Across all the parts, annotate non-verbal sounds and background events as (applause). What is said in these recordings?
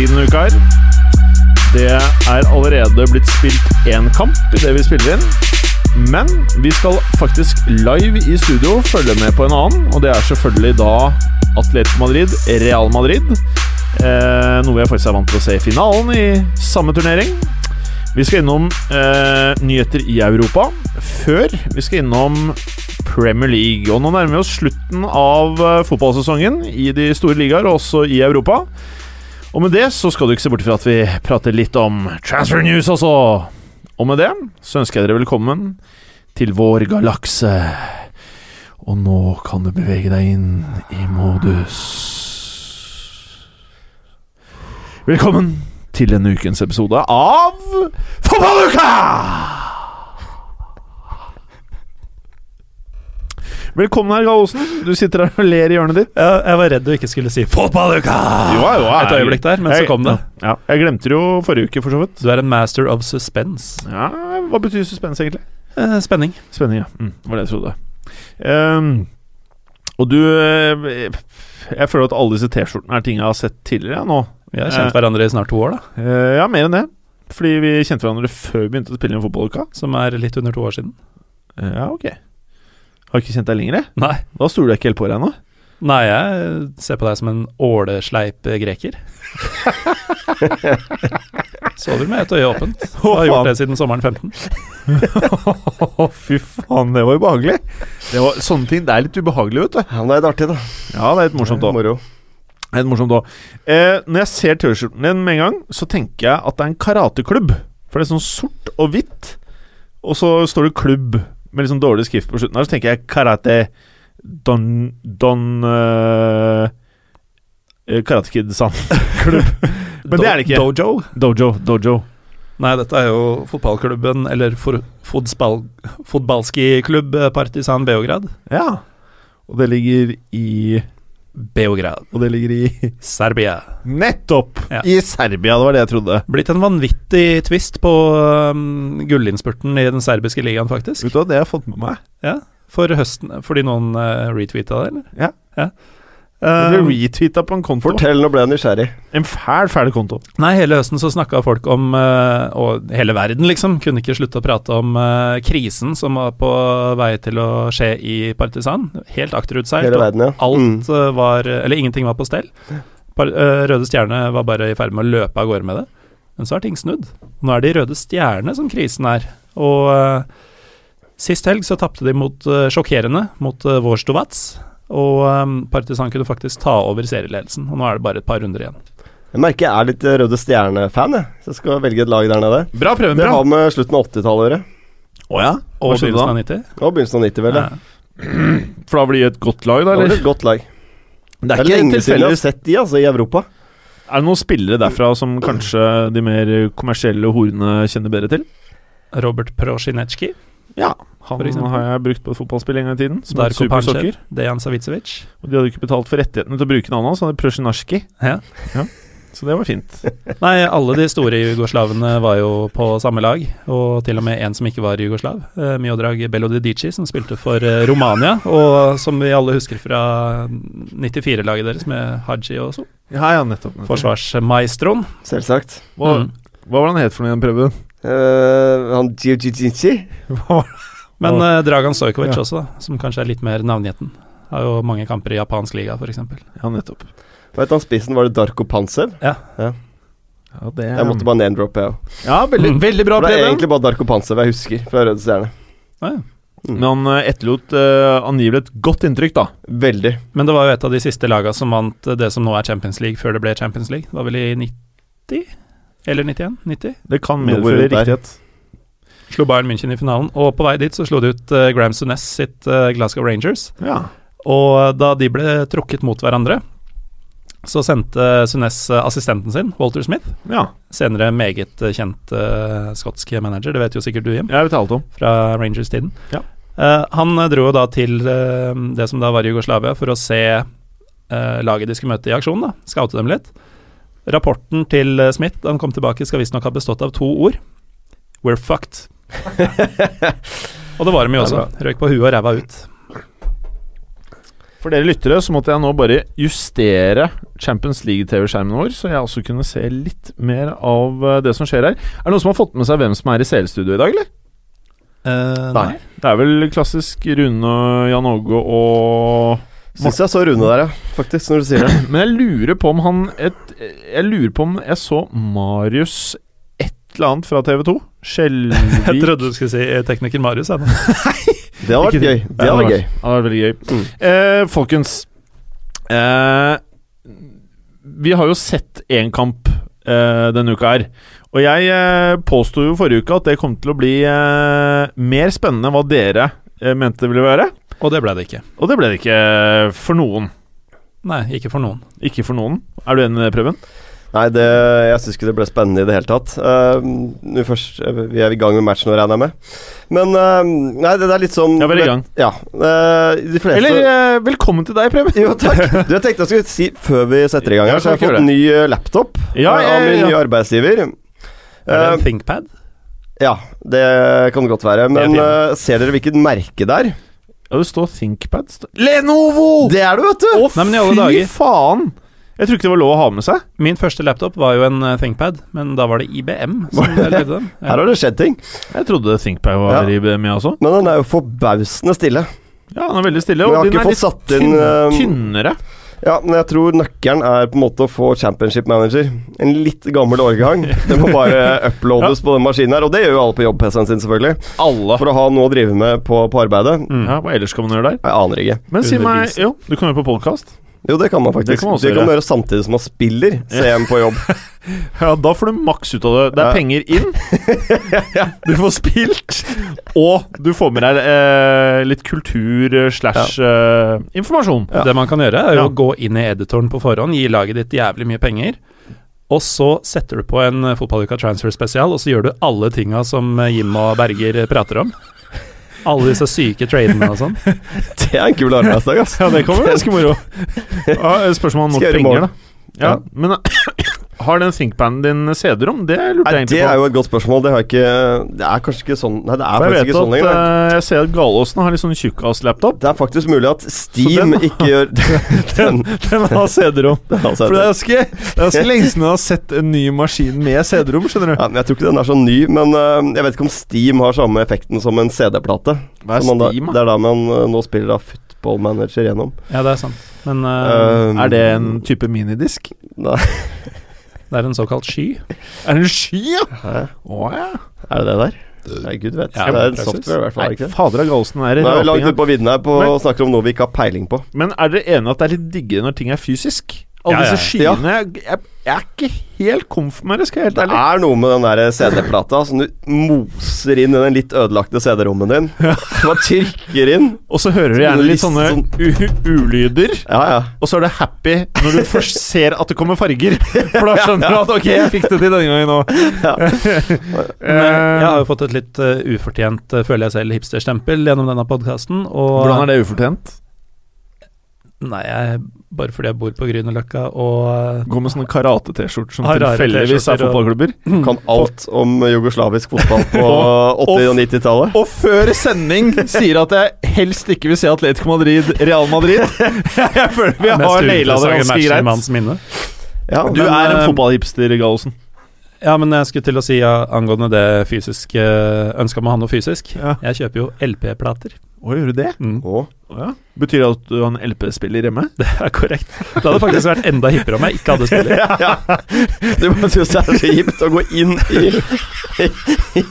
League denne uka. Det er allerede blitt spilt én kamp i det vi spiller inn. Men vi skal faktisk live i studio følge med på en annen, og det er selvfølgelig da Atletico Madrid, Real Madrid. Eh, noe jeg faktisk er vant til å se i finalen i samme turnering. Vi skal innom eh, nyheter i Europa før vi skal innom Premier League. Og nå nærmer vi oss slutten av eh, fotballsesongen i de store ligaer, og også i Europa. Og med det så skal du ikke se bort fra at vi prater litt om transfer news også. Og med det så ønsker jeg dere velkommen til vår galakse. Og nå kan du bevege deg inn i modus Velkommen til denne ukens episode av Fotballuka! Velkommen her, Gallosen. Du sitter her og ler i hjørnet ditt. Ja, jeg var redd du ikke skulle si 'fotballuka' et øyeblikk der, men så kom det. Ja, jeg glemte det jo forrige uke, for så vidt. Du er en master of suspense. Ja, Hva betyr suspense, egentlig? Eh, spenning. Spenning, ja. Mm, var det jeg trodde. Um, og du eh, Jeg føler at alle disse T-skjortene er ting jeg har sett tidligere ja, nå. Vi har kjent hverandre i snart to år, da. Eh, ja, mer enn det. Fordi vi kjente hverandre før vi begynte å spille inn fotballuka. Som er litt under to år siden. Eh, ja, ok. Har ikke kjent deg lenger, jeg. Nei. Da stoler jeg ikke helt på deg nå. Nei, jeg ser på deg som en ålesleip greker. (laughs) Sover med ett øye åpent. Jeg Har gjort det siden sommeren 15. Fy faen, det var ubehagelig. Det var, sånne ting det er litt ubehagelig, vet du. Ja, det er litt artig, da. Ja, det er litt morsomt òg. Moro. Litt morsomt også. Eh, når jeg ser T-skjorten din med en gang, så tenker jeg at det er en karateklubb. For det er sånn sort og hvitt, og så står det 'klubb' med litt sånn dårlig skrift på slutten her. Så tenker jeg karate Don Don uh, Karate Kid-san (laughs) klubb. Men det er det ikke. Dojo. Dojo. Dojo. Nei, dette er jo fotballklubben, eller for, fotball, fotballski klubb eh, Partisan Beograd. Ja. Og det ligger i Beograd. Og det ligger i Serbia. Nettopp! Ja. I Serbia, det var det jeg trodde. Blitt en vanvittig twist på um, gullinnspurten i den serbiske ligaen, faktisk. Vet du hva, det har jeg fått med meg. Ja, for høsten Fordi noen uh, retweeta det, eller? Ja. ja. Det Um, ble retweeta på en konto. Fortell, nå ble jeg nysgjerrig. En fæl, fæl konto. nei, hele høsten så snakka folk om, uh, og hele verden liksom, kunne ikke slutte å prate om uh, krisen som var på vei til å skje i Partisan. Helt akterutseilt. Hele og verden, ja. Alt mm. var Eller ingenting var på stell. Par, uh, Røde Stjerne var bare i ferd med å løpe av gårde med det. Men så har ting snudd. Nå er det i Røde Stjerne som krisen er. Og uh, sist helg så tapte de mot uh, sjokkerende mot uh, Vorstovac. Og um, Partisan kunne faktisk ta over serieledelsen. Og nå er det bare et par runder igjen. Jeg merker jeg er litt eh, Røde Stjerne-fan, jeg. Så jeg skal velge et lag der nede. Bra prøve, Det har med slutten av 80-tallet å gjøre. Å ja? Og begynnelsen av 90. Og begynnelsen av 90, vel. Ja. (clears throat) For da blir det et godt lag, da? Det et godt lag. Det Det er lenge siden jeg har sett de, altså, i Europa. Er det noen spillere derfra som kanskje de mer kommersielle horene kjenner bedre til? Robert Prosjinetsjki, Ja. Han har jeg brukt på et fotballspill en gang i tiden. Som Darko. Panchev, Dejan Savicevic. Og de hadde ikke betalt for rettighetene til å bruke navnet hans, han het Prosjinasjki. Ja. Så det var fint. (laughs) Nei, alle de store jugoslavene var jo på samme lag, og til og med en som ikke var jugoslav. Eh, Miodrag Belodidici, som spilte for eh, Romania, og som vi alle husker fra 94-laget deres med Haji og så. Ja, ja, nettopp. nettopp. Forsvarsmaestroen. Selvsagt. Hva, Mm. hva var det han het for noe i den prøven? Uh, han Giugicinci. (laughs) Men eh, Dragan Stojkovic Ja. også, da, som kanskje er litt mer navngjetten. Har jo mange kamper i japansk liga, f.eks. Ja, nettopp. Hva het han spissen? Var det Darko Pansev? Ja, det Jeg måtte bare name-droppe, jeg òg. Ja, veldig, Mm. veldig bra, Det er egentlig bare Darko Pansev jeg husker fra Røde Stjerne. Ah, ja. Men han eh, etterlot uh, angivelig et godt inntrykk, da. Veldig. Men det var jo et av de siste laga som vant eh, det som nå er Champions League, før det ble Champions League. Det var vel i 90? Eller 91? 90? Det kan medføre riktighet. Slo Bayern München i finalen. Og på vei dit så slo de ut uh, Graham Sunes sitt uh, Glasgow Rangers. Ja. Og da de ble trukket mot hverandre, så sendte Sunes eh, assistenten sin, Walter Smith, Ja, senere meget eh, kjent uh, skotsk manager, det vet jo sikkert du, Jim, jeg vet alt om. fra Rangers-tiden. Ja. Uh, han eh, dro jo da til uh, det som da var Jugoslavia, for å se eh, laget de skulle møte i aksjon, da. Scoute dem litt. Rapporten til eh, Smith da han kom tilbake, skal visstnok ha bestått av to ord. We're fucked. (laughs) og det var de jo også. Røyk på huet og ræva ut. For dere lyttere så måtte jeg nå bare justere Champions League-TV-skjermen vår, så jeg også kunne se litt mer av eh, det som skjer her. Er det noen som har fått med seg hvem som er i CL-studio i dag, eller? Eh, Nei. Det er vel klassisk Rune, Jan Åge og Syns jeg så Rune der, ja. Faktisk, når du sier det. Men jeg lurer på om han et, Jeg lurer på om jeg så Marius et eller annet fra TV2. (laughs) Jeg trodde du skulle si eh, tekniker Marius. jeg, (laughs) nå. Det hadde vært gøy. Det hadde vært gøy. Det hadde vært veldig gøy. Mm. Eh, folkens eh, Vi har jo sett én kamp eh, denne uka her. Og jeg eh, påsto jo forrige uke at det kom til å bli eh, mer spennende enn hva dere eh, mente det ville være. Og det ble det ikke. Og det ble det ikke for noen. Nei, ikke for noen. Ikke for noen. Er du enig i det, Preben? Nei, det, jeg syns ikke det ble spennende i det hele tatt. Uh, nå først, eh, vi er i gang med matchen nå, regner jeg med. Men uh, Nei, det, det er litt sånn Ja, vi er i gang. Ja. uh, de fleste Eller eh, velkommen til deg, Preben. Jo, takk. (laughs) Du, jeg tenkte jeg skulle si før vi setter i gang her, så jeg har jeg fått ny laptop Ja, jeg, av min ja, nye arbeidsgiver. Er det en ThinkPad? ja, det kan det godt være. Men ser dere hvilket merke der? Ja, det står ThinkPad. Stå- Lenovo! Det er det, vet du! Å, Nei, fy dager. faen! Jeg tror ikke det var lov å ha med seg. Min første laptop var jo en eh, ThinkPad, men da var det IBM som (laughs) lagde den. Ja. Her har det skjedd ting. Jeg trodde ThinkPad var Ja. i jeg også. Men den er jo forbausende stille. Ja, den er veldig stille. Men jeg Og har den ikke er fått litt satt inn tynn, eh, tynnere. Ja, men jeg tror nøkkelen er på en måte å få Championship Manager. En litt gammel årgang. Det må bare (laughs) uploades på den maskinen her, og det gjør jo alle på jobb-PC-en sin, selvfølgelig. Alle. For å ha noe å drive med på, på arbeidet. Mm. Ja, Hva ellers kan man gjøre der? Jeg aner ikke. Men si meg Jo, du kan jo på podkast. Jo, det kan man faktisk. Det kan man det kan man gjøre samtidig som man spiller CM på jobb. (laughs) Ja, da får du maks ut av det. Det er Ja. penger inn. (laughs) Du får spilt, og du får med deg eh, litt kultur eh, slash eh, informasjon. Ja. Det man kan gjøre, er jo Ja. å gå inn i editoren på forhånd, gi laget ditt jævlig mye penger, og så setter du på en fotballuka transfer spesial, og så gjør du alle tinga som eh, Jim og Berger prater om. Alle disse syke tradene og sånn. (laughs) Det er en kul arbeidsdag, ass. Ja, det kommer ganske moro. Ja, spørsmål om nok penger, da. da. Ja, men har den ThinkPaden din CD-rom? Det lurte jeg egentlig på. det er jo et godt spørsmål. Det ikke Det er kanskje ikke sånn Nei, det er faktisk ikke sånn at lenger. eh, jeg ser at Galåsen har litt sånn tjukkas-laptop. Det er faktisk mulig at Steam den- ikke gjør (laughs) den, Den har CD-rom. (laughs) For det er ganske, lenge siden jeg har sett en ny maskin med CD-rom, skjønner du. ja, men Jeg tror ikke den er så ny, men uh, jeg vet ikke om Steam har samme effekten som en CD-plate. Hva er Steam, da? Det er da man uh, nå spiller da Football Manager gjennom. Ja, det er sant. Men Um, Er det en type minidisk? Nei, (laughs) det er en såkalt sky. Er det en sky, ja? Å ja. er det det der? Nei, gud vet. Ja, det er en software, i hvert fall. Nei, fader av galsen er Nå er vi langt ute på vidden her på, Men- og snakker om noe vi ikke har peiling på. Men er dere enige at det er litt diggere når ting er fysisk? Alle Ja, ja, disse ja. skyene jeg, jeg, er ikke helt komf med det, skal jeg helt Det er noe med den der CD-plata som du moser inn i den litt ødelagte CD-rommen din. Ja. Man trykker inn. Og så hører du gjerne litt sånne ulyder. Ja, ja. Og så er du happy når du først ser at det kommer farger. For da skjønner du at ok, jeg fikk det til denne gangen òg. Ja. (laughs) Jeg har jo fått et litt uh, ufortjent, uh, føler jeg selv, hipsterstempel gjennom denne podkasten. Hvordan er det ufortjent? Nei, jeg, bare fordi jeg bor på Grünerløkka og Går med sånne karate-T-skjorter som tilfeldigvis er T-skjorter og- fotballklubber. Kan alt om jugoslavisk fotball på (laughs) 80- og 90-tallet. Og før sending sier at jeg helst ikke vil se Atletico Madrid, Real Madrid. (laughs) Jeg føler vi har naila det ganske greit. Ja, Du Men, er en eh, fotballhipster, Gallosen. Ja, men jeg skulle til å si ja, angående det fysiske Ønska om å ha noe fysisk. Ja. Jeg kjøper jo LP-plater. Å, gjør du det? Mm, Å, ja. Betyr det at du har en LP-spiller hjemme? det er korrekt. Det hadde faktisk vært enda hippere om jeg ikke hadde spiller. (laughs) Du bare syns det er så hipt å gå inn i, i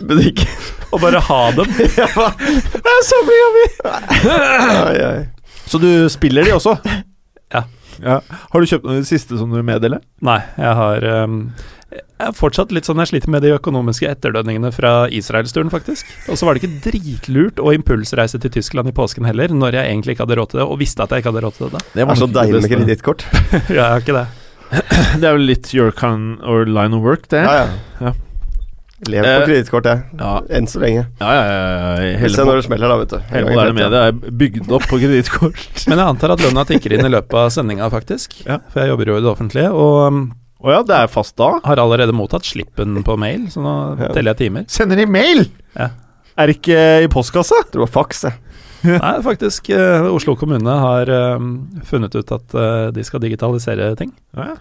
butikken. Og bare ha dem. (laughs) Det er så mye av dem! Så du spiller de også? Ja. ja. Har du kjøpt noen i det siste som du vil meddele? Nei, jeg har um, Jeg er fortsatt litt sånn jeg sliter med de økonomiske etterdønningene fra Israelsturen, faktisk. Og så var det ikke dritlurt å impulsreise til Tyskland i påsken heller, når jeg egentlig ikke hadde råd til det, og visste at jeg ikke hadde råd til det da. Det var så deilig med kredittkort. (laughs) (laughs) ja, Jeg har ikke det. (clears throat) Det er vel litt your kind or line of work, det. Ja, ja. Ja. Lev på Eh, kredittkort, jeg. Ja, Enn så lenge. ja, ja, ja. Se når det smeller, da, vet du. Hele moderne media er bygd opp på kredittkort. (laughs) Men jeg antar at lønna tikker inn i løpet av sendinga, faktisk. Ja. For jeg jobber jo i det offentlige, og Å ja, det er fast da? har allerede mottatt slippen på mail, så nå Ja. teller jeg timer. Sender de mail? Ja. Er det ikke i postkassa? Jeg tror det var faks, (laughs) jeg. Nei, faktisk. Uh, Oslo kommune har uh, funnet ut at uh, de skal digitalisere ting. Ja, ja.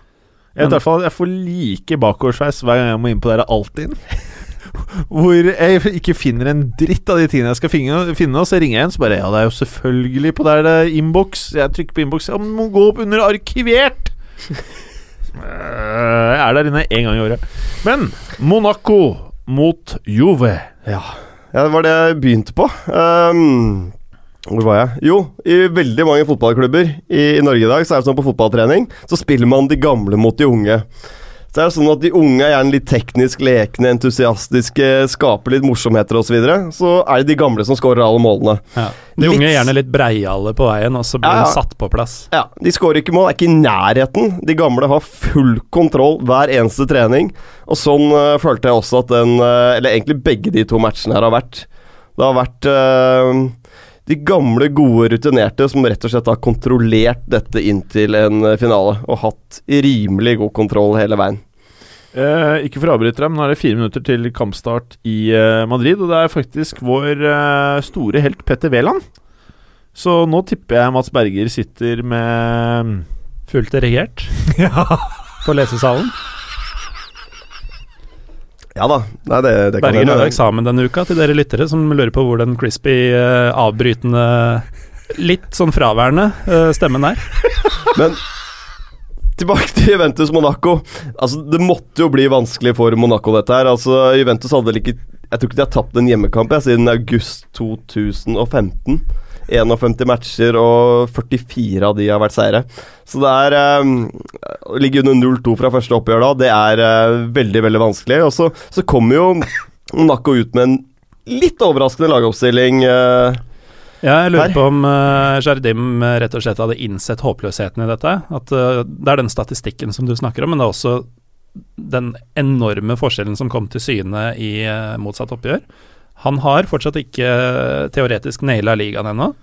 Jeg, vet i hvert fall, jeg får like bakoversveis hver gang jeg må inn på det der Altinn. (laughs) Hvor jeg ikke finner en dritt av de tingene jeg skal finne, finne og så ringer jeg en, så bare Ja, det er jo selvfølgelig på der det er innboks. Jeg trykker på innboks. Ja, men må gå opp under arkivert! (laughs) Jeg er der inne én gang i året. Men Monaco mot Juve. Ja. ja, det var det jeg begynte på. Um, hvor var jeg? Jo, i veldig mange fotballklubber i, i Norge i dag, så er det sånn på fotballtrening, så spiller man de gamle mot de unge. Så er det sånn at De unge er gjerne litt teknisk lekne, entusiastiske, skaper litt morsomheter osv. Så, videre. så er det de gamle som skårer alle målene. De Litt- unge er gjerne litt breiale på veien, og så blir Ja, ja. de satt på plass. Ja, De skårer ikke mål, er ikke i nærheten. De gamle har full kontroll hver eneste trening. Og sånn uh, følte jeg også at den uh, Eller egentlig begge de to matchene her har vært. Det har vært uh, de gamle, gode, rutinerte som rett og slett har kontrollert dette inntil en eh, finale. Og hatt rimelig god kontroll hele veien. Eh, ikke for å avbryte deg, men nå er det fire minutter til kampstart i eh, Madrid. Og det er faktisk vår eh, store helt Petter Wæland. Så nå tipper jeg Mats Berger sitter med Fullt dirigert (laughs) Ja. på lesesalen. Ja da. Nei, det, det kan Berger har eksamen denne uka, til dere lyttere som lurer på hvor den crispy, eh, avbrytende Litt sånn fraværende eh, stemmen er. Men tilbake til Juventus Monaco. Altså, Det måtte jo bli vanskelig for Monaco, dette her. Altså, Juventus hadde vel ikke Jeg tror ikke de har tapt en hjemmekamp jeg, siden august 2015. 51 matcher, og 44 av de har vært seire. Så det er eh, ligge under 0-2 fra første oppgjør da, det er eh, veldig, veldig vanskelig. Og så, så kommer jo Monaco ut med en litt overraskende lagoppstilling. eh, Ja, jeg lurer Her. på om uh, Jardim eh, rett og slett hadde innsett håpløsheten i dette. At uh, Det er den statistikken som du snakker om, men det er også den enorme forskjellen som kom til syne i uh, motsatt oppgjør. Han har fortsatt ikke eh, teoretisk naila ligaen ennå.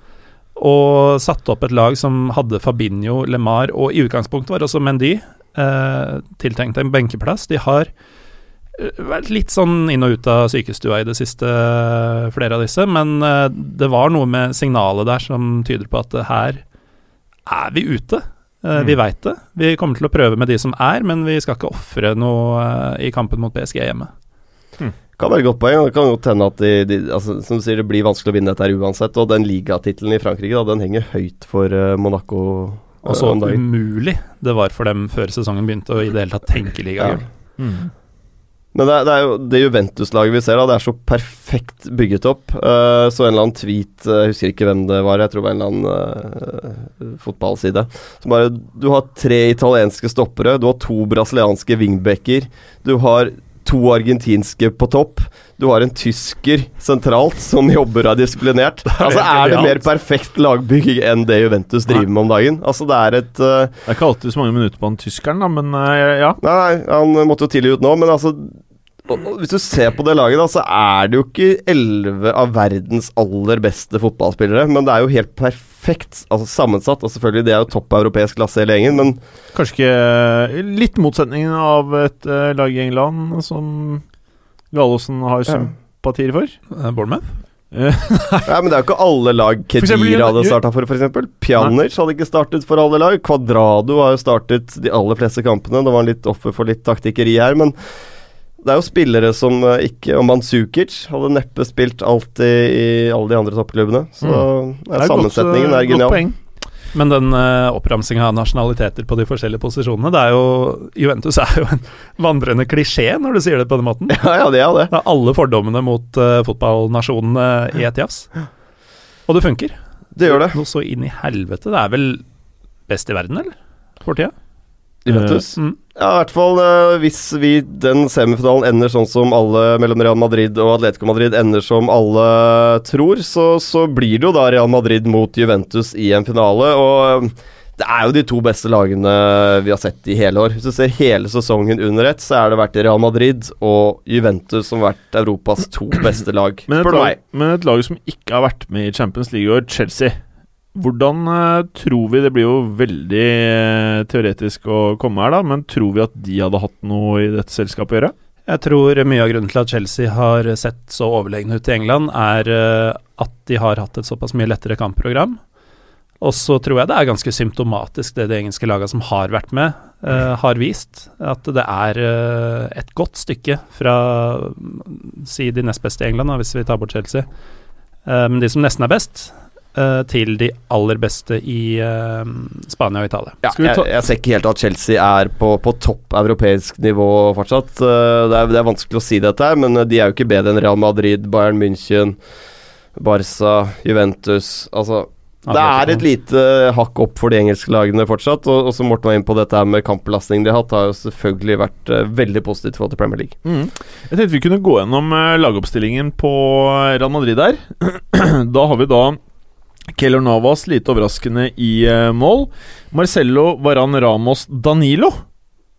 Og satte opp et lag som hadde Fabinho, LeMar og i utgangspunktet var også Mendy eh, tiltenkt en benkeplass. De har eh, vært litt sånn inn og ut av sykestua i det siste, eh, flere av disse. Men eh, det var noe med signalet der som tyder på at eh, her er vi ute. Vi Mm. veit det. Vi kommer til å prøve med de som er, men vi skal ikke ofre noe i kampen mot PSG hjemme. Det Kan være et godt poeng. Det kan godt hende at de, de, altså, som du sier, det blir vanskelig å vinne dette her uansett. Og den ligatittelen i Frankrike da, den henger høyt for Monaco Og så umulig det var for dem før sesongen begynte å i det hele tatt tenke ligagull. Mm. Men det, det er jo det Juventus-laget vi ser, da, det er så perfekt bygget opp. Uh, så en eller annen tweet, eh, jeg husker ikke hvem det var, jeg tror det var en eller annen uh, fotballside. Som bare Du har tre italienske stoppere, du har to brasilianske wingbacker, du har to argentinske på topp. Du har en tysker sentralt som jobber og (laughs) er disiplinert. Altså Er det mer perfekt lagbygging enn det Juventus driver med om dagen? Altså Det er et uh, Det er ikke alltid så mange minutter på han tyskeren, da, men uh, ja. Nei, han måtte jo tidlig ut nå, men altså Hvis du ser på det laget, da, så er det jo ikke elleve av verdens aller beste fotballspillere, men det er jo helt perfekt altså sammensatt. Og selvfølgelig, det er jo topp europeisk klasse hele gjengen, men Kanskje ikke eh, Litt motsetningen av et uh, lag i England som Gallosen har sympatier for. Eh, Bournemouth? (laughs) Ja, men det er jo ikke alle lag Kedira hadde starta for, f.eks. Pjanic hadde ikke startet for alle lag. Kvadrado har jo startet de aller fleste kampene. Det var litt offer for litt taktikkeri her, men det er jo spillere som eh, ikke Og Manzukic hadde neppe spilt alt i alle de andre toppklubbene. Så er sammensetningen godt, eh, er genial. Men den uh, oppramsinga av nasjonaliteter på de forskjellige posisjonene, det er jo Juventus er jo en vandrende klisjé når du sier det på den måten. (laughs) Ja, ja, det er det. Det er alle fordommene mot uh, fotballnasjonene i et jafs. Og det funker. Det gjør det. Noe så inn i helvete. Det er vel best i verden, eller? For tida? Juventus. Mm. Ja, i hvert fall uh, hvis vi den semifinalen ender sånn som alle mellom Real Madrid og Atletico Madrid ender som alle tror, så, så blir det jo da Real Madrid mot Juventus i en finale. Og eh, det er jo de to beste lagene vi har sett i hele år. Hvis du ser hele sesongen under ett, så er det vært Real Madrid og Juventus som har vært Europas to beste lag, Men et, lag, men et lag som ikke har vært med i Champions League i år, Chelsea. Hvordan eh, tror vi Det blir jo veldig eh, teoretisk å komme her, da, men tror vi at de hadde hatt noe i dette selskapet å gjøre? Jeg tror mye av grunnen til at Chelsea har sett så overlegne ut i England, er eh, at de har hatt et såpass mye lettere kampprogram. Og så tror jeg det er ganske symptomatisk det de engelske lagene som har vært med, uh, har vist. At det er uh, et godt stykke fra si de nest beste i England, hvis vi tar bort Chelsea. Eh, Men de som nesten er best, eh, til de aller beste i uh, Spania og Italia. Ja, Skal vi jeg, ta- jeg ser ikke helt at Chelsea er på, på topp europeisk nivå fortsatt. Uh, Det er, det er vanskelig å si dette, her, men de er jo ikke bedre enn Real Madrid, Bayern München, Barca, Juventus Altså, det er et lite hakk opp for de engelske lagene fortsatt. Og, og som Morten var inne på, dette her med kampbelastning de har hatt, har jo selvfølgelig vært uh, veldig positivt for til Premier League. Mm. Jeg tenkte vi kunne gå gjennom uh, lagoppstillingen på Real Madrid der. (clears throat) da har vi da Keylor Navas, lite overraskende, i eh, mål. Marcello, Varan Ramos, Danilo.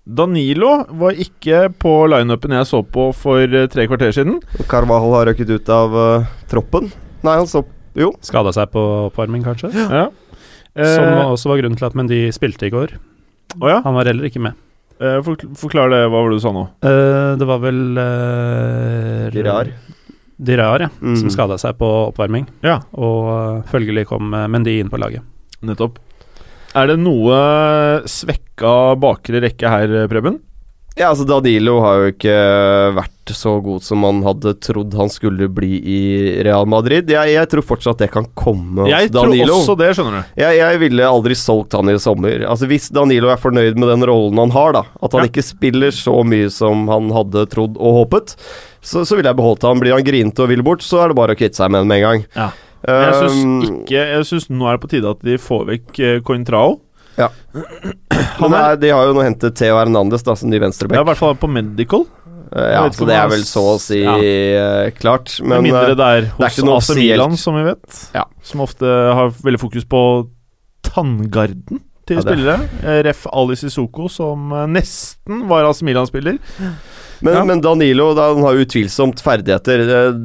Danilo var ikke på lineupen jeg så på for eh, tre kvarter siden. Carvajal har røkket ut av eh, troppen. Nei, han så Jo. Skada seg på oppvarming, kanskje? Ja. Som Eh, også var grunnen til at Mendy spilte i går. å ja. Han var heller ikke med. Eh, forkl- forklar det, hva var det du sa nå? Eh, det var vel uh, Dirar. Dirar, ja. Mm. Som skada seg på oppvarming. Ja. Og eh, følgelig kom uh, Mendy inn på laget. Nettopp. Er det noe svekka bakre rekke her, Preben? Ja, altså Danilo har jo ikke vært så god som man hadde trodd han skulle bli i Real Madrid. Jeg, jeg tror fortsatt det kan komme hos Jeg tror også det, skjønner du. Jeg, jeg ville aldri solgt han i sommer. Altså Hvis Danilo er fornøyd med den rollen han har, da at han Ja. ikke spiller så mye som han hadde trodd og håpet, så, så ville jeg beholdt han. Blir han grinete og vil bort, så er det bare å kvitte seg med ham med en gang. Ja. Jeg syns ikke Jeg synes nå er det på tide at de får vekk eh, Cointrao. Ja. (clears throat) Han er, er, de har jo nå hentet Theo Hernandez da, som ny ja, i hvert fall på medical. Eh, ja, så det er er vel så å si ja. eh, klart. Men mindre eh, det er er hos ikke noe AC. Milan, som vi vet. Ja. Som ofte har veldig fokus på tanngarden til Ja, spillere. Eh, Ref. Ali Sissoko, som eh, nesten var AC Milan-spiller. Men, Ja. men Danilo da, han har utvilsomt ferdigheter. Eh,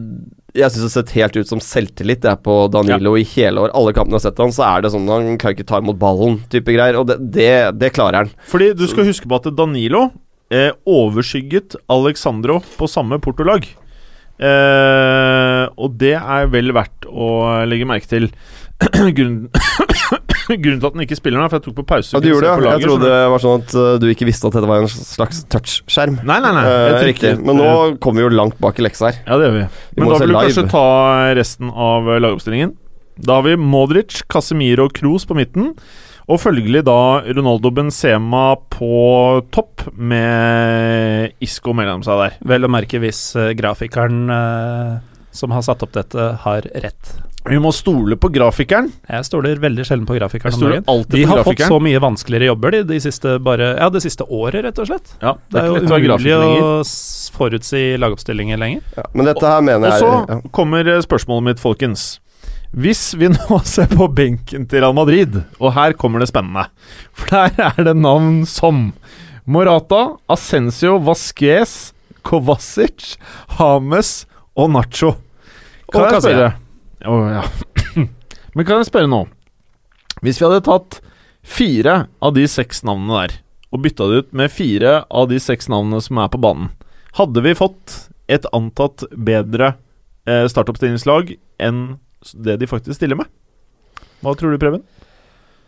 Jeg syns det har sett helt ut som selvtillit det er på Danilo i hele år. Alle kampene jeg har sett han, så er det sånn han kan ikke ta imot ballen, type greier. Og det, det, det klarer han. Fordi du skal huske på at Danilo eh, overskygget Alexandro på samme portolag. Eh, og det er vel verdt å legge merke til. (clears throat) Grunnen, (laughs) grunnen til at den ikke spiller nå, for jeg tok på pause. Ja, du gjorde det? ja. Jeg trodde det var sånn at uh, du ikke visste at dette var en slags touchskjerm. Nei, nei, nei. Uh, riktig. Men nå kommer vi jo langt bak i leksa her. Ja, det gjør vi. Vi Men da vil du kanskje ta resten av eh, lagoppstillingen. Da har vi Modric, Casemiro og Kroos på midten. Og følgelig da Ronaldo Benzema på topp, med Isco mellom seg der. Vel å merke hvis eh, grafikeren eh, som har satt opp dette, har rett. Vi må stole på grafikeren. Jeg stoler veldig sjelden på grafikeren Jeg om stoler alltid De på har fått så mye vanskeligere jobber de, de siste bare, ja, det siste året, rett og slett. Ja, Det er jo er jo umulig å forutsi lagoppstillinger lenger. Ja, men dette her mener Og jeg så ja. kommer eh, spørsmålet mitt, folkens. Hvis vi (laughs) nå ser på benken til Real Madrid, og her kommer det spennende For der er det navn som Morata, Ascencio, Vasquez, Kovacic, Hames og Nacho. Kan Og jeg spørre Å, ja. (clears throat) Men kan jeg spørre nå Hvis vi hadde tatt fire av de seks navnene der, og bytta det ut med fire av de seks navnene som er på banen, hadde vi fått et antatt bedre eh, startoppstillingslag enn det de faktisk stiller med? Hva tror du, Preben?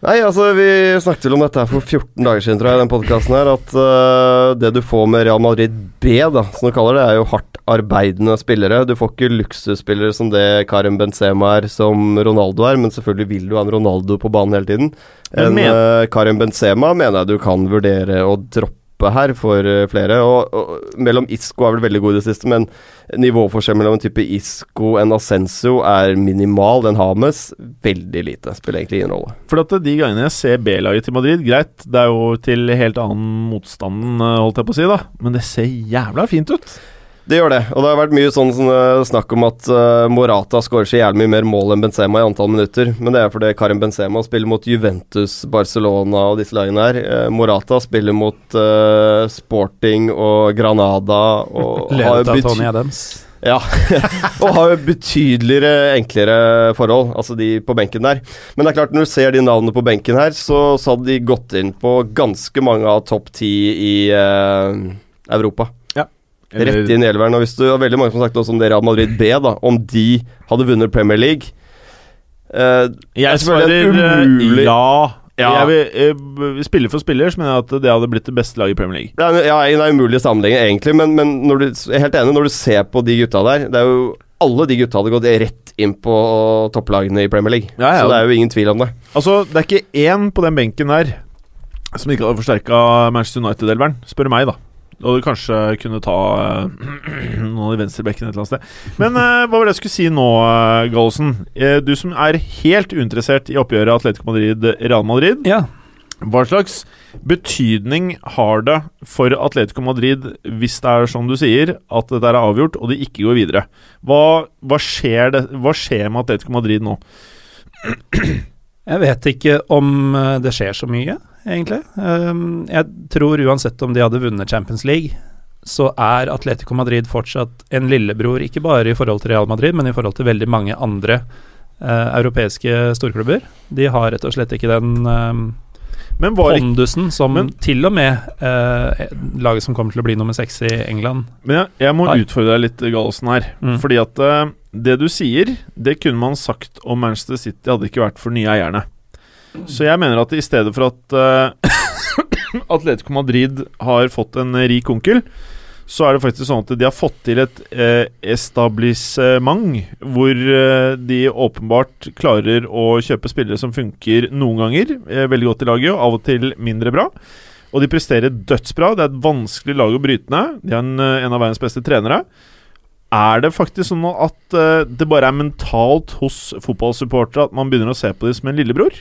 Nei, altså Vi snakket vel om dette her for 14 dager siden, tror jeg, i den podkasten her. At uh, det du får med Real Madrid B, da, som du kaller det, er jo hardt arbeidende spillere. Du får ikke luksusspillere som det Karim Benzema er, som Ronaldo er, men selvfølgelig vil du ha en Ronaldo på banen hele tiden. Men En men- øh, Karim Benzema mener jeg du kan vurdere å droppe her for eh, flere. Og, og mellom Isco er vel veldig god i det siste, men nivåforskjell mellom en type Isco og en Ascenso er minimal. Den Hames veldig lite. Spiller egentlig ingen rolle. For at de gangene jeg ser B-laget til Madrid, greit, det er jo til helt annen motstand, eh, holdt jeg på å si, da, men det ser jævla fint ut. Det gjør det, og det har vært mye sånn, sånn eh, snakk om at uh, Morata skårer så jævlig mye mer mål enn Benzema i antall minutter. Men det er fordi Karim Benzema spiller mot Juventus, Barcelona og disse lagene her. Uh, Morata spiller mot uh, Sporting og Granada og (laughs) Ledet av Tony Adams. Ja, (laughs) og har jo betydeligere enklere forhold, altså de på benken der. Men det er klart, når du ser de navnene på benken her, så, så hadde de gått inn på ganske mange av topp ti i eh, Rett inn i elveren. Og hvis du har veldig mange som har sagt også om det Real Madrid B, da, om de hadde vunnet Premier League uh, Jeg er svarer eh, umulig- ja. Ja. Jeg vil, jeg, spiller for spiller, så mener jeg at det hadde blitt det beste laget i Premier League. Er, ja, Det er umulig sammenligning, egentlig, men, men du, jeg er helt enig når du ser på de gutta der. Det er jo Alle de gutta hadde gått rett inn på topplagene i Premier League. Ja, ja. Så det er jo ingen tvil om det. Altså, det er ikke én på den benken der som ikke hadde forsterka Manchester United-elveren, spør meg, da. Og du kanskje kunne ta eh, (clears throat) noen av de venstrebekkene et eller annet sted. Men eh, hva var det jeg skulle si nå, uh, Gallosen? Eh, du som er helt uinteressert i oppgjøret Atletico Madrid-Real Madrid. Ja. Hva slags betydning har det for Atletico Madrid hvis det er som du sier, at dette er avgjort og de ikke går videre? Hva, hva, skjer, det, hva skjer med Atletico Madrid nå? Jeg vet ikke om eh, det skjer så mye, egentlig. Um, Jeg tror uansett om de hadde vunnet Champions League, så er Atletico Madrid fortsatt en lillebror, ikke bare i forhold til Real Madrid, men i forhold til veldig mange andre eh, europeiske storklubber. De har rett og slett ikke den ikke pondusen som Men- til og med eh, laget som kommer til å bli nummer seks i England Men jeg, jeg må har. utfordre deg litt, Gallosen her. Mm. Fordi at eh, det du sier, det kunne man sagt om Manchester City hadde ikke vært for nye eierne. Så jeg mener at i stedet for at uh, (coughs) Atletico Madrid har fått en rik onkel, så er det faktisk sånn at de har fått til et eh, establissement hvor eh, de åpenbart klarer å kjøpe spillere som funker noen ganger eh, veldig godt i laget, og av og til mindre bra. Og de presterer dødsbra. Det er et vanskelig lag å bryte ned. De er en, eh, en av verdens beste trenere. Er det faktisk sånn at eh, det bare er mentalt hos fotballsupportere at man begynner å se på dem som en lillebror?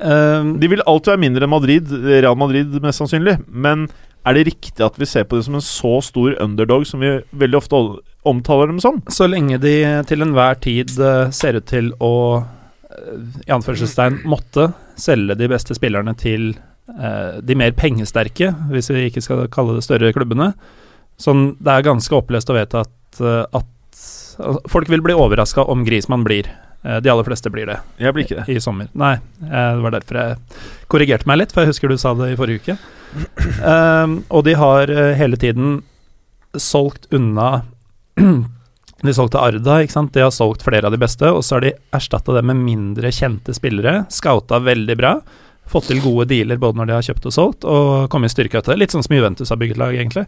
Um, De vil alltid være mindre enn Madrid, Real Madrid mest sannsynlig, men er det riktig at vi ser på dem som en så stor underdog som vi veldig ofte omtaler dem som? Så lenge de til enhver tid eh, ser ut til å eh, i anførselstegn måtte selge de beste spillerne til eh, de mer pengesterke, hvis vi ikke skal kalle det større klubbene. Sånn, det er ganske opplest å vite at, eh, at altså, folk vil bli overraska om Grismann blir. Eh, de aller fleste blir det Jeg blir ikke det. i sommer. Nei, eh, det var derfor jeg korrigerte meg litt, for jeg husker du sa det i forrige uke. Um, (clears throat) og de har eh, hele tiden solgt unna (clears throat) De solgte Arda, ikke sant. De har solgt flere av de beste, og så har de erstatta det med mindre kjente spillere. Scouta veldig bra. Fått til gode dealer både når de har kjøpt og solgt, og kommet i styrke etter det. Litt sånn som Juventus har bygget lag, egentlig.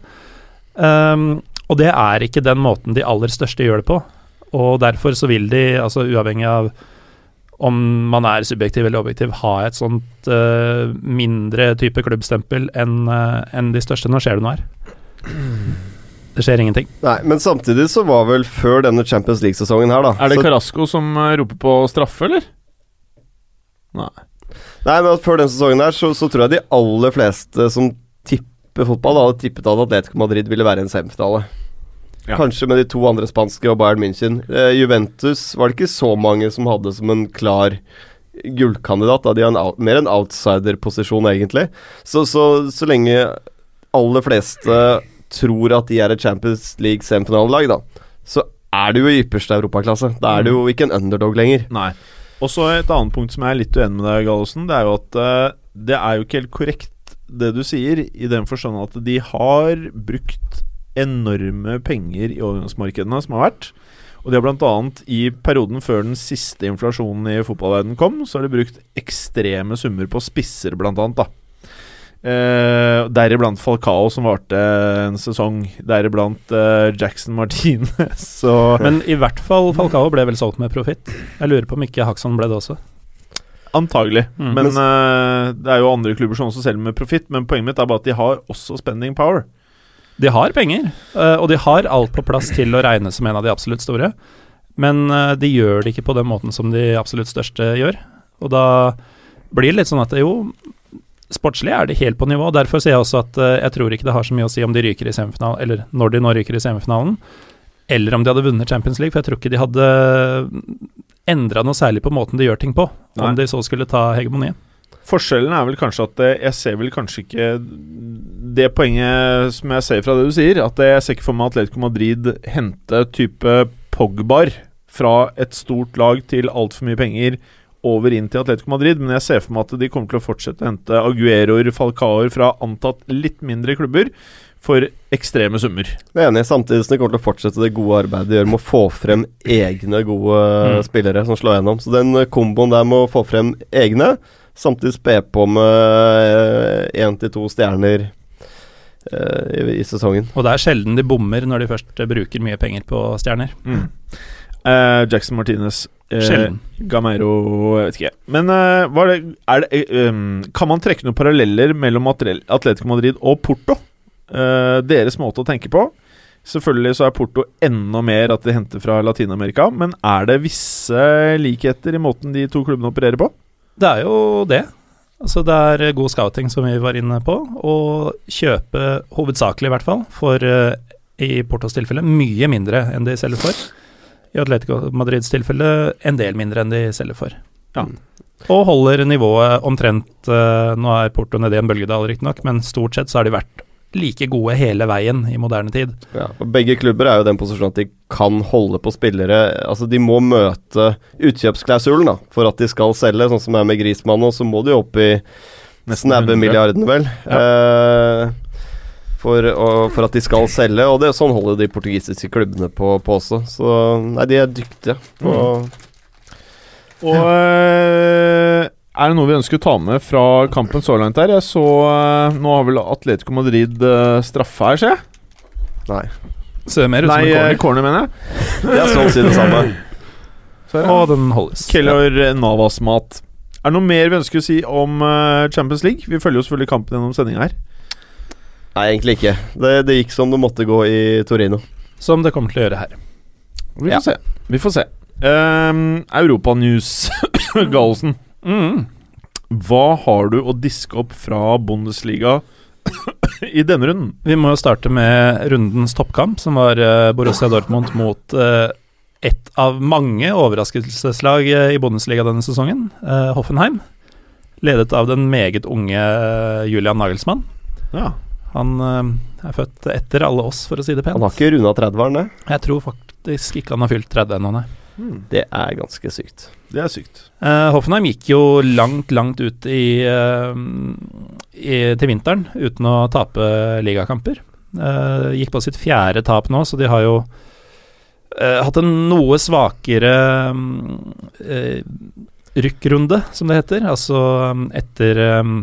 Um, og det er ikke den måten de aller største gjør det på. Og derfor så vil de, altså uavhengig av om man er subjektiv eller objektiv, ha et sånt uh, mindre type klubbstempel enn uh, en de største. Nå skjer det noe her. Det skjer ingenting. Nei, men samtidig så var vel før denne Champions League-sesongen her, da Er det så, Carasco som eh, roper på straffe, eller? Nei. Nei, men Før den sesongen her så, så tror jeg de aller fleste som tipper fotball, hadde tippet at Atletico Madrid ville være en semifinale. Ja. Kanskje med de to andre spanske og Bayern München. Eh, Juventus var det ikke så mange som hadde som en klar gullkandidat. Da. De har en out, mer en outsider-posisjon, egentlig. Så, så, så lenge aller fleste tror at de er et Champions League-semifinalelag, da, så er det jo i ypperste europaklasse. Da er det jo ikke en underdog lenger. Nei. Og så et annet punkt som jeg er litt uenig med deg, Gallosen. Det er jo at uh, det er jo ikke helt korrekt det du sier, i den forstand at de har brukt enorme penger i overgangsmarkedene som har vært. Og de har bl.a. i perioden før den siste inflasjonen i fotballverdenen kom, så har de brukt ekstreme summer på spisser, da. Eh, Deriblant Falcao, som varte en sesong. Deriblant eh, Jackson Martinez. (laughs) Men i hvert fall Falcao ble vel solgt med profitt. Jeg lurer på om ikke Haxon ble det også. Antagelig. Mm. Men eh, det er jo andre klubber som også selger med profitt. Men poenget mitt er bare at de har også spending power. De har penger, eh, og de har alt på plass til å regne som en av de absolutt store. Men eh, de gjør det ikke på den måten som de absolutt største gjør. Og da blir det litt sånn at jo, sportslig er de helt på nivå. Derfor sier jeg også at eh, jeg tror ikke det har så mye å si om de ryker i semifinalen, eller når de nå ryker i semifinalen, eller om de hadde vunnet Champions League, for jeg tror ikke de hadde endra noe særlig på måten de gjør ting på, Nei. om de så skulle ta hegemoniet. Forskjellen er vel kanskje at eh, jeg ser vel kanskje ikke det poenget som jeg ser fra det du sier, at jeg ser ikke for meg Atletico Madrid hente type Pogbar fra et stort lag til altfor mye penger over inn til Atletico Madrid, men jeg ser for meg at de kommer til å fortsette å hente Agueroer, Falcaoer fra antatt litt mindre klubber for ekstreme summer. Jeg er enig, samtidig som de kommer til å fortsette det gode arbeidet de gjør med å få frem egne gode Mm. spillere som slår gjennom. Så den komboen der med å få frem egne, samtidig spe på med én til to stjerner eh, i, i sesongen. Og det er sjelden de bommer når de først eh, bruker mye penger på stjerner. Eh, Jackson Martinez eh, Sjelden. Gameiro Jeg vet ikke. Men uh, hva er det, er det eh, um, Kan man trekke noen paralleller mellom Atletico Madrid og Porto? Eh, deres måte å tenke på. Selvfølgelig så er Porto enda mer at de henter fra Latin-Amerika, men er det visse likheter i måten de to klubbene opererer på? Det er jo det. Altså det er god scouting, som vi var inne på, og kjøpe, hovedsakelig i hvert fall, for eh, i Portos tilfelle mye mindre enn de selger for. I Atletico Madrids tilfelle en del mindre enn de selger for. Ja. Og holder nivået omtrent eh, Nå er Porto nede i en bølgedal, riktignok, men stort sett så har de vært like gode hele veien i moderne tid. Ja, og Begge klubber er jo den posisjonen at de kan holde på spillere Altså De må møte utkjøpsklausulen da for at de skal selge, sånn som det er med Grismann. Og så må de opp i snaue 100. milliarden, vel. Eh, for, og, for at de skal selge. Og det, sånn holder de portugisiske klubbene på, på også. Så nei, de er dyktige. på Og eh, er det noe vi ønsker å ta med fra kampen så langt her? Jeg så eh, Nå har vel Atletico Madrid eh, straffe her, ser jeg. Nei. Ser mer ut som Nei, en eh, corner. corner, mener jeg. Det er sånn å si det samme. (laughs) Så er Og den holdes. Keller Navas-mat. Er det noe mer vi ønsker å si om Champions League? Vi følger jo selvfølgelig kampen gjennom sendinga her. Nei, egentlig ikke. Det, det gikk som det måtte gå i Torino. Som det kommer til å gjøre her. Vi får Ja. se. Vi får se. Um, Europanews, (coughs) Gallosen. Mm. Hva har du å diske opp fra Bundesliga (coughs) i denne runden? Vi må jo starte med rundens toppkamp, som var eh, Borussia Dortmund mot eh, et av mange overraskelseslag eh, i Bundesliga denne sesongen, Hoffenheim. Ledet av den meget unge Julian Nagelsmann. Ja. Han er født etter alle oss, for å si det pent. Han har ikke runda 30-eren, det. Jeg tror faktisk ikke han har fylt 30 ennå, nei. Det er ganske sykt. Det er sykt. Eh, Hoffenheim gikk jo langt, langt ut i, eh, i, til vinteren uten å tape ligakamper. Eh, gikk på sitt fjerde tap nå, så de har jo eh, hatt en noe svakere mm, eh, rykkrunde, som det heter. Altså mm, etter eh,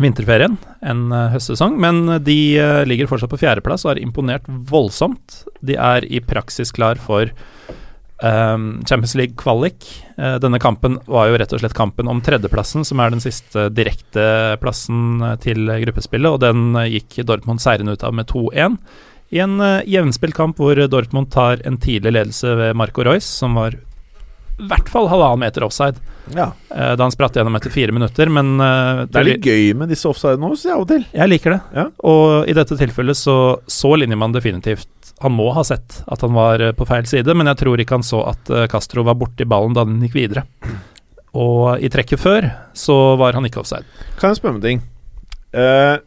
vinterferien enn høstsesong. Men de eh, ligger fortsatt på fjerdeplass og har imponert voldsomt. De er i praksis klar for Um, Champions League-kvalik. Uh, denne kampen var jo rett og slett kampen om tredjeplassen, som er den siste direkteplassen plassen til gruppespillet, og den uh, gikk Dortmund seirende ut av med 2-1. I en jevnspilt kamp hvor Dortmund tar en tidlig ledelse ved Marco Royce, som var i hvert fall halvannen meter offside Ja. da han spratt gjennom etter fire minutter, men Det er litt gøy med disse offsidene jeg av og til. jeg liker det. Ja. Og i dette tilfellet så så man definitivt Han må ha sett at han var eh, på feil side, men jeg tror ikke han så at eh, Castro var borti ballen da den gikk videre. Og i trekket før så var han ikke offside. Kan jeg spørre om en ting? Eh,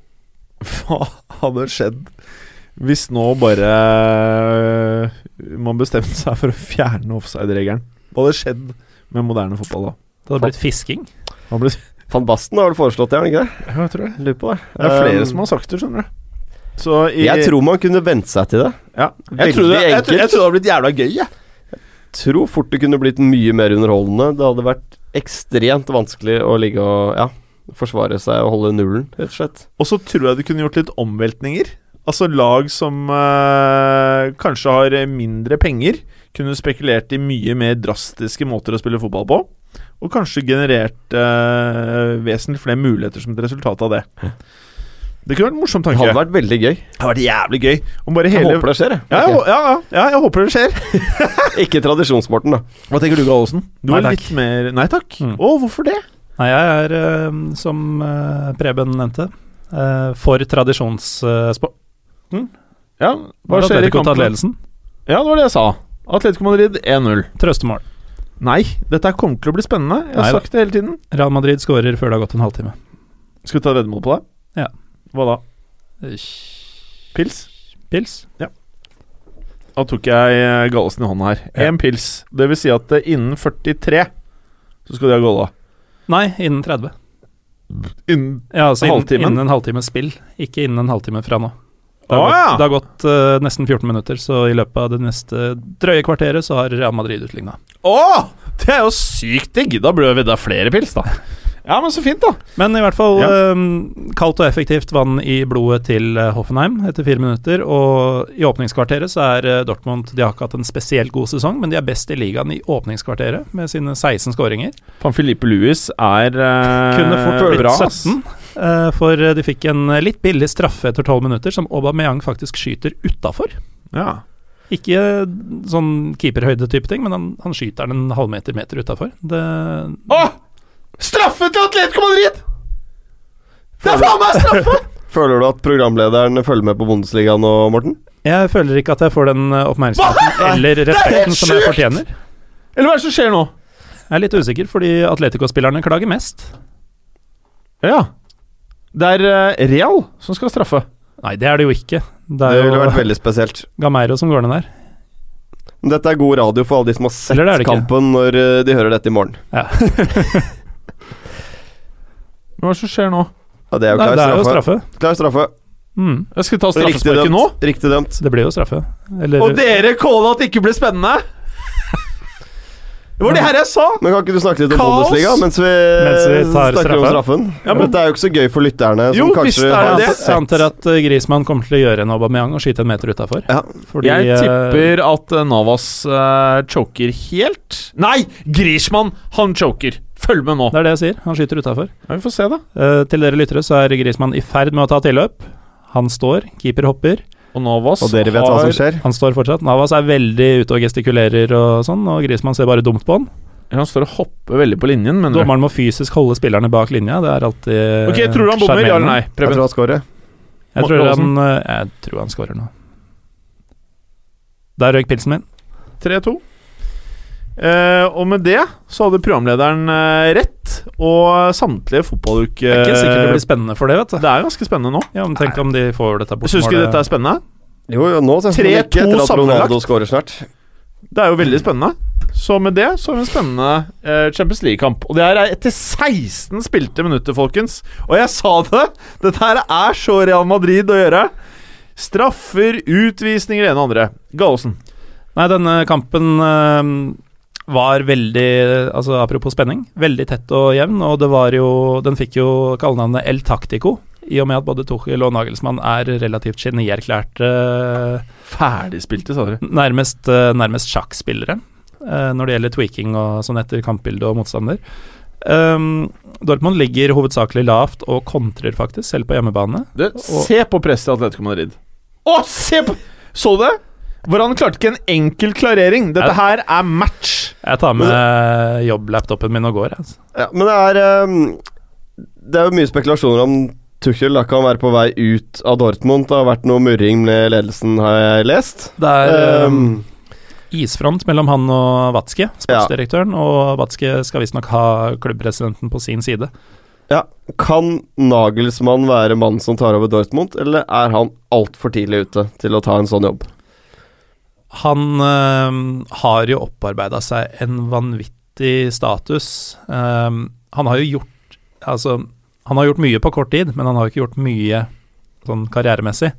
hva hadde skjedd hvis nå bare eh, man bestemte seg for å fjerne offside-regelen? Hva hadde skjedd med moderne fotball da? Det hadde blitt fisking. Hva ble, Van Basten har vel foreslått det, har han ikke det? jeg tror det. Lurer på det. Det er flere Um, som har sagt det, skjønner du. Så i, Jeg tror man kunne vente seg til det. ja. jeg, trodde, jeg, jeg, jeg tror det hadde blitt jævla gøy, jeg. Tror fort det kunne blitt mye mer underholdende. Det hadde vært ekstremt vanskelig å ligge og ja, forsvare seg og holde nullen, rett og slett. Og så tror jeg det kunne gjort litt omveltninger. Altså lag som øh, kanskje har mindre penger, kunne spekulert i mye mer drastiske måter å spille fotball på. og kanskje generert øh, vesentlig flere muligheter som et resultat av det. Det kunne vært en morsom tanke. Det hadde vært veldig gøy. Det hadde vært jævlig gøy. Om bare Jeg håper det skjer, jeg. ja, jeg, ja, ja, ja, jeg håper det skjer. (laughs) Ikke tradisjonssporten, da. Hva tenker du, Gallosen? Du er litt mer Nei takk. Å, Mm. hvorfor det? Nei, jeg er, uh, som uh, Preben nevnte, uh, for tradisjonssporten. Ja, hva skjer i kampen? ledelsen. Ja, det var det jeg sa. Atletico Madrid 1-0. Trøstemål. Nei, dette kommer til å bli spennende. Jeg har Nei sagt det hele tiden. Real Madrid skårer før det har gått en halvtime. Skal vi ta veddemål på det? Ja. Hva da? Pils? Pils? Ja. Da tok jeg eh, Gallesen i hånda her. Ja. Pils. Det vil si at eh, innen 43 så skal de ha golla. Nei, innen 30. Innen Ja, altså Halvtimen? innen en halvtimes spill, ikke innen en halvtime fra nå. Det har Å, gått, det har gått uh, nesten 14 minutter, så i løpet av det neste drøye kvarteret så har Real Madrid utligna. Å! Det er jo sykt digg! Da burde vi da flere pils, da. Ja, men så fint, da. Men i hvert fall Ja. um, kaldt og effektivt vann i blodet til eh, Hoffenheim etter fire minutter. Og i åpningskvarteret så er eh, Dortmund De har ikke hatt en spesielt god sesong, men de er best i ligaen i åpningskvarteret med sine 16 skåringer. Van Filippe Louis er uh, Kunne fort blitt bra, 17, Uh, for de fikk en litt billig straffe etter 12 minutter, som Aubameyang faktisk skyter utafor. Ja. Ikke sånn keeperhøyde-type ting, men han, han skyter den en halvmeter meter utafor. Det Å! Straffe til Atletico Madrid! Det er faen meg straffe! (laughs) Føler du at programlederen følger med på Bundesliga nå, Morten? Jeg føler ikke at jeg får den eh, oppmerksomheten Hva? eller respekten som jeg fortjener. Eller hva er det som skjer nå? Jeg er litt usikker, fordi Atletico-spillerne klager mest. Ja. Det er eh, Real som skal straffe. Nei, det er det jo ikke. Det Det ville vært veldig spesielt. Gameiro som går ned der. Dette er god radio for alle de som har sett det det kampen når eh, de hører dette i morgen. Ja. (laughs) Hva er det som skjer nå? Ja, det er jo Nei, klar det er jo straffe. straffe. Klar straffe. Mm, Jeg skal ta Riktig straffesparket dømt. nå. Riktig dømt. det blir jo straffe. Eller Og dere calla at det ikke ble spennende! Det var det her jeg sa! Men kan ikke du snakke litt om Kaos! Bundesliga mens vi, Mens vi tar snakker om straffe? straffen? Ja, men- Dette er jo ikke så gøy for lytterne som Jo, visst kanskje er har det det. Jeg antar at Griezmann kommer til å gjøre en Aubameyang og skyte en meter utafor. Ja. Fordi Jeg eh, tipper at eh, Navas eh, choker helt. Nei! Griezmann, han choker. Følg med nå. Det er det jeg sier. Han skyter utafor. Ja, vi får se, da. Uh, til dere lyttere så er Grismann i ferd med å ta tilløp. Han står, keeper hopper. Og Navas Og dere vet hva som skjer? Han står fortsatt. Navas er veldig ute og gestikulerer og sånn, og Grismann ser bare dumt på han. Han står og hopper veldig på linjen, men Dommeren må fysisk holde spillerne bak linja. Det er alltid Ok, Tror du han bommer, ja eller nei? Jeg tror han scorer. Jeg tror han, eh, jeg tror han scorer nå. Der røyk pilsen min. 3-2. Eh, og med det så hadde programlederen uh, rett, og samtlige fotballuke Det er ikke sikkert det blir spennende for det, vet du. Det er ganske spennende nå. Ja, men Tenk om de får dette Syns du ikke dette er spennende? Jo, jo, nå synes jeg 3-2 ikke etter at. Ronaldo skårer snart. Det er jo veldig spennende. Så med det så har vi en spennende uh, Champions League-kamp. Og det her er etter 16 spilte minutter, folkens. Og jeg sa det! Dette her er så Real Madrid å gjøre. Straffer, utvisninger, det ene og andre. Gallosen. Nei, denne kampen eh, var veldig Altså Apropos spenning, veldig tett og jevn. Og det var jo Den fikk jo kallenavnet El Tactico, i og med at både Tuchel og Nagelsmann er relativt genierklærte Ferdigspilte, sa dere. nærmest, eh, nærmest sjakkspillere eh, når det gjelder tweaking og sånn etter kampbilde og motstander. Um, Dortmund ligger hovedsakelig lavt og kontrer faktisk, selv på hjemmebane. Du, se på presset i Atletico Madrid. Å, se på Så du det? Hvor han klarte ikke en enkel klarering. Dette jeg, her er match. Jeg tar med jobblaptopen min og går, altså. Ja, men det er um, Det er jo mye spekulasjoner om Tuchel da kan være på vei ut av Dortmund. Det har vært noe murring med ledelsen, har jeg lest. Det er um, isfront mellom han og Watzke, sportsdirektøren, og Watzke skal visstnok ha klubbpresidenten på sin side. ja, kan Nagelsmann være mannen som tar over Dortmund, eller er han altfor tidlig ute til å ta en sånn jobb? Han øhm, har jo opparbeida seg en vanvittig status. Um, han har jo gjort Altså, han har gjort mye på kort tid, men han har jo ikke gjort mye sånn karrieremessig.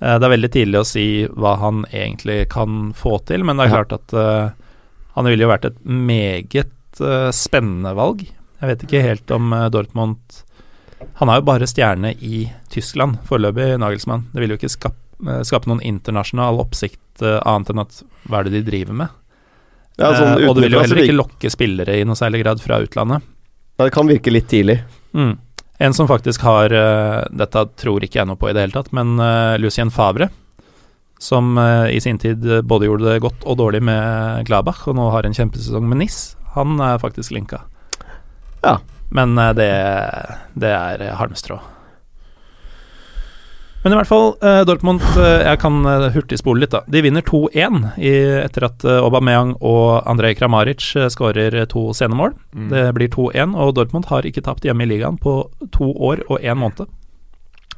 Uh, det er veldig tidlig å si hva han egentlig kan få til, men det er klart at uh, han ville jo vært et meget uh, spennende valg. Jeg vet ikke helt om øh, Dortmund Han er jo bare stjerne i Tyskland foreløpig, Nagelsmann. Det vil jo ikke skape, skape noen internasjonal oppsikt eh, annet enn at hva er det de driver med? Ja, sånn uh, og du vil jo heller ikke lokke spillere i noe særlig grad fra utlandet. Ja, Det kan virke litt tidlig. Mm. En som faktisk har uh, Dette tror ikke jeg noe på i det hele tatt, men Lucien Favre, som i sin tid både gjorde det godt og dårlig med Gladbach, og nå har en kjempesesong med NIS, han er faktisk linka. Ja. Men det, det er halmstrå. Men i hvert fall, eh, Dortmund eh, Jeg kan hurtig hurtigspole litt, da. De vinner 2-1 etter at eh, Aubameyang og Andrej Kramaric eh, skårer to scenemål. Mm. Det blir 2-1, og Dortmund har ikke tapt hjemme i ligaen på to år og én måned.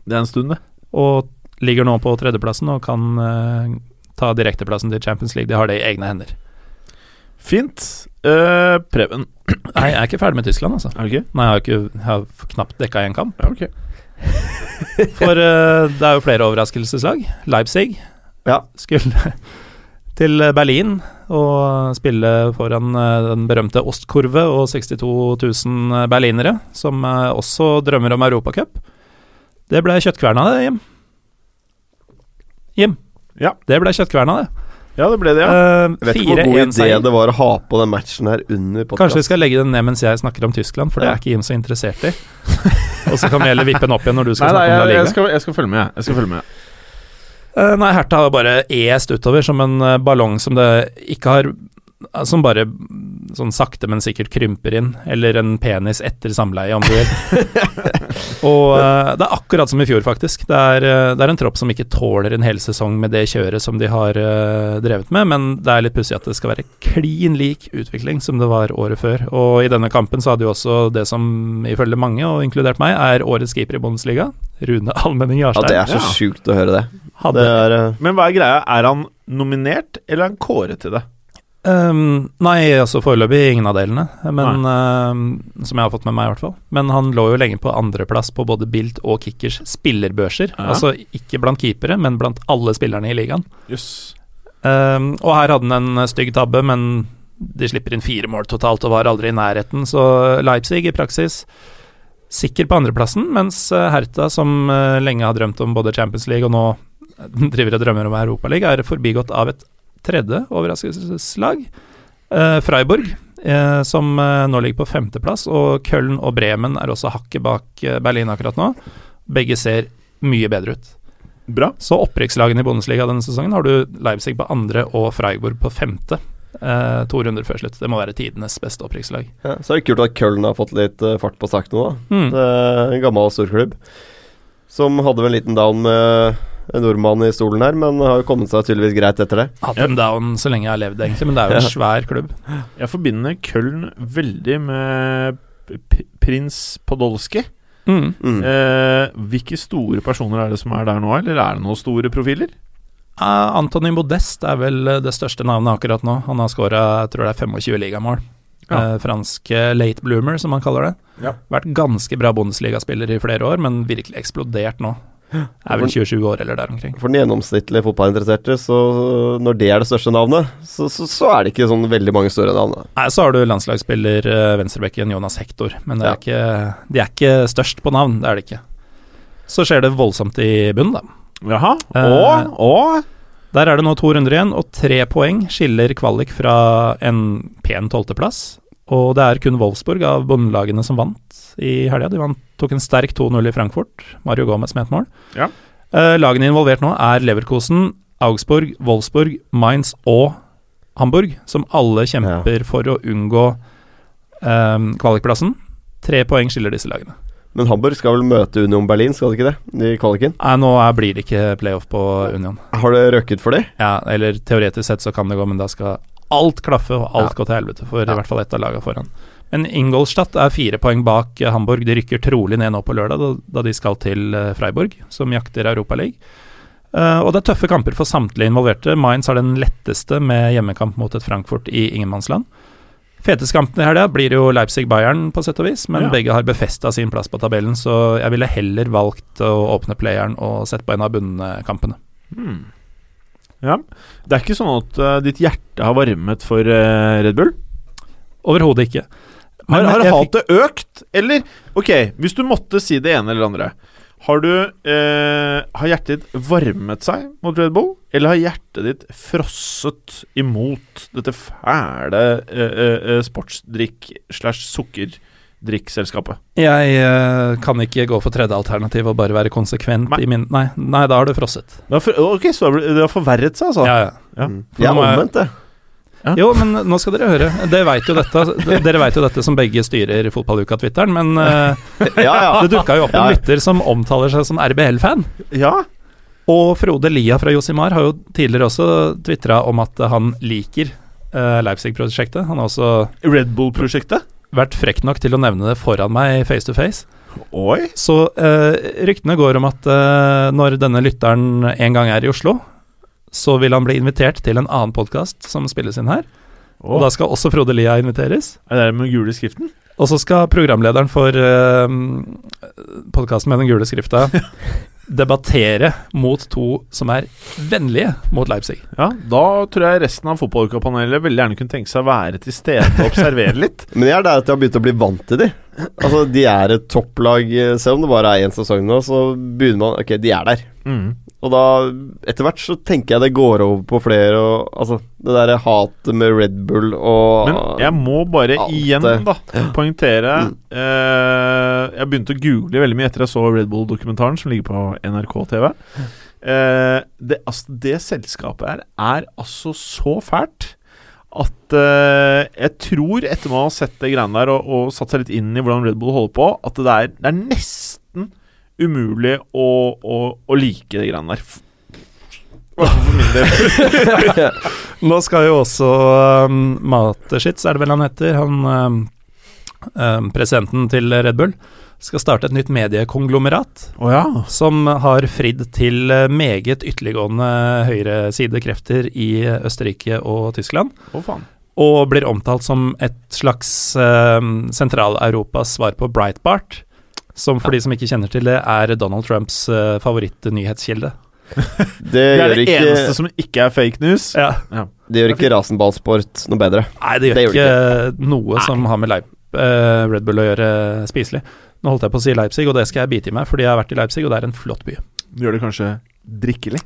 Det er en stund, det. Og ligger nå på tredjeplassen og kan uh, ta direkteplassen til Champions League. De har det i egne hender. Fint. Uh, Preben. Nei, jeg er ikke ferdig med Tyskland, altså. Er du ikke? Nei, jeg har, ikke, jeg har knapt dekka én kamp. Ja, ok. For uh, det er jo flere overraskelseslag. Leipzig Ja. skulle (laughs) til Berlin og spille foran eh, den berømte Ostkurve og 62 000 berlinere, som eh, også drømmer om Europacup. Det ble kjøttkverna, det, Jim. Jim. Ja. Det ble kjøttkverna, det. Ja, det ble det, ja. Uh, vet ikke hvor god idé 4-1-seier. det var å ha på den matchen her under podcast. Kanskje vi skal legge den ned mens jeg snakker om Tyskland, for det Ja. er ikke Jim så interessert i. og så kan vi heller vippe den opp igjen når du skal Nei, nei, snakke om La jeg, Liga. jeg, skal, jeg skal følge med, jeg. jeg skal følge med. Eh, nei, Hertha har bare est utover som en eh, ballong som det ikke har Som bare sånn sakte, men sikkert krymper inn. Eller en penis etter samleie, om du vil. (laughs) og uh, det er akkurat som i fjor, faktisk. Det er, uh, det er en tropp som ikke tåler en hel sesong med det kjøret som de har uh, drevet med, men det er litt pussig at det skal være klin lik utvikling som det var året før. Og i denne kampen så hadde jo også det som ifølge mange, og inkludert meg, er årets keeper i Bundesliga, Rune Almenning Ja, Jarstein. det er så Ja. sjukt å høre det. hadde Det er eh, Men hva er greia? Er han nominert, eller er han kåret til det? Ehm, nei, altså foreløpig ingen av delene, men uh, som jeg har fått med meg, i hvert fall. Men han lå jo lenge på andreplass på både Bilt og Kickers spillerbørser. Ja. Altså ikke blant keepere, men blant alle spillerne i ligaen. Yes. Um, og her hadde han en stygg tabbe, men de slipper inn fire mål totalt og var aldri i nærheten, så Leipzig i praksis sikker på andreplassen, mens eh, Hertha, som eh, lenge har drømt om både Champions League og nå driver og drømmer om Europaligaen, er forbigått av et tredje overraskelseslag. Eh, Freiburg, eh, som eh, nå ligger på femteplass, og Köln og Bremen er også hakket bak eh, Berlin akkurat nå. Begge ser mye bedre ut. Bra. Så opprykkslagene i Bundesliga denne sesongen har du Leipzig på andre og Freiburg på femte. Eh, to runder før slutt. Det må være tidenes beste opprykkslag. ja, Så er det kult at Köln har fått litt uh, fart på sakene nå. da. Mm. Det er en gammel storklubb som hadde vel en liten down med nordmann i stolen her, men har jo kommet seg tydeligvis greit etter det. Hatt dem down så lenge jeg har levd, egentlig, men det er jo en svær klubb. Jeg forbinder Köln veldig med prins Podolsky. Mm. Mm. Eh, hvilke store personer er det som er der nå, eller er det noen store profiler? Uh, Antony Modest er vel eh, det største navnet akkurat nå. Han har skåra jeg tror det er 25 ligamål. Ja. Uh, fransk eh, late bloomer, som man kaller det. Ja. Vært ganske bra Bundesliga-spiller i flere år, men virkelig eksplodert nå. Er vel 27 år eller der omkring. For den gjennomsnittlige fotballinteresserte, så når det er det største navnet, så, så, så er det ikke sånn veldig mange store navn. Nei, Så har du landslagsspiller uh, venstrebekken Jonas Hector, men det er ikke, de er ikke størst på navn. Det er det ikke. Så skjer det voldsomt i bunnen, da. Jaha. Eh, og, og Der er det nå to runder igjen, og tre poeng skiller kvalik fra en pen tolvteplass. Og det er kun Wolfsburg av bondelagene som vant i helga. De vant, tok en sterk 2-0 i Frankfurt. Mario Gomez med et mål. Ja. Eh, lagene involvert nå er Leverkosen, Augsburg, Wolfsburg, Mainz og Hamburg, som alle kjemper for å unngå eh, kvalikplassen. Tre poeng skiller disse lagene. Men Hamburg skal vel møte Union Berlin, skal det ikke det? I kvaliken. Nei, nå blir det ikke playoff på Union. Har det røkket for det? Ja, eller teoretisk sett så kan det gå, men da skal alt klaffe og alt Ja. gå til helvete for Ja. i hvert fall ett av lagene foran. Men Ingolstadt er fire poeng bak eh, Hamburg. De rykker trolig ned nå på lørdag, da, da de skal til eh, Freiburg, som jakter Europaligaen. Uh, og det er tøffe kamper for samtlige involverte. Mainz har den letteste med hjemmekamp mot et Frankfurt i ingenmannsland. Feteskampene kampen i helga blir jo Leipzig-Bayern, på sett og vis, men Ja. begge har befesta sin plass på tabellen, så jeg ville heller valgt å åpne playeren og sett på en av bunnkampene. hmm. Ja. Det er ikke sånn at uh, ditt hjerte har varmet for uh, Red Bull? Overhodet ikke. Har, Men har fikk- hatet økt, eller Ok, hvis du måtte si det ene eller det andre. Har du eh, Har hjertet ditt varmet seg mot Red Bull, eller har hjertet ditt frosset imot dette fæle eh, eh, eh, sportsdrikk slash sukkerdrikkselskapet? Jeg uh, kan ikke gå for tredje alternativ og bare være konsekvent Nei. i min Nei, nei da har du frosset. Det for, ok, så det har- forverret seg, altså? Ja, ja. Ja. Mm. For Jeg er omvendt, omvendt, jeg. Jo, men nå skal dere høre. Dere vet jo dette, jo dette som begge styrer fotballuka-twitteren, men uh, Ja, ja. det dukka jo opp en Ja. lytter som omtaler seg som RBL-fan. ja. Og Frode Lia fra Josimar har jo tidligere også tvitra om at han liker uh, Leipzig-prosjektet. Han har også Red Bull-prosjektet? Vært frekk nok til å nevne det foran meg face to face. Oi. Så eh, ryktene går om at eh, når denne lytteren en gang er i Oslo, så vil han bli invitert til en annen podkast som spilles inn her. Og da skal også Frode Lia inviteres. Er det med gule skriften? Og så skal programlederen for uh, podkasten med den gule skrifta (laughs) debattere mot to som er vennlige mot Leipzig. Ja, da tror jeg resten av fotballuka-panelet veldig gjerne kunne tenke seg å være til stede og observere (laughs) litt. Men jeg er der at jeg har begynt å bli vant til de. Altså, De er et topplag, eh, selv om det bare er én sesong nå. Så begynner man Ok, de er der. Mm. Og da, etter hvert, så tenker jeg det går over på flere og Altså, det derre hatet med Red Bull og Men jeg må bare igjen det. da poengtere Mm. eh, Jeg begynte å google veldig mye etter jeg så Red Bull-dokumentaren som ligger på NRK TV. Eh, det, altså, det selskapet her er altså så fælt at eh, jeg tror, etter man har sett det greiene der og, og satt seg litt inn i hvordan Red Bull holder på, at det er, det er nesten umulig å, å, å like det greiene der. (laughs) Nå skal jo også um, Mateschitz, er det vel han heter, han um, um, presidenten til Red Bull, skal starte et nytt mediekonglomerat oh ja. som har fridd til uh, meget ytterliggående høyresidekrefter i Østerrike og Tyskland. Å faen. Og blir omtalt som et slags um, Sentral-Europas svar på Breitbart. Som for de som ikke kjenner til det, er Donald Trumps uh, favorittnyhetskilde. (laughs) Det Det er gjør det ikke, eneste som ikke er fake news. Ja. det gjør ikke rasenballsport noe bedre. Nei, det gjør Det gjør ikke noe som har med Leip, uh, Red Bull å gjøre spiselig. Nå holdt jeg på å si Leipzig, og det skal jeg bite i meg, fordi jeg har vært i Leipzig, og det er en flott by. Gjør det kanskje drikkelig.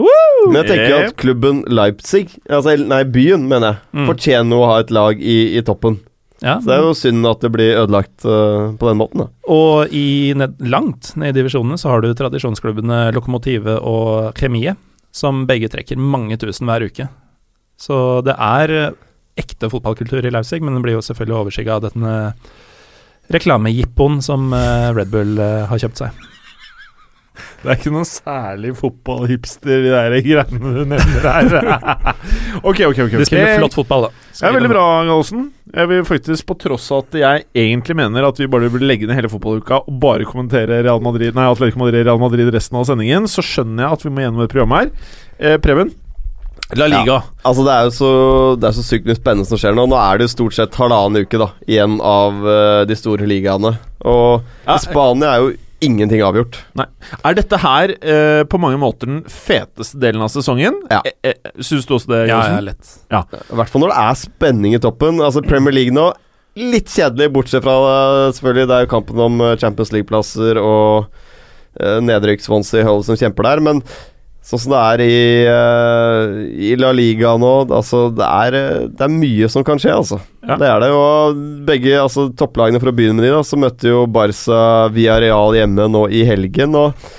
Men jeg tenker Eh. at klubben Leipzig, altså, nei, byen, mener jeg, Mm. fortjener å ha et lag i, i toppen. Ja. Så det er jo synd at det blir ødelagt uh, på den måten, da. Og i ned, langt ned i divisjonene så har du tradisjonsklubbene Lokomotive og Kremiet, som begge trekker mange tusen hver uke. Så det er eh, ekte fotballkultur i Leipzig, men den blir jo selvfølgelig overskygga av denne reklamejippoen som eh, Red Bull har kjøpt seg. Det er ikke noen særlig fotballhipster, de der greiene du nevner her. (laughs) ok, ok, ok. De spiller flott fotball, da. Det er veldig bra, Gallosen. Jeg vil faktisk, på tross av at jeg egentlig mener at vi bare burde legge ned hele fotballuka og bare kommentere Real Madrid Nei, Atletico Madrid Real Madrid resten av sendingen, så skjønner jeg at vi må gjennom et program her. Eh, Preben? La Liga. Altså Det er jo så Det er så sykt mye spennende som skjer nå. Nå er det jo stort sett halvannen uke da igjen av uh, de store ligaene. Og Ja, Spania er jo ingenting avgjort. Er dette her eh, på mange måter den feteste delen av sesongen? Ja. Eh, eh, Syns du også det, Ja, Gallosen? ja, lett. I hvert fall når det er spenning i toppen. Altså Premier League nå litt kjedelig, bortsett fra øh, selvfølgelig Det er jo kampen om øh, Champions League-plasser og eh, nedrykk Swansea Hull som kjemper der, men sånn som det er i, uh, i La Liga nå Altså, det er, øh, det er mye som kan skje, altså. Ja. Det er det. Og begge altså, topplagene, for å begynne med de, da, så møtte jo Barca Real hjemme nå i helgen. og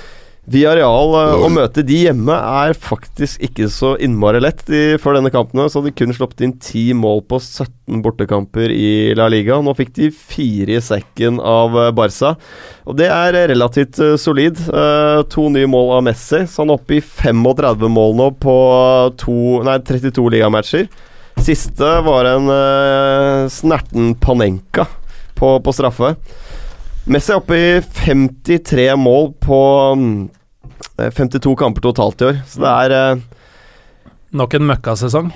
Villarreal, øh, å møte de hjemme er faktisk ikke så innmari lett. De, før denne kampen så hadde de kun sluppet inn 10 mål på 17 bortekamper i La Liga. Nå fikk de fire i sekken av øh, Barca, og det er relativt øh, solid. Eh, to nye mål av Messi, så han er oppe i 35 mål nå på to, nei, 32 ligamatcher. Siste var en uh, snerten Panenka på, på straffe. Messi er oppe i 53 mål på mm, eh, 52 kamper totalt i år. Så det er uh, Nok en møkkasesong.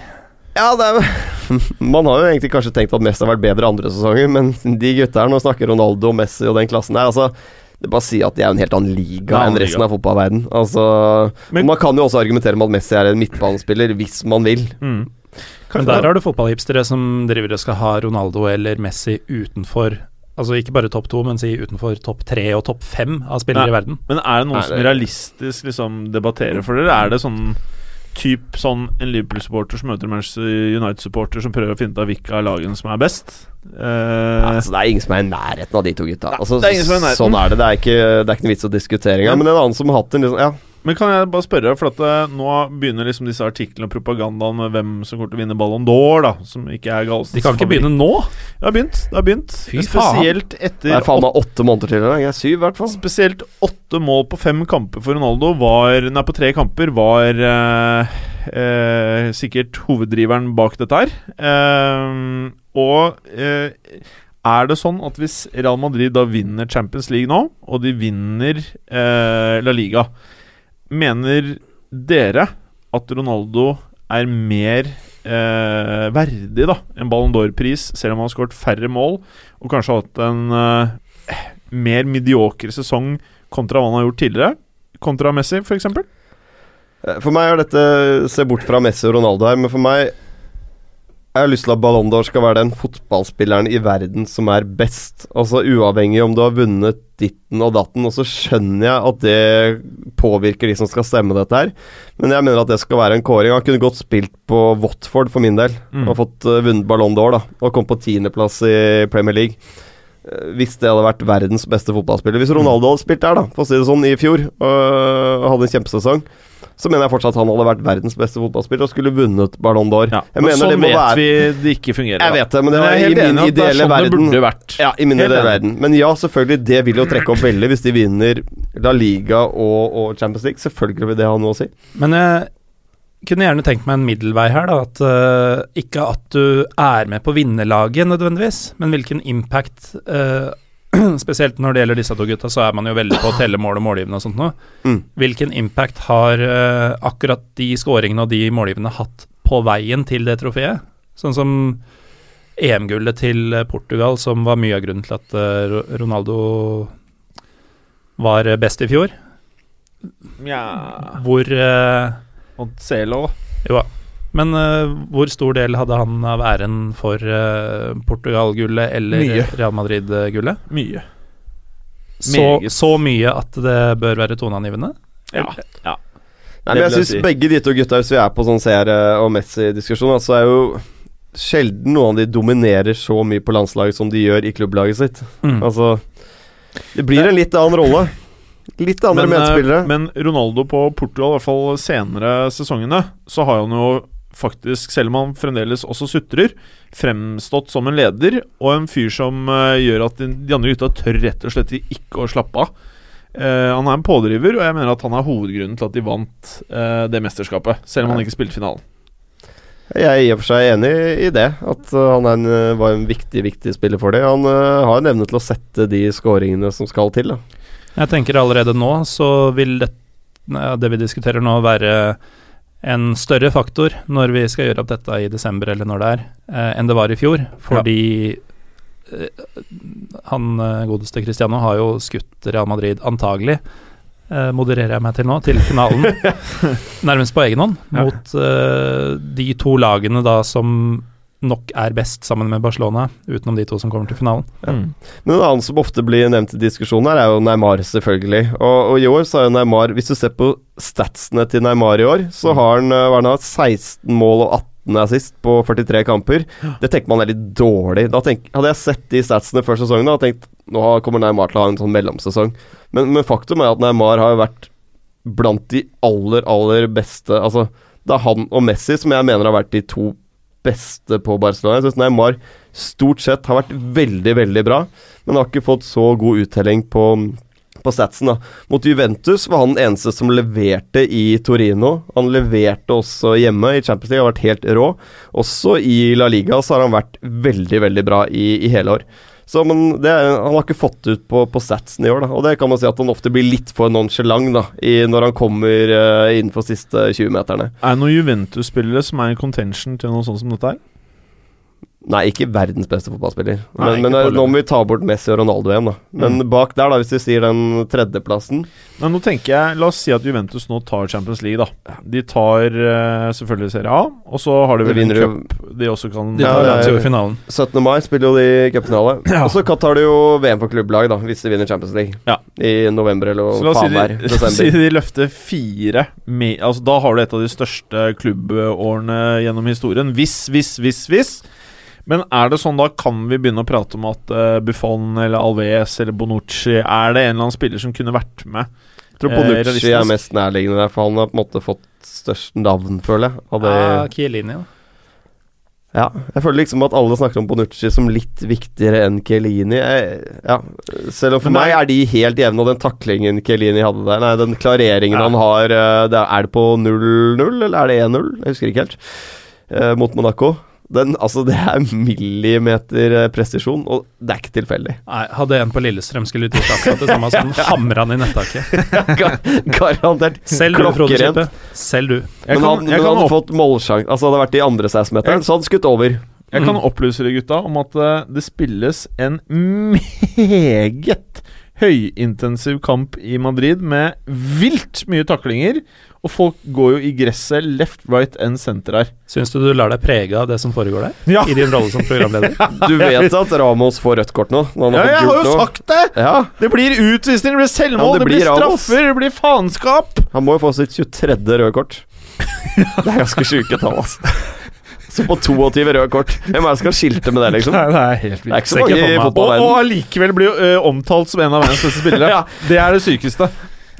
Ja, det er (laughs) Man har jo egentlig kanskje tenkt at Messi har vært bedre andre sesonger, men de gutta her, nå snakker Ronaldo, Messi og den klassen der, altså det er bare å si at de er en helt annen liga enn resten liga. av fotballverden. Altså, Men- man kan jo også argumentere med at Messi er en midtbanespiller, hvis man vil. Mm. Men der har du fotballhipstere som driver og skal ha Ronaldo eller Messi utenfor Altså ikke bare topp to, men si utenfor topp tre og topp fem av spillere Nei. i verden. Men er det noen Nei, som det- realistisk liksom debatterer for dere? Er det sånn typ sånn en Liverpool-supporter som møter en Manchester United-supporter som prøver å finne ut av hvilke av lagene som er best? Eh, Altså, det er ingen som er i nærheten av de to gutta. Altså, det er. Sånn er det. Det er ikke, det er ikke noe vits å diskutere engang. Men en annen som har hatt en liksom Ja, Men kan jeg bare spørre, for at eh, nå begynner liksom disse artiklene og propagandaen med hvem som kommer til å vinne Ballon d'Or, da, som ikke er Galsens De kan ikke begynne nå! Det har begynt. Det har begynt. Fy faen. etter det er faen meg åtte måneder til. Eller? Jeg er syv, i hvert fall. Spesielt åtte mål på fem kamper for Ronaldo var Nei, på tre kamper var eh, eh, sikkert hoveddriveren bak dette her. Eh, og eh, er det sånn at hvis Real Madrid da vinner Champions League nå, og de vinner eh, La Liga, mener dere at Ronaldo er mer eh, verdig da enn Ballon d'Or-pris, selv om han har skåret færre mål og kanskje hatt en eh, mer mediokre sesong kontra hva han har gjort tidligere? Kontra Messi, f.eks.? For, For meg er dette Se bort fra Messi og Ronaldo her, men for meg jeg har lyst til at Ballon d'Or skal være den fotballspilleren i verden som er best. Altså Uavhengig om du har vunnet ditten og datten. Og så skjønner jeg at det påvirker de som skal stemme dette her. Men jeg mener at det skal være en kåring. Han kunne godt spilt på Watford for min del. Mm. Og fått uh, vunnet Ballon d'Or da og kom på tiendeplass i Premier League. Eh, Hvis det hadde vært verdens beste fotballspiller. Hvis Ronaldo hadde spilt der, da for å si det sånn, i fjor, og hadde en kjempesesong, så mener jeg fortsatt at han hadde vært verdens beste fotballspiller og skulle vunnet Ballon d'Or. Ja, Jeg men mener sånn det må vet være vi det ikke fungerer. Jeg da. vet det, men det er i min er ideelle sånn det verden. burde vært. Ja, i min ideelle verden. Men ja, selvfølgelig, det vil jo trekke opp veldig hvis de vinner La Liga og, og Champions League. Selvfølgelig vil det ha noe å si. Men jeg kunne gjerne tenkt meg en middelvei her, da. At uh, ikke at du er med på vinnerlaget nødvendigvis, men hvilken impact eh, (clears throat) Spesielt når det gjelder disse to gutta, så er man jo veldig på å telle mål og målgivende og sånt noe. Mm. Hvilken impact har uh, akkurat de skåringene og de målgivende hatt på veien til det trofeet? Sånn som EM-gullet til eh, Portugal, som var mye av grunnen til at uh, Ronaldo var eh, best i fjor. Ja Hvor uh, Og Celo, da. Jo da. Men uh, hvor stor del hadde han av æren for uh, Portugal-gullet eller Mye. Real Madrid-gullet? Mye. Så, så mye at det bør være toneangivende? Ja. ja. Nei, men jeg syns si. begge de to gutta, hvis vi er på sånn CR- og Messi-diskusjon, så er jo sjelden noen av de dominerer så mye på landslaget som de gjør i klubblaget sitt. Mm. Altså Det blir en litt annen rolle. Litt andre Men, eh, medspillere. Men Ronaldo på Portugal, i hvert fall senere sesongene, så har han jo faktisk, selv om han fremdeles også sutrer, fremstått som en leder og en fyr som uh, gjør at de, de andre gutta tør rett og slett ikke å slappe av. Uh, han er en pådriver, og jeg mener at han er hovedgrunnen til at de vant uh, det mesterskapet, selv om han ikke spilte finalen. Jeg er i og for seg enig i det, at han er en, var en viktig viktig spiller for det. Han uh, har en evne til å sette de skåringene som skal til. Da. Jeg tenker allerede nå så vil det, det vi diskuterer nå, være en større faktor når vi skal gjøre opp dette i desember eller når det er, eh, enn det var i fjor. Fordi ja. han eh, godeste Cristiano har jo skutt Real Madrid antagelig, eh, modererer jeg meg til nå, til finalen. (laughs) nærmest på egen hånd, mot eh, de to lagene da som nok er best sammen med Barcelona, utenom de to som kommer til finalen. Mm. Men en annen som ofte blir nevnt i diskusjonen her, er jo Neymar, selvfølgelig. Og, og i år så er jo Neymar Hvis du ser på statsene til Neymar i år, så har han, hva har han hatt 16 mål og 18 assist på 43 kamper. Det tenker man er litt dårlig. Da tenk, hadde jeg sett de statsene før sesongen, da hadde jeg tenkt nå kommer Neymar til å ha en sånn mellomsesong. Men, men faktum er at Neymar har vært blant de aller, aller beste Altså, det er han og Messi som jeg mener har vært de to beste på Barcelona. Jeg syns Neymar stort sett har vært veldig, veldig bra, men har ikke fått så god uttelling på, på statsen. da. Mot Juventus var han den eneste som leverte i Torino. Han leverte også hjemme i Champions League, har vært helt rå. Også i La Liga så har han vært veldig, veldig bra i, i hele år. Så, men det, Han har ikke fått ut på, på statsen i år, da. og det kan man si at han ofte blir litt for nonchalant da, i, når han kommer uh, innenfor siste 20-meterne. Er det noen Juventus-spillere som er i contention til noe sånt som dette her? Nei, ikke verdens beste fotballspiller. Nei, Men, eh, nå må vi ta bort Messi og Ronaldo igjen, da. Men bak der, da, hvis vi sier den tredjeplassen Men nå tenker jeg La oss si at Juventus nå tar Champions League, da. De tar uh, selvfølgelig Serie A, og så har de De vel en vinner cup de også kan De tar ja, i finalen. 17. mai spiller jo de cupfinale. (clears throat) Ja. Og så tar de jo VM for klubblag, da, hvis de vinner Champions League. Ja. I november eller Så la oss si faen der. de, (laughs) si de løfter fire med, altså Da har du et av de største klubbårene gjennom historien. Hvis, hvis, hvis, hvis. Men er det sånn da, kan vi begynne å prate om at uh, Buffon eller Alves eller Bonucci Er det en eller annen spiller som kunne vært med? Jeg tror Bonucci eh, er mest nærliggende der, for han har på en måte fått størst navn, føler jeg. Av det. Ja, Chiellini, da. Ja, jeg føler liksom at alle snakker om Bonucci som litt viktigere enn Kielini. Ja. Selv om for er, meg er- er de helt jevne, og den taklingen Kielini hadde der Nei, den klareringen Ja. han har eh, det er, er det på 0-0, eller er det 1-0? Jeg husker ikke helt. Eh, mot Monaco. Den, altså, det er millimeter eh, og det er ikke tilfeldig. Nei, hadde en på Lillestrøm skulle gjort akkurat det samme, så (laughs) han hamra han i nettaket. (laughs) Gar- Garantert. Selv du, Frode. Kippe. Selv du. Jeg Men han, kan, han hadde fått målsjanse Altså, hadde vært i andre 16-meteren, så hadde han skutt over. jeg kan opplyse dere gutta om at eh, det spilles en meget høyintensiv kamp i Madrid med vilt mye taklinger. Og folk går jo i gresset left, right and center her. Syns du du lar deg prege av det som foregår der? Ja, I din rolle som programleder? (laughs) Du vet at Ramos får rødt kort nå? Når han ja har jeg har jo noe. sagt det! Ja, Det blir utvisning, det blir selvmål, Ja, det det, blir Ramos. straffer, det blir faenskap. Han må jo få sitt 23. røde kort. (laughs) Det er ganske sjuke tall, altså. Så på 22 røde kort. Hvem er det som skal skilte med det, liksom? Nei, det er helt Det er ikke så mange i. Fotballverdenen. og allikevel blir jo ø, omtalt som en av verdens beste spillere. Ja. Det er det sykeste.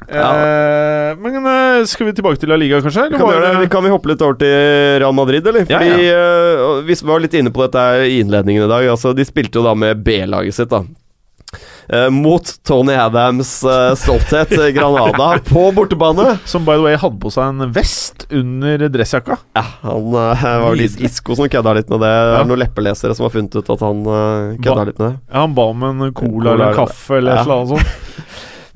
Eh, men eh, skal vi tilbake til La Liga, kanskje? Eller Kan vi, det? det- kan vi hoppe litt over til Real Madrid, eller? Ja, Fordi eh, Vi var litt inne på dette i innledningen i dag. Altså, De spilte jo da med B-laget sitt, da. Eh, mot Tony Adams' eh, stolthet, Granada, (laughs) på bortebane. Som by the way hadde på seg en vest under dressjakka. Ja, han var vel Isko Isco som kødda litt med det. Det Ja. er noen leppelesere som har funnet ut at han uh, kødda litt med det. Ja, han ba om en cola, Cola eller en kaffe eller Ja. annet sånt. (laughs)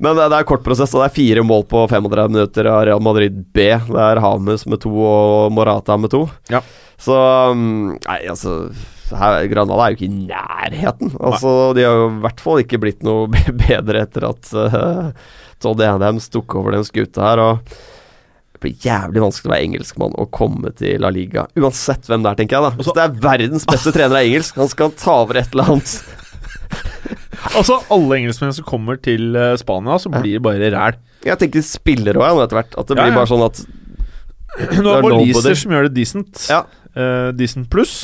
Men det, det er kort prosess, og det er fire mål på 35 minutter av Real Madrid B. Det er Hames med to og Morata med to. Ja. Så um, Nei, altså her, Granada er jo ikke i nærheten. Altså, De har jo i hvert fall ikke blitt noe (laughs) bedre etter at uh, Todd Adams tok over den skuta her. Og det blir jævlig vanskelig å være engelskmann og komme til La Liga. Uansett hvem det er, tenker jeg. da Hvis det er verdens beste trener er engelsk, han skal ta over et eller annet. (laughs) Altså, alle engelskmenn som kommer til eh, Spania, så blir det bare ræl. Jeg tenker spillere òg, etter hvert. At det blir ja. bare sånn at (clears throat) Nå er det Baliser som gjør det decent. Ja. Uh, decent pluss.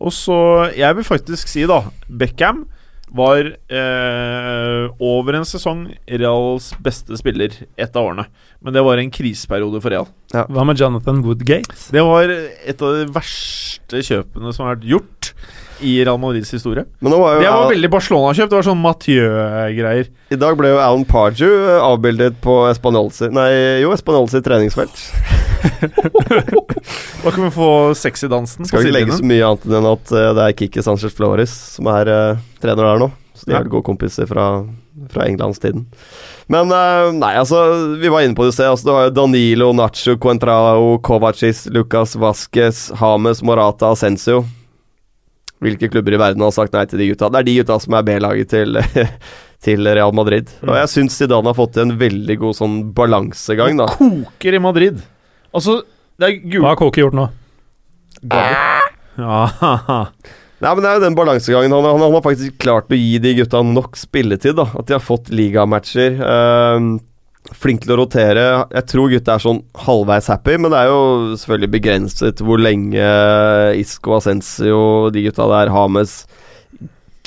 Og så Jeg vil faktisk si, da Beckham var eh, over en sesong Reals beste spiller et av årene. Men det var en kriseperiode for Real. Hva med Jonathan Woodgate? Det var et av de verste kjøpene som har vært gjort i Real Madrids historie. Men nå var jo Det var Al- veldig Barcelona-kjøpt. Det var sånn Mathieu-greier. I dag ble jo Alan Pardew eh, avbildet på Espanolsi Nei, jo, Espanolsi treningsfelt. (laughs) Da kan vi få sexy-dansen Skal ikke legge så mye annet enn at uh, det er Kiki Sanchez Flores som er uh, trener der nå. Så de er gode kompiser fra, fra englandstiden. Men nei, altså, vi var inne på det i. Altså, det var jo Danilo, Nacho, Cuentrao, Kovacis, Lucas Vasques, Hames, Morata, Ascencio. Hvilke klubber i verden har sagt nei til de gutta? Det er de gutta som er B-laget til, (laughs) til Real Madrid. Og jeg syns Zidane har fått til en veldig god sånn balansegang, da. Koker i Madrid. Altså, det er gul... Hva har Koke gjort nå? Ja, (laughs) Nei, men Det er jo den balansegangen. Han, han, han har faktisk klart å gi de gutta nok spilletid. da At de har fått ligamatcher. Uh, flink til å rotere. Jeg tror gutta er sånn halvveis happy, men det er jo selvfølgelig begrenset hvor lenge Isco, Ascencio, de gutta der, Hames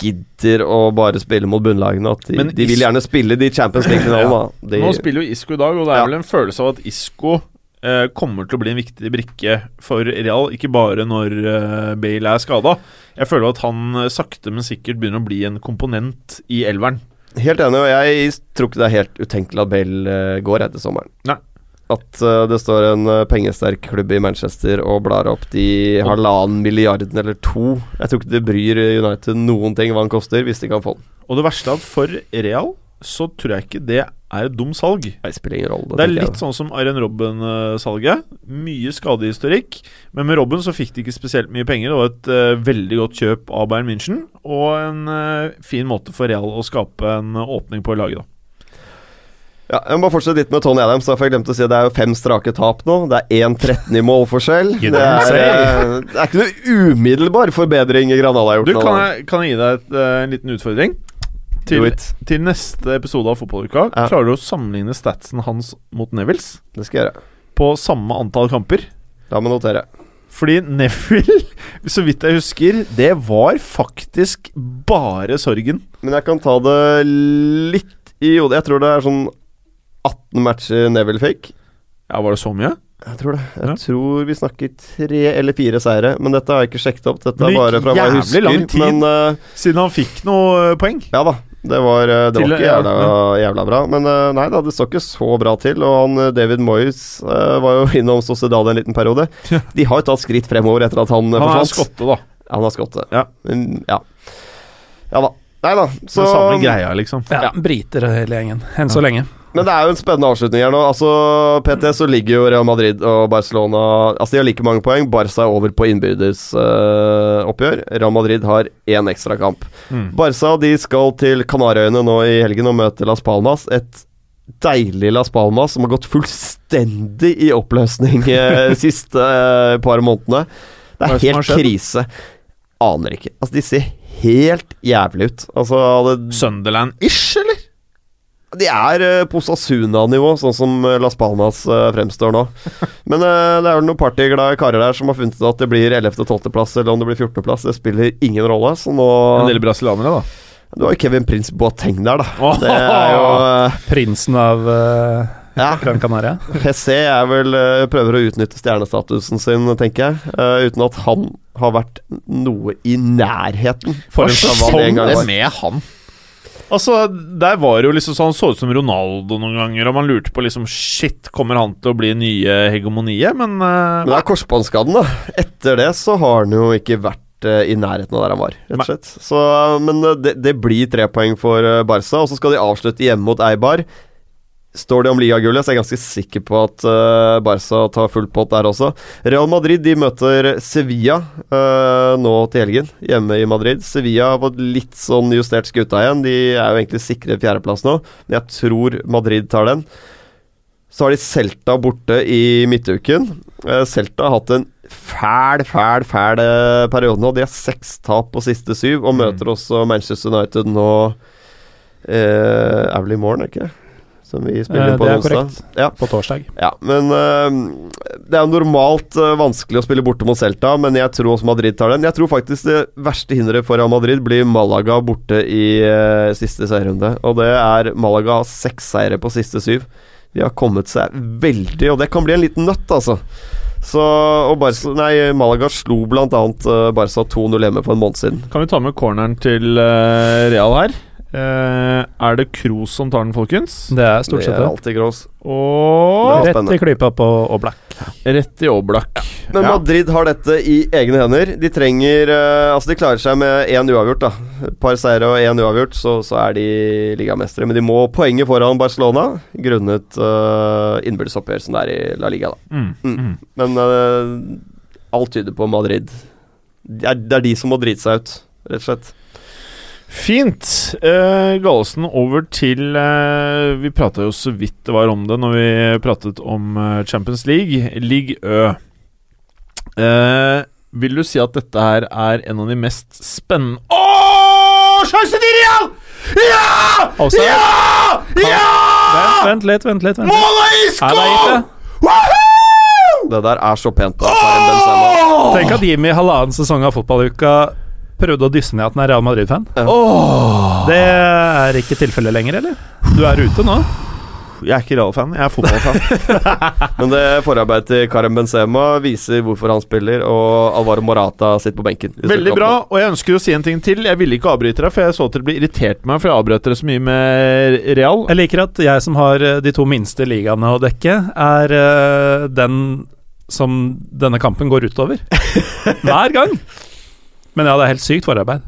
gidder å bare spille mot bunnlagene. At de, de vil gjerne spille de Champions League-finalene. da. De, Nå spiller jo Isco i dag, og det er Ja. vel en følelse av at Isco eh, kommer til å bli en viktig brikke for Real, ikke bare når eh, Bale er skada. Jeg føler at han eh, sakte, men sikkert begynner å bli en komponent i elveren. Helt enig, og jeg tror ikke det er helt utenkelig at Bale eh, går etter sommeren. Nei. At uh, det står en eh, pengesterk klubb i Manchester og blar opp de halvannen milliarden eller to. Jeg tror ikke det bryr United noen ting hva han koster, hvis de kan få den. Og det verste er at for Real så tror jeg ikke det er et dumt salg. Det spiller ingen rolle. Det er litt sånn som Arjen Robben-salget. Mye skadehistorikk. Men med Robben så fikk de ikke spesielt mye penger. Det var et uh, veldig godt kjøp av Bayern München. Og en uh, fin måte for Real å skape en åpning på laget, da. Ja, jeg må bare fortsette litt med Tony Adams. For jeg glemte å si at Det er jo fem strake tap nå. Det er 1-13 i målforskjell. Det er, eh, det er ikke noe umiddelbar forbedring Granada har gjort. Du, nå, kan jeg, kan jeg gi deg et, en liten utfordring? Til, til neste episode av Fotballuka Ja. klarer du å sammenligne statsen hans mot Nevils Det skal jeg gjøre. på samme antall kamper. La meg notere. Fordi Neville, (laughs) så vidt jeg husker, det var faktisk bare sorgen. Men jeg kan ta det litt i hodet. Jeg tror det er sånn 18 matcher Neville fikk. Ja, var det så mye? Jeg tror det. Jeg Ja. tror vi snakker tre eller fire seire. Men dette har jeg ikke sjekket opp. Dette er bare fra hva jeg husker. lang tid. Men uh, Siden han fikk noe eh, poeng. ja da. Det var, eh, det Til- var ikke jævla, jævla bra. Men eh, nei da, det står ikke så bra til. Og han eh, David Moyes var jo (laughs) innom Sociedad en liten periode. De har jo tatt skritt fremover etter at han, eh, Han er forsvant. skotte, da. Han har skottet. Ja. Ja. ja da. Nei da. Så Så, samme greia, liksom. Ja, Briter hele gjengen. Enn så lenge. Men det er jo en spennende avslutning her nå. Altså, PT så ligger jo Real Madrid og Barcelona Altså De har like mange poeng. Barca er over på innbyrdes uh, oppgjør. Real Madrid har én ekstrakamp. Mm. Barca de skal til Kanariøyene nå i helgen og møte Las Palmas. Et deilig Las Palmas som har gått fullstendig i oppløsning eh, de (laughs) siste uh, par månedene. Det er det helt krise. Aner ikke. Altså, de ser helt jævlig ut. Altså, Sunderland-ish, eller? De er uh, på Osasuna-nivå, sånn som eh, Las Palmas eh, fremstår nå. (laughs) Men eh, det er vel noen partyglade karer der som har funnet ut at det blir 11. og 12.-plass, eller om det blir 14.-plass. Det spiller ingen rolle. Så nå En del brasilianere, da. Du har jo Kevin Prince Boateng der, da. Oh, Det er jo uh, (laughs) Prinsen av uh, Ja. Gran Canaria. (laughs) PC er vel uh, prøver å utnytte stjernestatusen sin, tenker jeg. Uh, uten at han har vært noe i nærheten. For en sånn det med han? Altså, der var det jo liksom sånn så ut som Ronaldo noen ganger, og man lurte på liksom Shit, kommer han til å bli nye hegemoniet? Men, uh, Men det er korsbåndskaden, da. Etter det så har han jo ikke vært uh, i nærheten av der han var, rett og slett. Så, men uh, det, det blir tre poeng for eh, Barca, og så skal de avslutte hjemme mot Eibar. Står det om ligagullet, så er jeg ganske sikker på at uh, Barca tar full pott der også. Real Madrid de møter Sevilla uh, nå til helgen, hjemme i Madrid. Sevilla har fått litt sånn justert skuta igjen. De er jo egentlig sikre fjerdeplass nå, men jeg tror Madrid tar den. Så har de Celta borte i midtuken. Uh, Celta har hatt en fæl, fæl, fæl periode nå. De har seks tap på siste syv, og møter også Manchester United nå uh, Er vel i morgen, ikke det? Som vi spiller på onsdag. det er korrekt. Ja, På torsdag. ja, men uh, Det er normalt uh, vanskelig å spille borte mot Celta, men jeg tror også Madrid tar den. Jeg tror faktisk det verste hinderet for Real Madrid blir Malaga borte i uh, siste seierrunde. Og det er Malaga har seks seire på siste syv. De har kommet seg veldig, og det kan bli en liten nøtt, altså. Så, og Barca, nei, Malaga slo bl.a. Barca 2-0 hjemme for en måned siden. kan vi ta med corneren til eh, Real her? Eh, er det Kroos som tar den, folkens? Det er stort sett Det er alltid Kroos. Og Rett i klypa på Oblak. rett i Oblak. Men Madrid har dette i egne hender. De trenger uh, Altså, de klarer seg med én uavgjort, da. Et par seire og én uavgjort, så, så er de ligamestere. Men de må poenget foran Barcelona, grunnet uh, innbyrdesoppgjør som det er i La Liga, da. Mm. Mm. Mm. Men uh, alt tyder på Madrid. Det er, det er de som må drite seg ut, rett og slett. Fint. Uh, Galesen, over til uh, Vi prata jo så vidt det var om det når vi pratet om uh, Champions League. Ligue Ø. Uh, vil du si at dette her er en av de mest spennende Åh, Sjanse til Real! Ja! Også, Ja! Ja! Vent, vent litt, vent litt. Vent. Målet er i det er gitt, skål! det. Woohoo! Det der er så pent. Da, Tenk at Jimmy halvannen sesong av fotballuka prøvde å dysse ned at han er Real Madrid-fan. Åh. Det er ikke tilfellet lenger, eller? Du er ute nå? Jeg er ikke Real-fan, jeg er fotballfan. (laughs) Men det forarbeidet til Karim Benzema viser hvorfor han spiller, og Alvaro Morata sitter på benken. Veldig bra, og jeg ønsker å si en ting til. Jeg ville ikke avbryte deg, for jeg så at dere ble irritert på meg, for jeg avbrøt dere så mye med Real. Jeg liker at jeg som har eh, de to minste ligaene å dekke, er eh, den som denne kampen går utover. (laughs) Hver gang. Men ja, det er helt sykt forarbeid.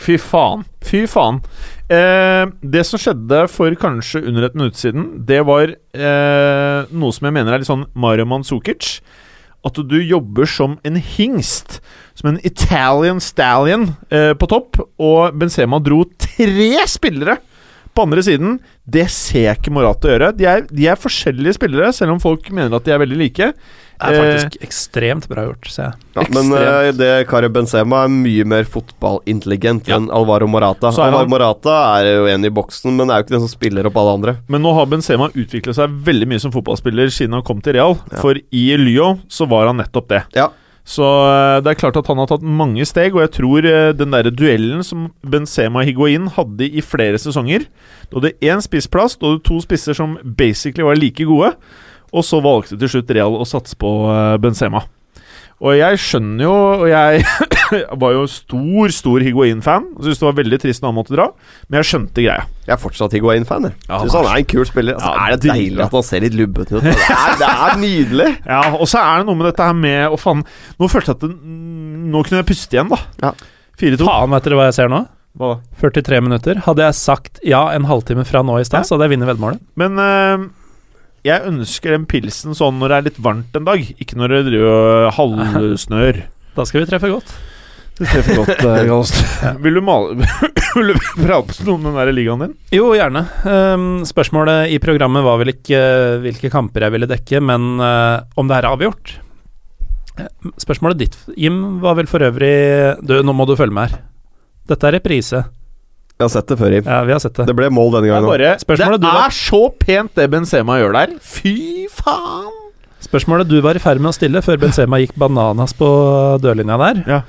Fy faen. Fy faen. Eh, det som skjedde for kanskje under et minutt siden, det var eh, noe som jeg mener er litt sånn Mario Manzukic. At du jobber som en hingst, som en Italian stallion eh, på topp, og Benzema dro tre spillere på andre siden. Det ser ikke Morata gjøre. De er, de er forskjellige spillere, selv om folk mener at de er veldig like. Det er faktisk ekstremt bra gjort, ser jeg. Ja, men eh, det Karim Benzema er mye mer fotballintelligent Ja. enn Alvaro Morata. Han- Alvaro Morata er jo en i boksen, men er jo ikke den som spiller opp alle andre. Men nå har Benzema utviklet seg veldig mye som fotballspiller siden han kom til Real. Ja. For i Lyon så var han nettopp det. Ja. Så eh, det er klart at han har tatt mange steg, og jeg tror eh, den der duellen som Benzema og Higuain hadde i flere sesonger Du hadde én spissplass, du hadde to spisser som basically var like gode, og så valgte til slutt Real å satse på eh, Benzema. Og jeg skjønner jo Og jeg (coughs) var jo stor, stor Higuain-fan. Syntes det var veldig trist når han måtte dra, men jeg skjønte greia. Jeg er fortsatt Higuain-fan. Jeg Ja, Synes han er en kul spiller. Altså, Ja, er det deilig at han ser litt lubben ut? Det er, det er nydelig! (laughs) Ja, og så er det noe med dette her med Å, faen. Nå følte jeg at det, Nå kunne jeg puste igjen, da. Ja. 4-2. Faen, vet dere hva jeg ser nå? Hva? 43 minutter. Hadde jeg sagt ja en halvtime fra nå i stad, Ja. så hadde jeg vunnet veddemålet. Men eh, jeg ønsker den pilsen sånn når det er litt varmt en dag, ikke når det driver halvsnør. Da skal vi treffe godt. Det treffer godt, (laughs) Gallost. Vil du male (laughs) Vil du prate noe om den der ligaen din? Jo, gjerne. Um, spørsmålet i programmet var vel ikke eh, hvilke kamper jeg ville dekke, men uh, om det er avgjort. Eh, Spørsmålet ditt, Jim, var vel for øvrig Du, nå må du følge med her. Dette er reprise. Jeg har sett det før, Jim. Ja, vi har sett det. Det ble mål denne Det er, gangen òg. bare, det du var- er så pent det Benzema gjør der. Fy faen! Spørsmålet du var i ferd med å stille før Benzema gikk bananas på dørlinja der, Ja.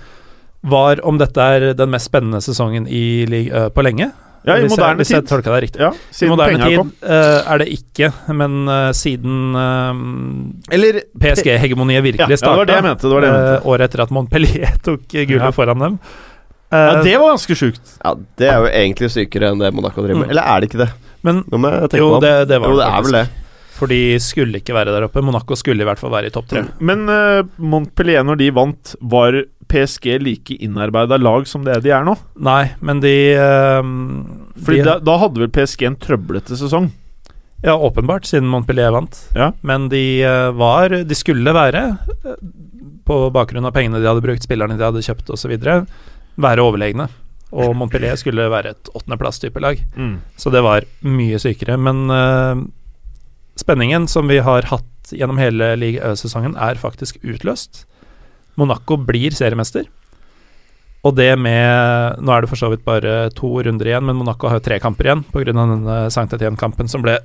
var om dette er den mest spennende sesongen i lig på lenge. Ja, i hvis moderne jeg, hvis jeg tid. tolka deg riktig. Ja, I moderne tid kom. ø, er det ikke, men uh, siden uh, Eller PSG-hegemoniet ja, virkelig ja, det starta, det jeg mente. Det var det jeg mente. året etter at Montpellier (laughs) tok gullet Ja. foran dem. Ja, Eh, det var ganske sjukt. Ja, det er jo egentlig sykere enn det Monaco driver med. Mm. Eller er det ikke det? men Nå må jeg tenke jo, det, det var Jo, det er vel det. For de skulle ikke være der oppe. Monaco skulle i hvert fall være i topp tre. Men uh, Montpellier, når de vant, var PSG like innarbeida lag som det de er nå? Nei, men de, uh, Fordi de da, da hadde vel PSG en trøblete sesong. Ja, åpenbart, siden Montpellier vant. Ja. Men de uh, var De skulle være, på bakgrunn av pengene de hadde brukt, spillerne de hadde kjøpt osv., være overlegne. Og Montpellier skulle være et åttendeplass-type lag. Så det var mye sykere. Men uh, spenningen som vi har hatt gjennom hele Ligue Ø-sesongen, er faktisk utløst. Monaco blir seriemester. Og det med Nå er det for så vidt bare to runder igjen, men Monaco har jo tre kamper igjen pga. denne Saint Etienne-kampen som ble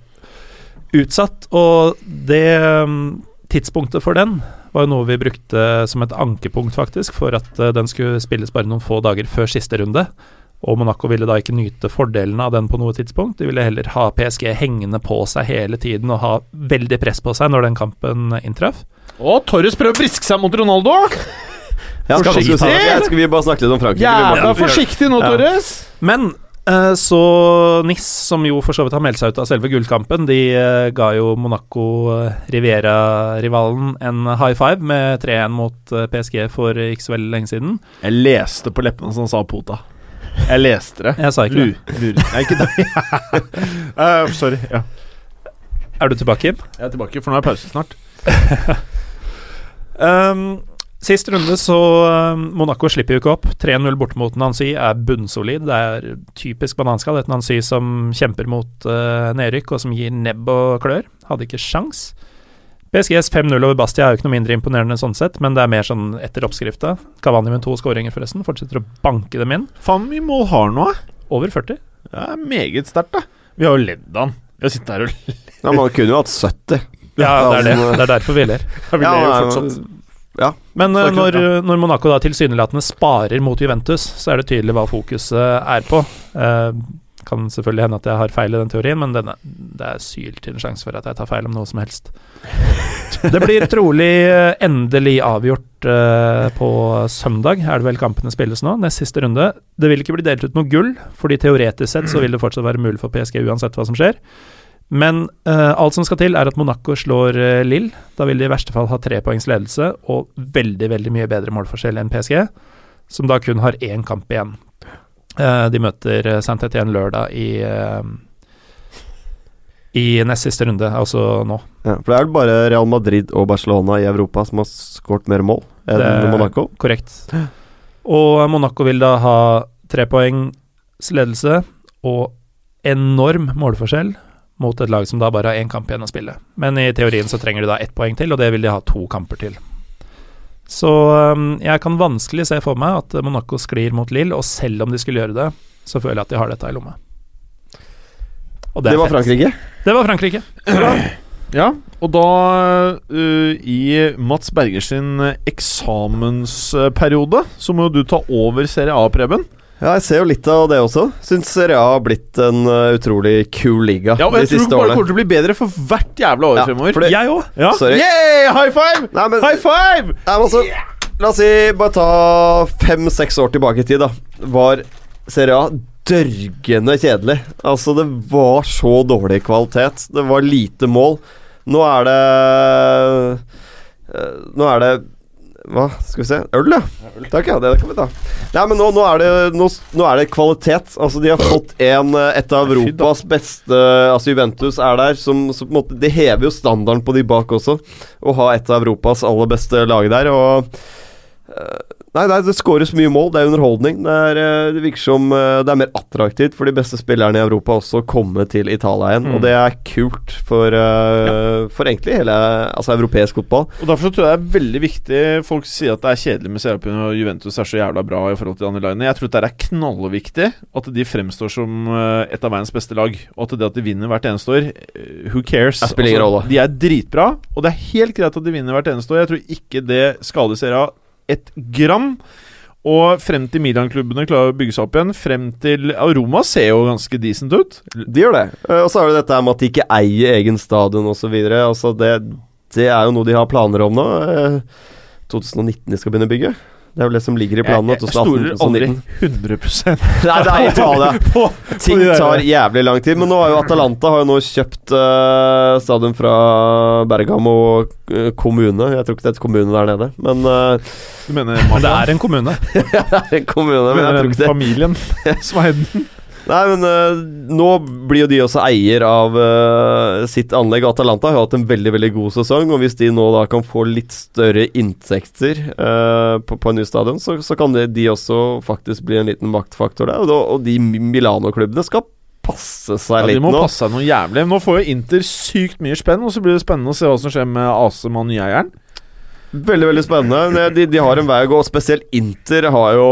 utsatt. Og det um, tidspunktet for den var jo noe vi brukte som et ankepunkt, faktisk, for at uh, den skulle spilles bare noen få dager før siste runde. Og Monaco ville da ikke nyte fordelene av den på noe tidspunkt. De ville heller ha PSG hengende på seg hele tiden og ha veldig press på seg når den kampen inntraff. Og Torres prøver å briske seg mot Ronaldo! Ja, skal, Forsiktig. skal, vi- skal vi bare snakke litt om Frankrike? eller, Jævla forsiktig nå, Ja. Torres! Men eh, så NIS, som jo for så vidt har meldt seg ut av selve gullkampen, de eh, ga jo Monaco eh, Riviera-rivalen en high five med 3-1 mot eh, PSG for ikke så veldig lenge siden. Jeg leste på leppene som sa Pota. Jeg leste det. Jeg sa ikke det. Lur. Nei, ikke det. uh, (laughs) sorry. Ja. Er du tilbake, Kim? Jeg er tilbake, for nå er pause snart. (laughs) Um, sist runde så um, Monaco slipper jo ikke opp. 3-0 borte mot Nancy er bunnsolid. Det er typisk bananskall. Et Nancy som kjemper mot uh, nedrykk, og som gir nebb og klør. Hadde ikke sjans. PSGs 5-0 over Bastia er jo ikke noe mindre imponerende sånn sett, men det er mer sånn etter oppskrifta. Cavani med to skåringer, forresten. Fortsetter å banke dem inn. Faen, vi mye mål har nå. Over 40. Det er meget sterkt, da. Vi har jo ledd av han. Vi har sittet her og Ja, Man kunne jo hatt 70. Ja, det er det. Det er derfor vi ler. vi Ja, (laughs) ler jo fortsatt. Ja, Men Så eh, er det når, når Monaco da tilsynelatende sparer mot Juventus, så er det tydelig hva fokuset er på. Uh, kan selvfølgelig hende at jeg har feil i den teorien, men denne, det er syltynn sjanse for at jeg tar feil om noe som helst. (laughs) Det blir trolig eh, endelig avgjort uh, på søndag, er det vel kampene spilles nå. Nest siste runde. Det vil ikke bli delt ut noe gull, fordi teoretisk sett så vil det fortsatt være mulig for PSG uansett hva som skjer. Men uh, alt som skal til, er at Monaco slår uh, Lill. Da vil de i verste fall ha tre poengs ledelse og veldig veldig mye bedre målforskjell enn PSG, som da kun har én kamp igjen. Uh, de møter eh, Saint-Étienne lørdag i eh, I nest siste runde, altså nå. Ja, for det er vel bare Real Madrid og Barcelona i Europa som har skåret mer mål enn Det- Monaco. Korrekt. Og Monaco vil da ha tre poengs ledelse og enorm målforskjell mot et lag som da bare har én kamp igjen å spille. Men i teorien så trenger de da ett poeng til, og det vil de ha to kamper til. Så um, jeg kan vanskelig se for meg at Monaco sklir mot Lille, og selv om de skulle gjøre det, så føler jeg at de har dette i lomma. Og Det, er var fett. Frankrike. Det var Frankrike. Ja, og da uh, i Mats Bergers sin eksamensperiode, så må jo du ta over Serie A, Preben. Ja, jeg ser jo litt av det også. Syns Serie A har blitt en uh, utrolig kul liga Ja, og årene. jeg tror bare det kommer til å bli bedre for hvert jævla år Ja, fremover. Jeg òg. Ja. Sorry. Yeah, high five! Nei, men, High five! nei, men altså, La oss si bare ta fem-seks år tilbake i tid, da. Var Serie A dørgende kjedelig. Altså, det var så dårlig kvalitet. Det var lite mål. Nå er det eh, Nå er det Hva skal vi se? Øl, ja. Takk, ja. Det kan vi ta. Nei, men nå, nå, er, det, nå, nå er det kvalitet. Altså, de har fått en eh, Et av Europas beste Altså, Juventus er der. Som, som på en måte Det hever jo standarden på de bak også. Å ha et av Europas aller beste lag der. Og eh, Nei, nei, det skåres mye mål. Det er underholdning. Det, er, eh, det virker som eh, det er mer attraktivt for de beste spillerne i Europa også å komme til Italia igjen. Mm. Og det er kult for, ja. for egentlig hele altså, europeisk fotball. Og Derfor så tror jeg det er veldig viktig Folk sier at det er kjedelig med Serapin og Juventus er så jævla bra i forhold til de andre lagene. Jeg tror det er knallviktig at de fremstår som eh, et av verdens beste lag. Og at det at de vinner hvert eneste år eh, Who cares? Rolle. De er dritbra, og det er helt greit at de vinner hvert eneste år. Jeg tror ikke det skader Serie A et gram. Og frem til Milan-klubbene klarer å bygge seg opp igjen, frem til Roma ser jo ganske decent ut. De gjør det. Eh, Og så er det dette med at de ikke eier egen stadion osv. Altså det, det er jo noe de har planer om nå. Eh, 2019 de skal begynne å bygge. Det er vel det som ligger i planene. jeg, jeg stoler aldri 100% (laughs) Nei, det er Italia. (laughs) på, Ting de tar jævlig lang tid. Men nå har jo Atalanta har jo nå kjøpt uh, stadion fra Bergamo eh, kommune. Jeg tror ikke det heter kommune der nede, men uh, Du mener Men det er en kommune. (laughs) det er en kommune. Men jeg tror ikke det. familien Sveiden? Nei, men uh, nå blir jo de også eier av uh, sitt anlegg. Atalanta har hatt en veldig veldig god sesong, og hvis de nå da kan få litt større inntekter uh, på, på en ny stadion, så, så kan det, de også faktisk bli en liten maktfaktor der. Og, da, og de Milano-klubbene skal passe seg Ja, de må nå. passe seg noe jævlig. Nå får jo Inter sykt mye spenn, og så blir det spennende å se hva som skjer med Asema, nyeieren. Veldig, veldig spennende. De, de har en vei å gå, og spesielt Inter har jo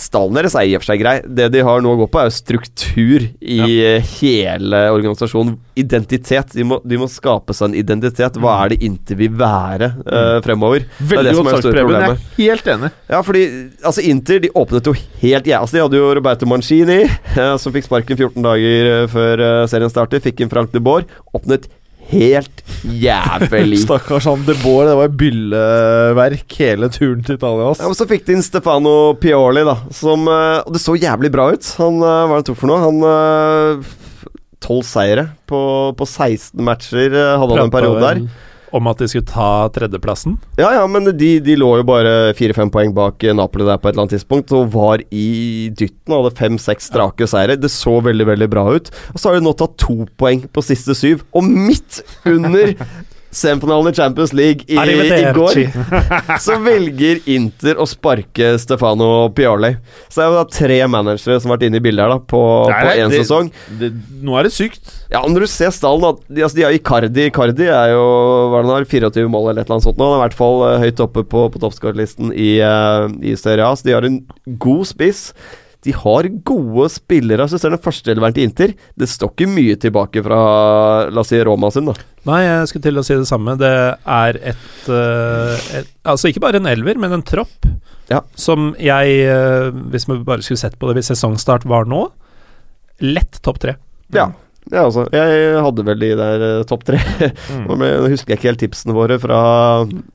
Stallen deres er i og for seg grei. Det de har nå å gå på, er jo struktur i ja. hele organisasjonen. Identitet. De må, de må skape seg en identitet. Hva er det Inter vil være uh, fremover? Er Veldig godt sagt, Preben. Jeg er helt enig. Ja, fordi altså Inter de åpnet jo helt ja, Altså, de hadde jo Roberto Mancini, uh, (laughs) som fikk sparken 14 dager eh, før uh, serien startet. Fikk inn Frank de Boer. Åpnet helt jævlig. (laughs) Stakkars han De Boer, det var bylleverk hele turen til Italia. Ja, men Så fikk de inn Stefano Pioli, da. Som, eh, og det så jævlig bra ut. Han, var Hva er det to for noe? Han Tolv seire på, på 16 matcher eh, hadde han en periode der. Om at de skulle ta tredjeplassen. Ja, ja, men de, de lå jo bare fire-fem poeng bak Napoli der på et eller annet tidspunkt, og var i dytten og hadde fem-seks strake seire. Det så veldig, veldig bra ut. Og så har de nå tatt to poeng på siste syv, og midt under semifinalen i Champions League i, i går (laughs) så velger Inter å sparke Stefano Pioli. Så det er jo da tre managere som har vært inne i bildet her da på Nei, på én sesong. Det, nå er det sykt. Ja, Når du ser stallen da, de, altså, de har Icardi. Icardi er jo hva er det har, 24 mål eller et eller annet sånt. nå Han er i hvert fall eh, høyt oppe på, på toppskårerlisten i, uh, i Serie A. Så de har en god spiss. De har gode spillere. Jeg ser den førsteelveren til Inter Det står ikke mye tilbake fra La oss si Roma sin. da Nei, jeg skulle til å si det samme. Det er et, eh, et Altså ikke bare en elver, men en tropp Ja. som jeg, eh, hvis vi bare skulle sett på det hvis sesongstart var nå, lett topp tre. Ja, ja altså, jeg hadde vel de der eh, topp tre. Mm. (laughs) Nå ble- nå husker jeg ikke helt tipsene våre fra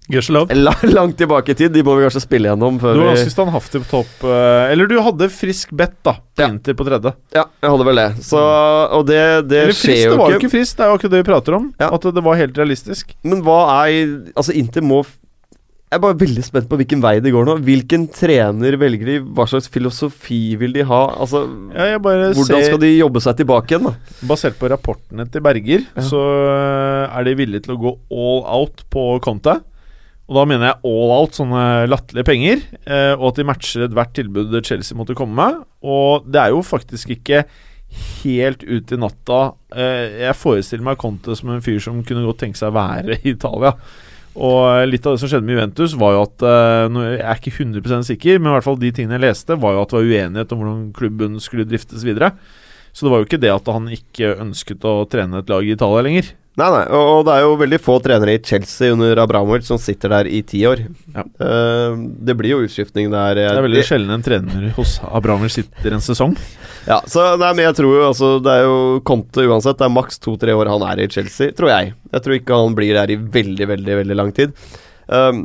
Gudskjelov. la, langt tilbake i tid. De må vi kanskje spille gjennom før Du har vi ganske standhaftig på topp. eh, Eller du hadde frisk bet, da. På Ja. Inter på tredje. Ja, jeg hadde vel det. Så, og det, det Eller frist, skjer det jo var jo ikke. ikke frist. Det er jo akkurat det vi prater om. Ja. At det var helt realistisk. Men hva er Altså, Inter må f- Jeg er bare veldig spent på hvilken vei det går nå. Hvilken trener velger de? Hva slags filosofi vil de ha? Altså, Ja, Hvordan ser, skal de jobbe seg tilbake igjen, da? Basert på rapportene til Berger, Ja. så øh, er de villige til å gå all out på Conte. Og da mener jeg all out, sånne latterlige penger, eh, og at de matcher ethvert tilbud Chelsea måtte komme med. Og det er jo faktisk ikke helt ut i natta. Eh, jeg forestiller meg Conte som en fyr som kunne godt tenke seg å være i Italia. Og litt av det som skjedde med Juventus, var jo at eh, Jeg er ikke 100 sikker, men i hvert fall de tingene jeg leste, var jo at det var uenighet om hvordan klubben skulle driftes videre. Så det var jo ikke det at han ikke ønsket å trene et lag i Italia lenger. Nei, nei, og, og det er jo veldig få trenere i Chelsea under Abramovic som sitter der i ti år. Ja. Uh, det blir jo utskiftning der. Det er veldig sjelden en trener hos Abramovic sitter en sesong. Ja, så nei, men jeg tror jo altså Det er jo Conte uansett. Det er maks to-tre år han er i Chelsea, tror jeg. Jeg tror ikke han blir der i veldig, veldig veldig lang tid. Um,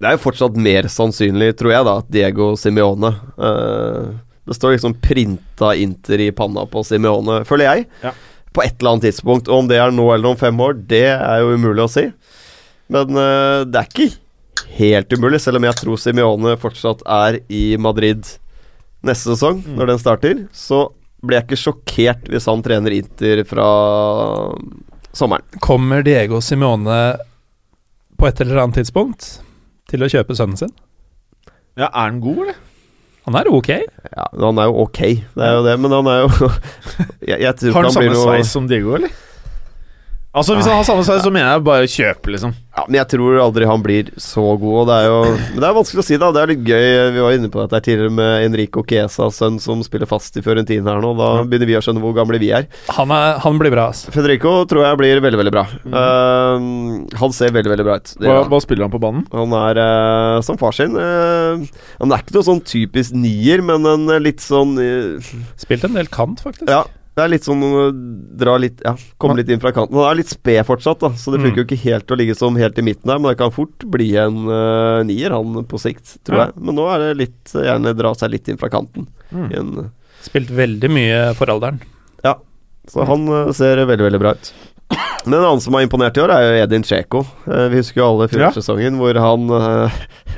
det er jo fortsatt mer sannsynlig, tror jeg, da, at Diego Simione uh, Det står liksom printa Inter i panna på Simione, føler jeg. Ja. På et eller annet tidspunkt. Og om det er nå eller om fem år, det er jo umulig å si. Men uh, det er ikke helt umulig, selv om jeg tror Simione fortsatt er i Madrid neste sesong, Mm. når den starter, så blir jeg ikke sjokkert hvis han trener Inter fra sommeren. Kommer Diego Simione på et eller annet tidspunkt til å kjøpe sønnen sin? Ja, Er han god, eller? Han er ok. Ja, Han er jo ok, det er jo det, men han er jo (laughs) Jeg, jeg tror Har han han samme noe sveis som Diego, eller? Altså Hvis han har samme sveis, så mener jeg bare kjøpe, liksom. ja, Men jeg tror aldri han blir så god, og det er jo Men det er vanskelig å si, da. Det er litt gøy. Vi var inne på dette tidligere med Enrico Chiesas sønn som spiller fast i Fiorentina her nå. Da begynner vi å skjønne hvor gamle vi er. Han, er, han blir bra, ass. Federico tror jeg blir veldig, veldig bra. Uh, han ser veldig, veldig bra ut. Det Hva, hva spiller han på banen? Han er uh, som far sin. Uh, han er ikke noe sånn typisk nier, men en eh, litt sånn Spilt en del kant, faktisk. Ja, det er litt sånn dra litt Ja, komme litt inn fra kanten. Han er litt sped fortsatt, da så det Mm. funker jo ikke helt å ligge som helt i midten der. Men det kan fort bli en uh, nier, han på sikt, tror Ja. jeg. Men nå er det litt eh, gjerne dra seg litt inn fra kanten. Mm. En, Spilt veldig mye for alderen. Ja, så han uh, ser veldig, veldig bra ut. Men en annen som har imponert i år, er jo Edin Dzeko. Uh, vi husker jo alle Ja. fjorårssesongen hvor han uh,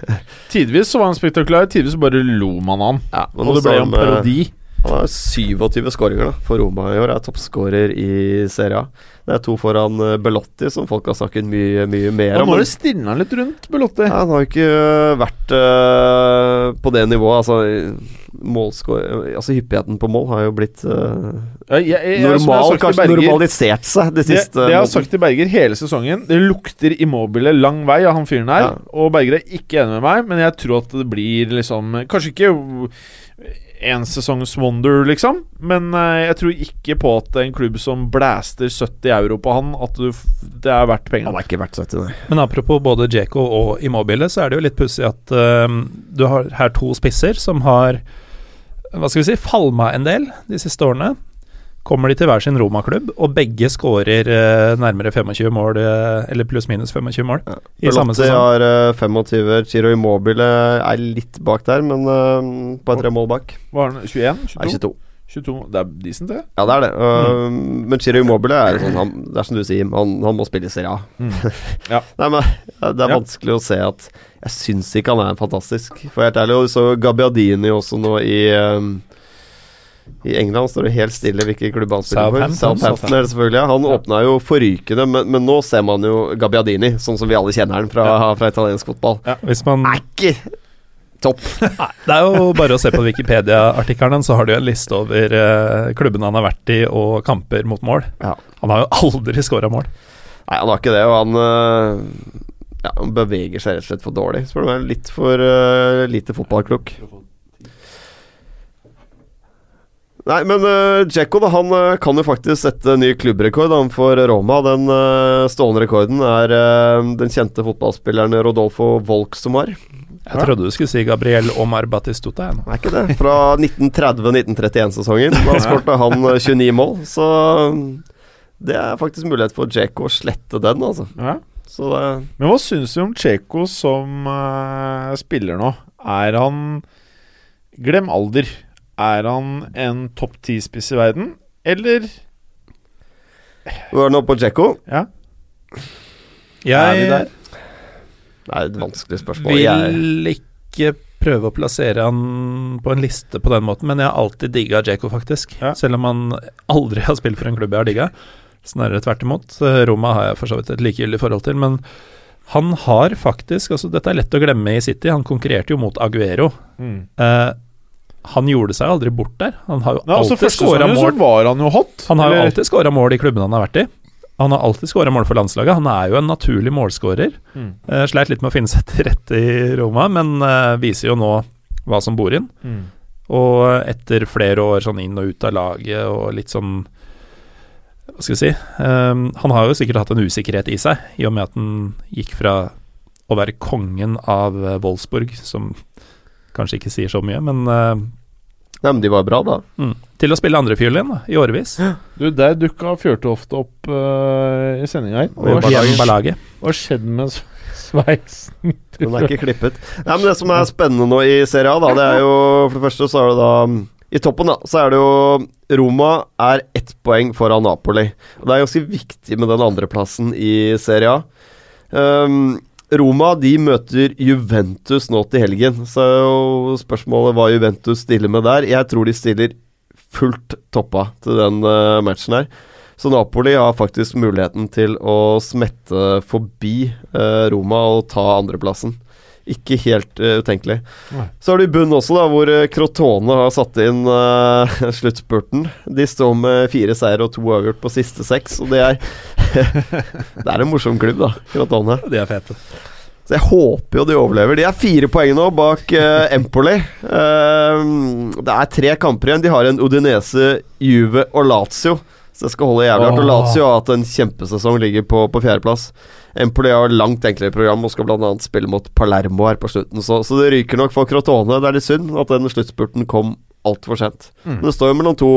(laughs) Tidvis så var han spektakulær, tidvis så bare lo man av han. ja, Og det ble jo en eh, parodi. Han har 27 skåringer for Roma i år. Er toppskårer i Serie A. Det er to foran eh, Belotti, som folk har snakket mye mye mer om. nå har det stilna litt rundt Belotti. Ja, han har ikke øh, vært uh, på det nivået. Altså Altså hyppigheten på mål har jo blitt uh, jeg, jeg, normal, kanskje Berger- normalisert seg de Det, siste det jeg har sagt til Berger hele sesongen Det lukter immobile lang vei av han fyren her. Ja. Og Berger er ikke enig med meg, men jeg tror at det blir liksom Kanskje ikke en sesongs wonder, liksom, men eh, jeg tror ikke på at en klubb som blaster 70 euro på han, at du, det er verdt Han er ikke verdt 70, nei. Men apropos både Djeko og Immobile, så er det jo litt pussig at øhm, du har her to spisser som har hva skal vi si, falma en del de siste årene. Kommer de til hver sin Roma-klubb, og begge skårer øh, nærmere 25 mål, øh, eller pluss-minus 25 mål, Ja. i samme Belotti sesong. har øh, 25, Chiro Immobile er litt bak der, men øh, bare tre mål bak. Hva har han? 21? Er 22? 22. 22? Det er decent, det. Ja, det er det. Øh, Men Chiro Immobile er sånn han, Det er som du sier, han, han må spille i Serie A. Mm. (laughs) Ja. Nei, men Det er Ja. vanskelig å se at Jeg syns ikke han er fantastisk, for helt ærlig. Og så Gabbiadini også nå i um, I England står det helt stille hvilke klubb han spiller for. Southampton. Er det selvfølgelig. ja. Han åpna jo forrykende, men, men nå ser man jo Gabbiadini, sånn som vi alle kjenner han fra, fra italiensk fotball. Hvis man Er ikke topp. (laughs) Nei, det er jo bare å se på Wikipedia-artikkelen, så har du jo en liste over uh, klubbene han har vært i, og kamper mot mål. Ja. Han har jo aldri scora mål. Nei, han har ikke det, og han uh, ja, Han beveger seg rett og slett for dårlig. Spør du meg. Litt for uh, lite fotballklok. Nei, men uh, Dzeko da, han øh, kan jo faktisk sette ny klubbrekord han, for Roma. Den uh, stående rekorden er uh, den kjente fotballspilleren Rodolfo Volk som var Jeg trodde du skulle si Gabriel Omar Batistuta. Jeg, nå. Er ikke det? Fra 1930-1931-sesongen. Da skårte han øh, 29 mål. Så det er faktisk mulighet for Dzeko å slette den, altså. Ja. Så det Men hva syns vi om Tsjeko som uh, spiller nå? Er han Glem alder. Er han en topp ti-spiss i verden, eller Hvor er det nå på Djekko? Ja. Jeg, Er vi der? Det er et vanskelig spørsmål. Jeg, Vil ikke prøve å plassere han på en liste på den måten, men jeg har alltid digga Djeko, faktisk. Ja. Selv om han aldri har spilt for en klubb jeg har digga. Snarere tvert imot. Roma har jeg for så vidt et likegyldig forhold til, men han har faktisk altså Dette er lett å glemme i City, han konkurrerte jo mot Aguero. Mm. Eh, han gjorde seg aldri bort der. Han har jo Nei, altså alltid Første scora så mål. var han jo hot. Han har jo alltid skåra mål i klubben han har vært i. Han har alltid skåra mål for landslaget. Han er jo en naturlig målskårer. Mm. Uh, sleit litt med å finne seg til rette i Roma, men uh, viser jo nå hva som bor inn. Mm. Og etter flere år sånn inn og ut av laget og litt sånn Hva skal vi si um, Han har jo sikkert hatt en usikkerhet i seg, i og med at han gikk fra å være kongen av eh, Wolfsburg, som kanskje ikke sier så mye, men eh, nei, men de var bra, da. mm, til å spille andrefiolin i årevis. Du, der dukka Fjørtoft opp uh, i sendinga her. Hva har skjedd med sveisen? Den er ikke klippet. Nei, men Det som er spennende nå i Serie A, da, det er jo For det første så er det da I toppen da, så er det jo Roma er ett poeng foran Napoli. Og Det er ganske viktig med den andreplassen i Serie A. Um, Roma de møter Juventus nå til helgen. Så er jo spørsmålet hva Juventus stiller med der. Jeg tror de stiller fullt toppa til den eh, matchen her. Så Napoli har faktisk muligheten til å smette forbi eh, Roma og ta andreplassen. Ikke helt uh, utenkelig. Nei. Så har du i bunn også, da, hvor Crotone har satt inn uh, (laughs) sluttspurten. De står med fire seier og to avgjort på siste seks, og det er (laughs) Det er en morsom klubb, da, Crotone. De er fete. Så jeg håper jo de overlever. De er fire poeng nå bak uh, Empoli. Uh, det er tre kamper igjen. De har en Odinese, Juve og Lazio. Så det skal holde jævlig hardt. Og. Lazio har hatt en kjempesesong, ligger på, på fjerdeplass. Empoli har langt enklere program og skal bl.a. spille mot Palermo her på slutten. Så, så det ryker nok for Crotone. Det er litt synd at den sluttspurten kom altfor sent. Mm. Men det står jo mellom to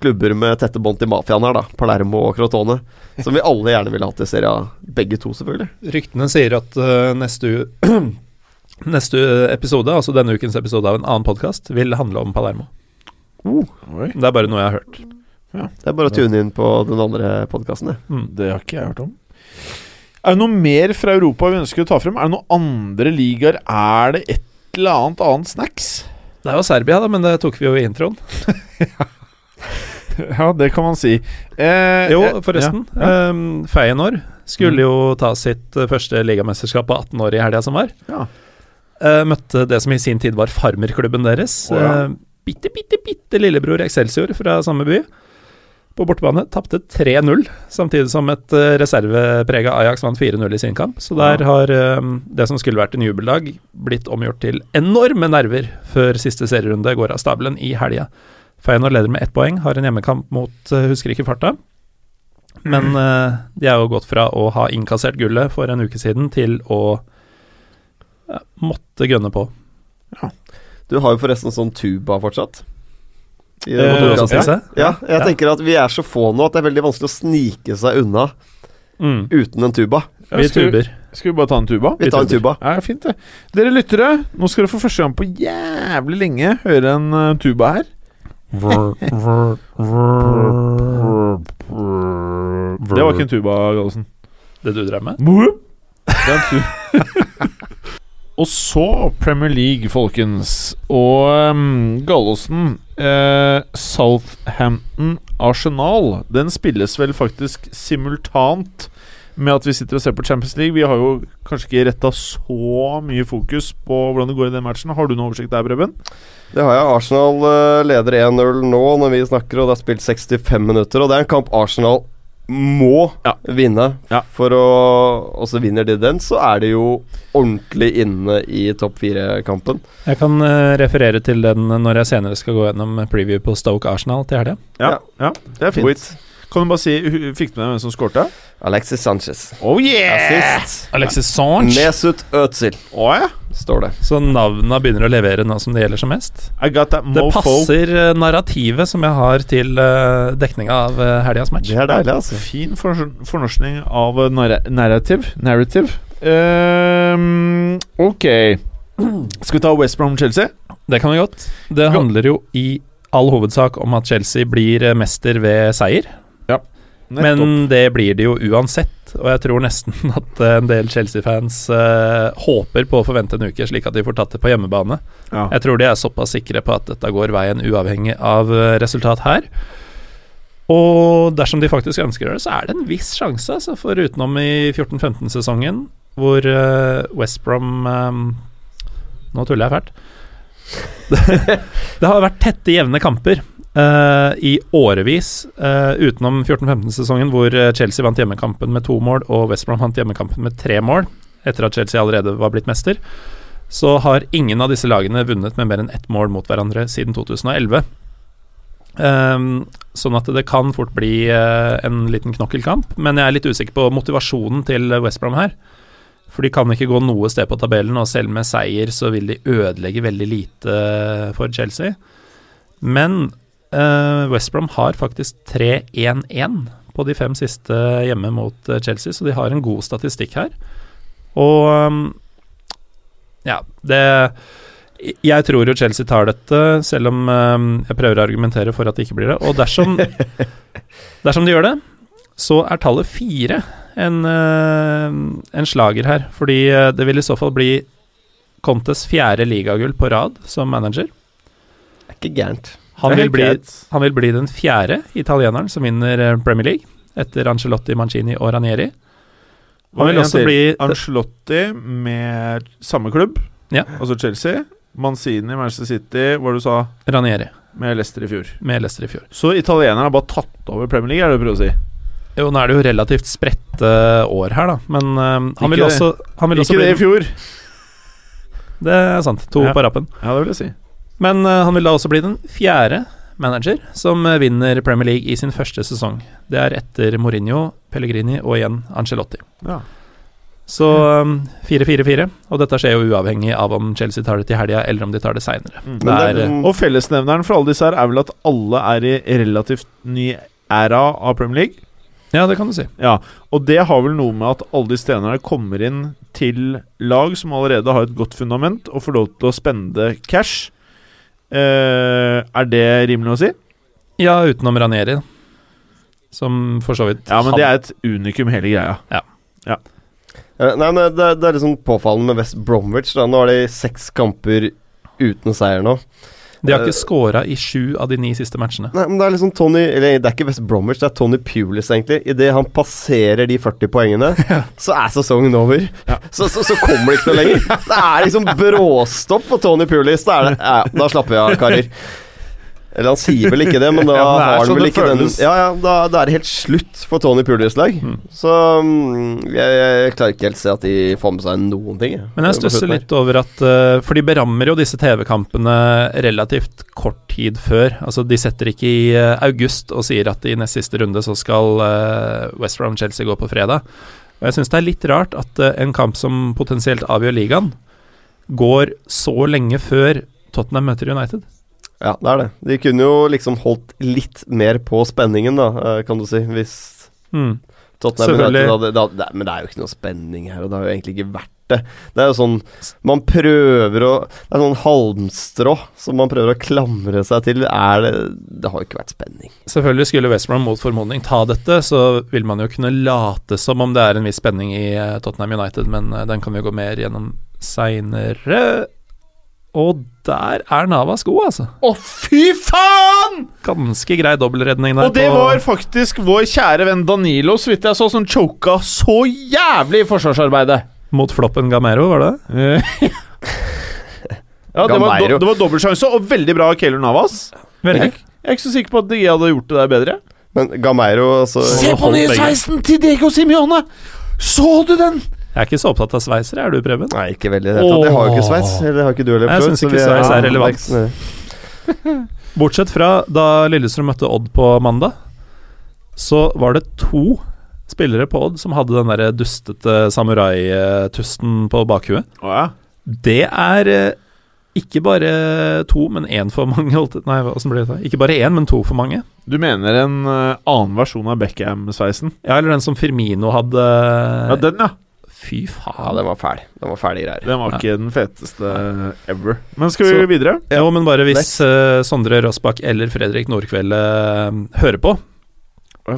klubber med tette bånd til mafiaen her, da. Palermo og Crotone. Som vi alle gjerne ville hatt i serien, Begge to, selvfølgelig. Ryktene sier at uh, neste, u (clears throat) neste episode, altså denne ukens episode av en annen podkast, vil handle om Palermo. Oi, Det er bare noe jeg har hørt. Det er bare å tune inn på den andre podkasten, det. Mm. det har ikke jeg hørt om. Er det noe mer fra Europa vi ønsker å ta frem? Er det noen andre ligaer? Er det et eller annet annet snacks? Det er jo Serbia, da, men det tok vi jo i introen. (laughs) (laughs) Ja, (laughs) det kan man si. Eh, Jo, eh, forresten. Ja, ja. ehm, Feyenoord skulle jo ta sitt eh, første ligamesterskap på 18 år i helga som var. Ja. Uh, møtte det som i sin tid var farmerklubben deres. Oh, ja. uh, bitte, bitte, bitte lillebror Excelsior fra samme by. På bortebane tapte 3-0, samtidig som et uh, reserveprega Ajax vant 4-0 i sin kamp. Så der har eh, det som skulle vært en jubeldag, blitt omgjort til enorme nerver før siste serierunde går av stabelen i helga. Feyenoord leder med ett poeng, har en hjemmekamp mot uh, husker ikke farta. Men uh, de er jo gått fra å ha innkassert gullet for en uke siden til å uh, måtte gønne på. Du har jo forresten sånn tuba fortsatt. I Eh, ja. Ja, jeg Ja. tenker at vi er så få nå at det er veldig vanskelig å snike seg unna Mm. uten en tuba. Ja, Vi tuber. skal vi bare ta en tuba? Vi tar en tuba. Ja, fint det. Dere lyttere, nå skal dere for første gang på jævlig lenge høre en eh, tuba her. Det var ikke en tuba, Gallosen. Det du drev med? Det er en tu- Og så Premier League, folkens. Og um, Gallosen eh, Southampton Arsenal Den spilles vel faktisk simultant med at vi sitter og ser på Champions League. Vi har jo kanskje ikke retta så mye fokus på hvordan det går i den matchen. Har du noe oversikt der, Preben? Det har jeg. Arsenal eh, leder 1-0 nå når vi snakker, og det er spilt 65 minutter. Og det er en kamp Arsenal må Ja. vinne. Ja. For å Og så vinner de den, så er de jo ordentlig inne i topp fire-kampen. Jeg kan eh, referere til den når jeg senere skal gå gjennom preview på Stoke Arsenal til helga. Ja, ja, det er fint. Wait. Kan du bare si Fikk du med deg hvem som skårte? Alexis Sanchez. Oh yeah! Assist. Alexis Sanchez. Mesut Özil, oh, ja. står det. Så navnene begynner å levere nå som det gjelder som mest. I got that Det passer eh, narrativet som jeg har til uh, dekninga av uh, helgas match. Det er deilig, altså. Fin fornorskning av eh, narrative. Narrative. Um, ok. Skal vi ta West Brom-Chelsea? Det kan vi godt. Det handler jo i all hovedsak om at Chelsea blir eh, mester ved seier. Men det blir det jo uansett, og jeg tror nesten (laughs) at eh, en del Chelsea-fans uh, håper på å forvente en uke, slik at de får tatt det på hjemmebane. Ja. Jeg tror de er såpass sikre på at dette går veien uavhengig av eh, resultat her. Og dersom de faktisk ønsker det, så er det en viss sjanse, altså, for utenom i 14-15-sesongen, hvor uh, West Brom um, Nå tuller jeg fælt. (laughs) det har vært tette, jevne kamper eh, i årevis, uh, utenom 14-15-sesongen, hvor eh, Chelsea vant hjemmekampen med to mål, og West Brom vant hjemmekampen med tre mål, etter at Chelsea allerede var blitt mester. Så har ingen av disse lagene vunnet med mer enn ett mål mot hverandre siden 2011. Um, sånn at det kan fort bli uh, en liten knokkelkamp, men jeg er litt usikker på motivasjonen til West Brom her. For de kan ikke gå noe sted på tabellen, og selv med seier så vil de ødelegge veldig lite for Chelsea. Men eh, West Brom har faktisk 3-1-1 på de fem siste hjemme mot eh, Chelsea, så de har en god statistikk her. Og um, ja, det Jeg tror jo Chelsea tar dette, selv om um, jeg prøver å argumentere for at det ikke blir det. Og dersom, (laughs) dersom de gjør det, så er tallet fire en, uh, en slager her. Fordi uh, det vil i så fall bli Contes fjerde ligagull på rad som manager. Det er ikke gærent. Han vil, bli, han vil bli den fjerde italieneren som vinner eh, Premier League, etter Ancelotti, Mancini og Ranieri. Han vil også bli Ancelotti med samme klubb, Ja. altså Chelsea. Mancini, Manchester City, hva du sa, Ranieri med Leicester i fjor. med Leicester i fjor. Så italienerne har bare tatt over Premier League, er det du prøver å si? Jo, nå er det jo relativt spredte år her, da, men uh, han vil også, han vil også Ikke det i fjor. Det er sant. To Ja. på rappen. Ja, det vil jeg si. Men eh, han vil da også bli den fjerde manager som eh, vinner Premier League i sin første sesong. Det er etter Mourinho, Pellegrini og igjen Ancelotti. Ja. Så um, 4-4-4, og dette skjer jo uavhengig av om Chelsea tar det til helga eller om de tar det seinere. Mm. Eh, Og fellesnevneren for alle disse her er vel at alle er i relativt ny æra av Premier League. ja, det kan du si. Ja, og det har vel noe med at alle disse trenerne kommer inn til lag som allerede har et godt fundament, og får lov til å spende cash. Eh, er det rimelig å si? Ja, utenom Ranieri, som for så vidt Ja, men det er et unikum, hele greia. Ja Nei, men det, det er liksom påfallende med West Bromwich. Da. Nå har de seks kamper uten seier nå. De har Eh, ikke scora i sju av de ni siste matchene. Nei, men det er liksom Tony Eller det er ikke West Bromwich, det er Tony Pulis, egentlig. Idet han passerer de 40 poengene, (laughs) så er sesongen over. Så, så, så kommer det ikke noe lenger. (laughs) Det er liksom bråstopp for Tony Pulis. Da, er det, ja, da slapper vi av, karer. Eller han sier vel ikke det, men da (laughs) Ja, men har han sånn vel ikke den. Ja, ja, da, da er det helt slutt for Tony Pulis-lag. Mm. Så mm, jeg, jeg klarer ikke helt se at de får med seg noen ting. Men jeg stusser litt over at eh, For de berammer jo disse TV-kampene relativt kort tid før. Altså De setter ikke i eh, august og sier at i nest siste runde så skal uh, West Brom Chelsea gå på fredag. Og jeg syns det er litt rart at en kamp som potensielt avgjør ligaen, går så lenge før Tottenham møter United. Ja, det er det. De kunne jo liksom holdt litt mer på spenningen, da, eh, kan du si. Hvis Mm. Tottenham Selvfølgelig. Hadde da, det, Men det er jo ikke noe spenning her, og det har jo egentlig ikke vært det. Det er jo sånn Man prøver å Det er sånn halmstrå som man prøver å klamre seg til. Er det Det har jo ikke vært spenning. Selvfølgelig skulle Westbrown mot formodning ta dette, så vil man jo kunne late som om det er en viss spenning i eh, Tottenham United, men eh, den kan vi gå mer gjennom seinere. Og der er Navas god, altså. Å, fy faen! Ganske grei dobbeltredning der. Og det på- var faktisk vår kjære venn Danilo, så vidt jeg så, som choka så jævlig i forsvarsarbeidet. Mot floppen Gamero, var det? (laughs) Ja, det var, do, det var dobbeltsjanse, og veldig bra av Keylor Navas. Veldig. Jeg, jeg er ikke så sikker på at DG hadde gjort det der bedre. Men Gameiro, altså Se på nye sveisen til Diego Simione! Så du den? Jeg er ikke så opptatt av sveisere, er du, Preben? Nei, ikke veldig det hele har jo ikke sveis. Eller har ikke du heller. Jeg syns ikke sveis er relevant. er (laughs) Bortsett fra da Lillestrøm møtte Odd på mandag, så var det to spillere på Odd som hadde den der dustete samurai-tusten på bakhuet. Oh, ja. Det er eh, ikke bare to, men én for mange. Nei, åssen blir det? Ikke bare én, men to for mange. Du mener en eh, annen versjon av Beckham-sveisen? Ja, eller den som Firmino hadde. Ja, den, ja. Fy Ja, faen. den var fæl. Den var fæle greier. Den var Ja. ikke den feteste ever. Men skal vi Så- videre? Jo, men bare hvis uh, Sondre Rossbakk eller Fredrik Nordkveld uh, hører på,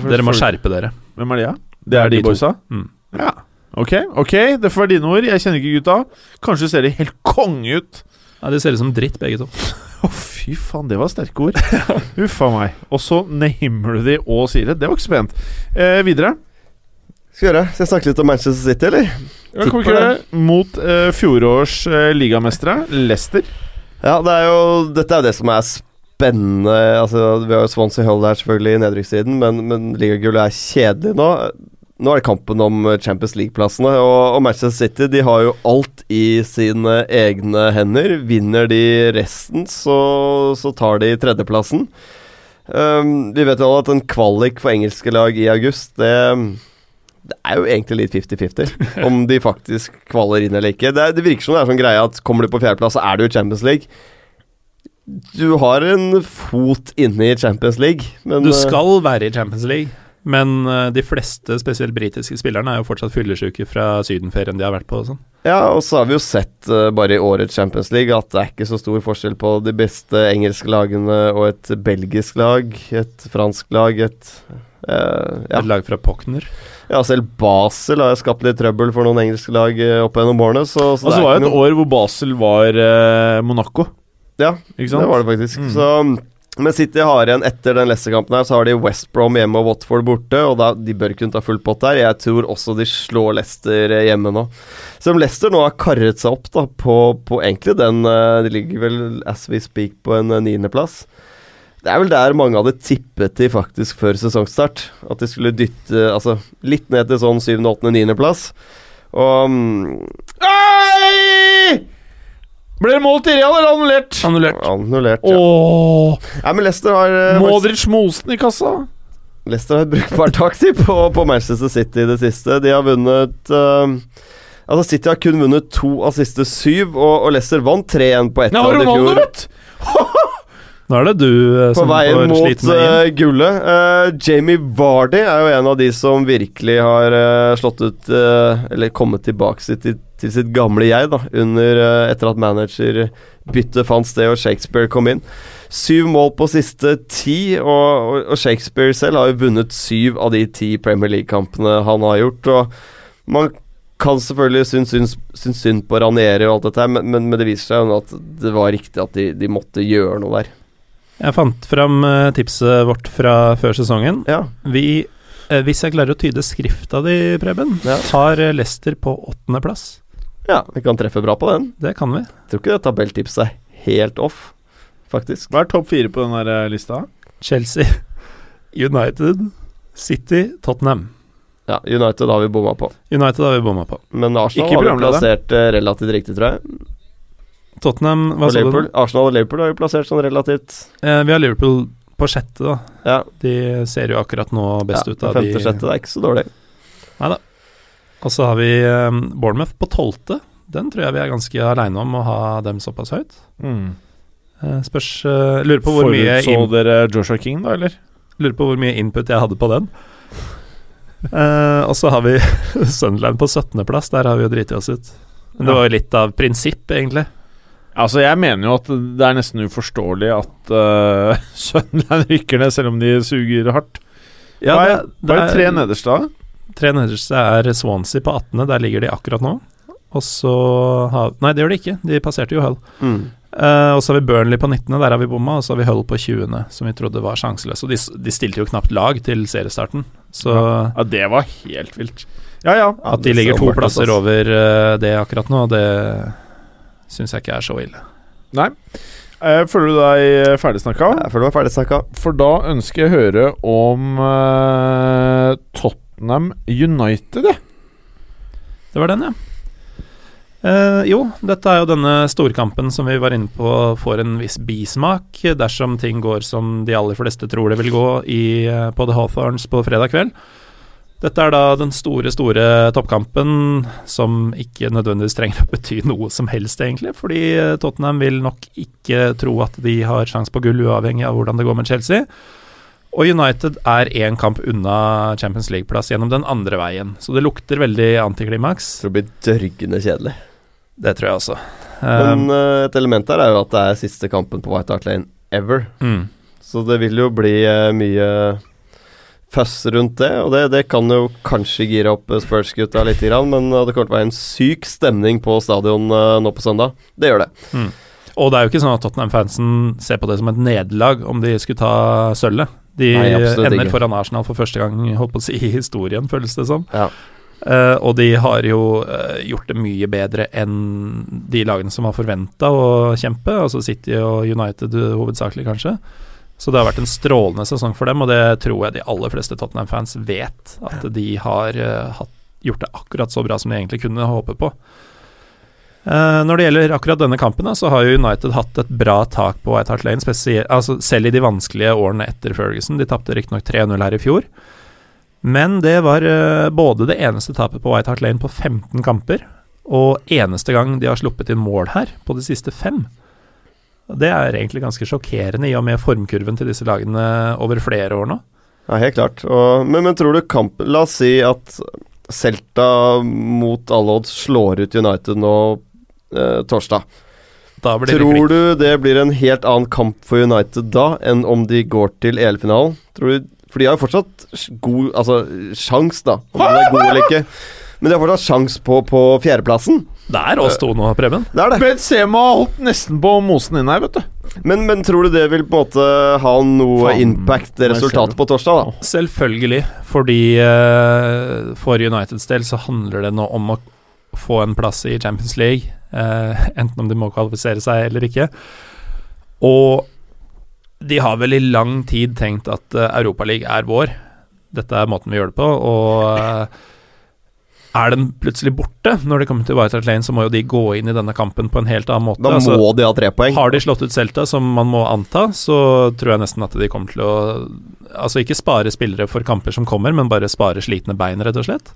Dere må skjerpe dere. Hvem er de, da? Det er de to. boysa? Mm. Ja. Ok, ok, det får være dine ord. Jeg kjenner ikke gutta. Kanskje ser de helt konge ut. Ja, De ser ut som dritt, begge to. Å, fy faen, det var sterke ord. Huff a meg. Og så namer du de og sier det. Det var ikke så pent. Eh, videre. Skal gjøre? Skal jeg snakke litt om Manchester City, eller? Ja, kan vi ikke det? Mot eh, fjorårs eh, ligamestere, Leicester. Ja, det er jo Dette er jo det som er spennende. Altså, Vi har jo Swansea Hull her selvfølgelig i nedrykkssiden, men, men ligagullet er kjedelig nå. Nå er det kampen om Champions League-plassene, og, og Manchester City de har jo alt i sine egne hender. Vinner de resten, så, så tar de tredjeplassen. Um, vi vet jo alle at en kvalik for engelske lag i august, det det er jo egentlig litt 50-50 om de faktisk kvaler inn eller ikke. Det, er, det, virker som det er sånn greie at kommer du på fjerdeplass, så er du i Champions League. Du har en fot inne i Champions League, men Du eh, skal være i Champions League, men eh, de fleste, spesielt britiske spillerne, er jo fortsatt fyllesyke fra sydenferien de har vært på og sånn. Ja, og så har vi jo sett uh, bare i årets Champions League at det er ikke så stor forskjell på de beste engelske lagene og et belgisk lag, et fransk lag, et uh, ja. Et lag fra Pockner? ja, selv Basel har skapt litt trøbbel for noen engelske lag uh, opp gjennom årene, så, så Og så det var jo et noen... år hvor Basel var eh, Monaco. Ja, det var det faktisk. Mm. Så men City har igjen etter den Leicester-kampen her Så har de West Brom hjemme og Watford borte. Og da, De bør kunne ta full pott der. Jeg tror også de slår Leicester eh, hjemme nå. Selv om Leicester nå har karret seg opp da på, på egentlig den eh, De ligger vel as we speak på en eh, niendeplass. Det er vel der mange hadde tippet de faktisk før sesongstart. At de skulle dytte altså, litt ned til sånn syvende, åttende, niendeplass. Og mm, Oi! Ble det mål til Real eller annullert? Annullert. Annullert, ja. Åh, Nei, men Leicester har eh, Modric Mosen i kassa. Leicester har brukbar taxi på, på Manchester City i det siste. De har vunnet uh, Altså City har kun vunnet to av siste syv, og, og Leicester vant 3-1 på ett av var fjor. i Ronaldo, fjor. (laughs) Nå er det du eh, På som får mot sliten med inn. eh, gullet. Uh, Jamie Vardy er jo en av de som virkelig har uh, slått ut uh, Eller kommet tilbake sitt, til, til sitt gamle jeg, da, under, etter at managerbyttet fant sted og Shakespeare kom inn. Syv mål på siste ti, og, og, og Shakespeare selv har jo vunnet syv av de ti Premier League-kampene han har gjort. Og man kan selvfølgelig synes, synes, synes synd på Ranieri og alt dette, men, men, men det viser seg jo at det var riktig at de, de måtte gjøre noe der. Jeg fant fram eh, tipset vårt fra før sesongen. Ja, Vi, eh, hvis jeg klarer å tyde skrifta di, Preben, Ja. tar eh, Leicester på åttendeplass. ja, vi kan treffe bra på den. Det kan vi. Jeg tror ikke det tabelltipset er helt off, faktisk. Hva er topp fire på den der lista? Chelsea, (laughs) United, City, Tottenham. Ja, United har vi bomma på. United har vi bomma på. Men Arsenal har vi plassert relativt riktig, tror jeg. Tottenham, hva Og sa du? Liverpool. Arsenal og Liverpool har vi plassert sånn relativt Eh, vi har Liverpool på sjette, da. Ja, De ser jo akkurat nå best ja ut av de femte-sjette. Det er ikke så dårlig. Og så har vi eh, Bournemouth på tolvte. Den tror jeg vi er ganske aleine om å ha dem såpass høyt. Mm. Eh, spørs eh, Lurer på hvor mye Forutså dere Joshua King, da, eller? Lurer på hvor mye input jeg hadde på den. Uh, og så har vi (laughs) Sunderland på 17.-plass. Der har vi jo driti oss ut. Men det Ja. var jo litt av prinsipp, egentlig. Altså, jeg mener jo at det er nesten uforståelig at uh, (laughs) Sunderland rykker ned, selv om de suger hardt. Ja, Hva er, det- er tre nederst da? Tre nederste er Swansea på 18., der ligger de akkurat nå. Og så har Nei, det gjør de ikke, de passerte jo Hull. Mm. Uh, og så har vi Burnley på 19., der har vi bomma. Og så har vi Hull på 20., som vi trodde var sjanseløse. Og de, de stilte jo knapt lag til seriestarten, så Ja, det var helt vilt. Ja, ja. at de ligger to plasser over uh, det akkurat nå, det syns jeg ikke er så ille. Nei. Eh, føler du deg ferdigsnakka? Jeg føler meg ferdig snakka. For da ønsker jeg å høre om uh, Tottenham United, jeg. Det var den, ja. Uh, jo, dette er jo denne storkampen som vi var inne på får en viss bismak dersom ting går som de aller fleste tror det vil gå i, eh, på The Hawthorns på fredag kveld. Dette er da den store, store toppkampen som ikke nødvendigvis trenger å bety noe som helst, egentlig. Fordi eh, Tottenham vil nok ikke tro at de har sjanse på gull, uavhengig av hvordan det går med Chelsea. Og United er én kamp unna Champions League-plass gjennom den andre veien. Så det lukter veldig antiklimaks. Tror det blir dørgende kjedelig. Det tror jeg også. Men Um, eh, et element her er jo at det er siste kampen på White Hart Lane ever. mm. Så det vil jo bli eh, mye fuss rundt det, og det, det kan jo kanskje gire opp Spurs-gutta litt, men det kommer til å være en syk stemning på stadion eh, nå på søndag. Det gjør det. Og det er jo ikke sånn at Tottenham-fansen ser på det som et nederlag om de skulle ta sølvet. De Nei, ender ikke. foran Arsenal for første gang holdt på å si, i historien, føles det som. Ja. Uh, og de har jo uh, gjort det mye bedre enn de lagene som var forventa å kjempe, altså City og United hovedsakelig, kanskje. Så det har vært en strålende sesong for dem, og det tror jeg de aller fleste Tottenham-fans vet. At de har eh, gjort det akkurat så bra som de egentlig kunne håpe på. Eh, når det gjelder akkurat denne kampen, så har jo United hatt et bra tak på White Hart Lane, altså selv i de vanskelige årene etter Ferguson. De tapte riktignok 3-0 her i fjor. Men det var eh, både det eneste tapet på White Hart Lane på 15 kamper, og eneste gang de har sluppet inn mål her på de siste fem. Det er egentlig ganske sjokkerende, i og med formkurven til disse lagene over flere år nå. Ja, helt klart. Og, men, men tror du kampen La oss si at Celta mot alle odds slår ut United nå eh, torsdag. Det Tror klikk. du det blir en helt annen kamp for United da enn om de går til EL-finalen? For de har jo fortsatt god Altså sjans, da. Om de er gode eller ikke. Men de har fortsatt sjans på, på fjerdeplassen. Det er oss to nå, Preben. Det er det. Benzema holdt nesten på mosen inn her, vet du. Men, men tror du det vil på en måte ha noe Fan, impact-resultat resultatet på torsdag? da? Selvfølgelig, fordi uh, for Uniteds del så handler det nå om å få en plass i Champions League, Uh, enten om de må kvalifisere seg eller ikke. Og de har vel i lang tid tenkt at uh, Europaligaen er vår. Dette er måten vi gjør det på, og eh, er den plutselig borte når det kommer til White Hart Lane, så må jo de gå inn i denne kampen på en helt annen måte. Da Altså, må de ha tre poeng. har de slått ut Celta, som man må anta, så tror jeg nesten at de kommer til å Altså ikke spare spillere for kamper som kommer, men bare spare slitne bein, rett og slett.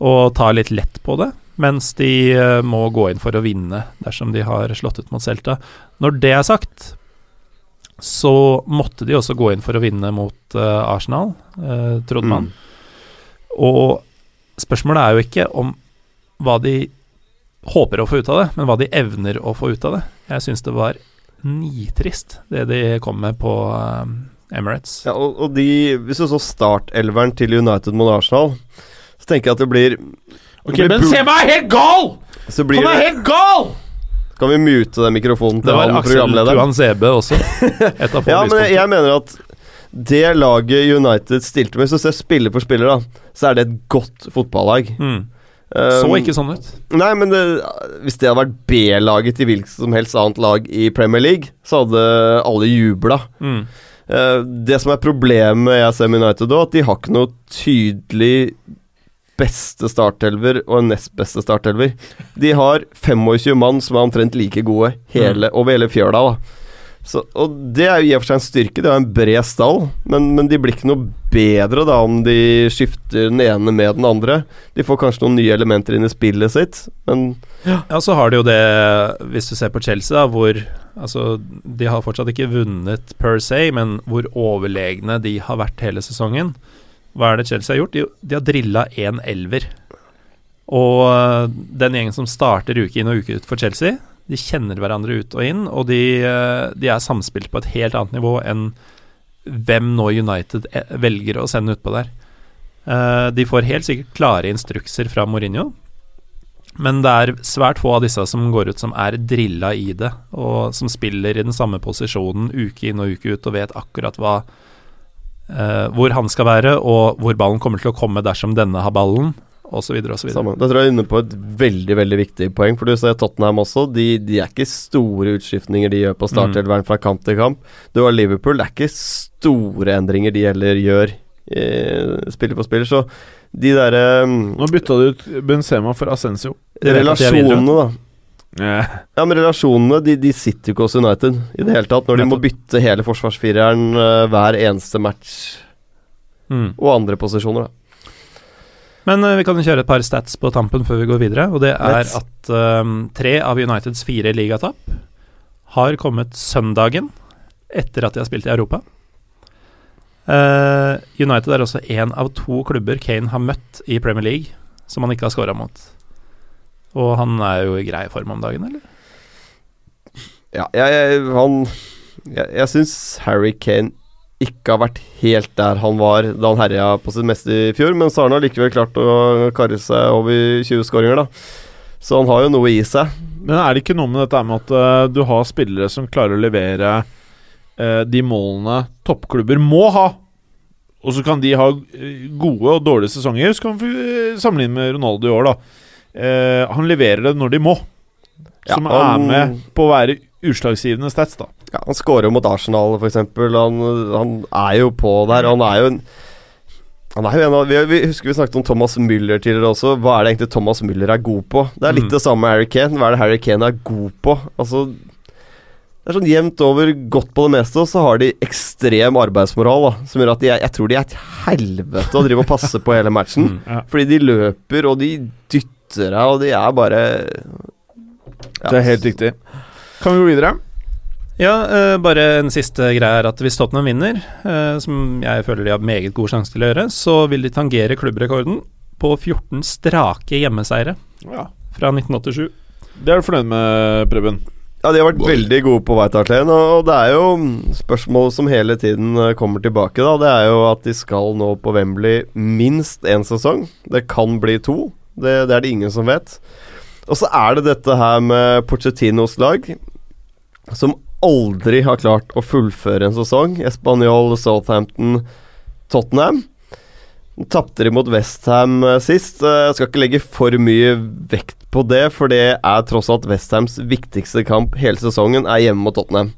Og ta litt lett på det, mens de eh, må gå inn for å vinne dersom de har slått ut mot Celta. Når det er sagt, så måtte de også gå inn for å vinne mot uh, Arsenal, uh, trodde man. Og spørsmålet er jo ikke om hva de håper å få ut av det, men hva de evner å få ut av det. Jeg syns det var nitrist, det de kom med på eh, Emirates. Ja, og, og de Hvis du så startelveren til United mot Arsenal, så tenker jeg at det blir Ok, Det blir Benzema er helt gal! Så blir Han er det helt gal! Kan vi mute den mikrofonen Det til var han Aksel programlederen? Tuan Zebe også. (laughs) Et av få Ja, men jeg, jeg mener at det laget United stilte med, hvis du ser spiller for spiller, da, så er det et godt fotballag. Mm. Så Um, ikke sånn ut. Nei, men det, hvis det hadde vært B-laget til hvilket som helst annet lag i Premier League, så hadde alle jubla. Mm. Uh, det som er problemet jeg ser med United da, at de har ikke noe tydelig beste startelver og en nest beste startelver. De har 25 mann som er omtrent like gode hele, over hele fjøla. da. Så, og Det er jo i og for seg en styrke, det er en bred stall, men, men de blir ikke noe bedre da om de skifter den ene med den andre. De får kanskje noen nye elementer inn i spillet sitt, men Ja, så har de jo det, hvis du ser på Chelsea, da, hvor Altså, de har fortsatt ikke vunnet per se, men hvor overlegne de har vært hele sesongen. Hva er det Chelsea har gjort? De, de har drilla én elver. Og øh, den gjengen som starter uke inn og uke ut for Chelsea, de kjenner hverandre ut og inn, og de, øh, de er samspilt på et helt annet nivå enn hvem nå United eh, velger å sende utpå der. Eh, de får helt sikkert klare instrukser fra Mourinho, men det er svært få av disse som går ut som er drilla i det, og som spiller i den samme posisjonen uke inn og uke ut og vet akkurat hva eh, hvor han skal være, og hvor ballen kommer til å komme dersom denne har ballen, osv. Da tror jeg er inne på et veldig veldig viktig poeng. For du ser Tottenham også. De, de er ikke store utskiftninger de gjør på startelveren fra kamp til kamp. Du har Liverpool. Det er ikke store endringer de heller gjør eh, spiller for spiller. Så de derre um, Nå bytta du ut Benzema for Ascencio. Relasjonene, da. Yeah. (laughs) Ja, men relasjonene de, de sitter jo ikke hos United i det hele tatt. Når de må bytte hele forsvarsfireren uh, hver eneste match Mm. og andre posisjoner. da Men uh, vi kan kjøre et par stats på tampen før vi går videre. Og det er Let's. at eh, tre av Uniteds fire ligatap har kommet søndagen etter at de har spilt i Europa. Uh, United er også én av to klubber Kane har møtt i Premier League som han ikke har scora mot. Og han er jo i grei form om dagen, eller? Ja, jeg, jeg, han Jeg, jeg syns Harry Kane ikke har vært helt der han var da han herja på sitt meste i fjor, men så har han allikevel klart å karre seg over 20 skåringer, da. Så han har jo noe i seg. Men er det ikke noe med dette med at uh, du har spillere som klarer å levere uh, de målene toppklubber må ha? Og så kan de ha eh, gode og dårlige sesonger. Så kan vi sammenligne med Ronaldo i år, da. Uh, han leverer det når de må. Ja, som han- er med på å være utslagsgivende stats, da. Ja, han skårer jo mot Arsenal, f.eks. Han, han er jo på der. Han er jo en av, vi, vi husker vi snakket om Thomas Müller tidligere også. Hva er det egentlig Thomas Müller er god på? Det er litt Mm. det samme med Harry Kane. Hva er det Harry Kane er god på? Altså Det er sånn jevnt over godt på det meste, og så har de ekstrem arbeidsmoral, da. Som gjør at de jeg tror de er et helvete å drive og passe på hele matchen. (laughs) Mm. Ja. Fordi de løper, og de dytter deg, og de er bare Det er helt riktig. Kan vi gå videre? Ja, eh, bare en siste greie er at hvis Tottenham vinner, eh, som jeg føler de har meget god sjanse til å gjøre, så vil de tangere klubbrekorden på 14 strake hjemmeseiere Ja. fra 1987. Det er du fornøyd med, Preben? Ja, de har vært veldig gode på White Hart Lane, og det er jo spørsmålet som hele tiden eh, kommer tilbake, da. Det er jo at de skal nå på Wembley minst én sesong. Det kan bli to. Det, det er det ingen som vet. Og så er det dette her med Pochettinos lag, som aldri har klart å fullføre en sesong. Espanol, Southampton, Tottenham. Tapte de mot Westham sist. Eh, Jeg skal ikke legge for mye vekt på det, for det er tross alt Westhams viktigste kamp hele sesongen, er hjemme mot Tottenham.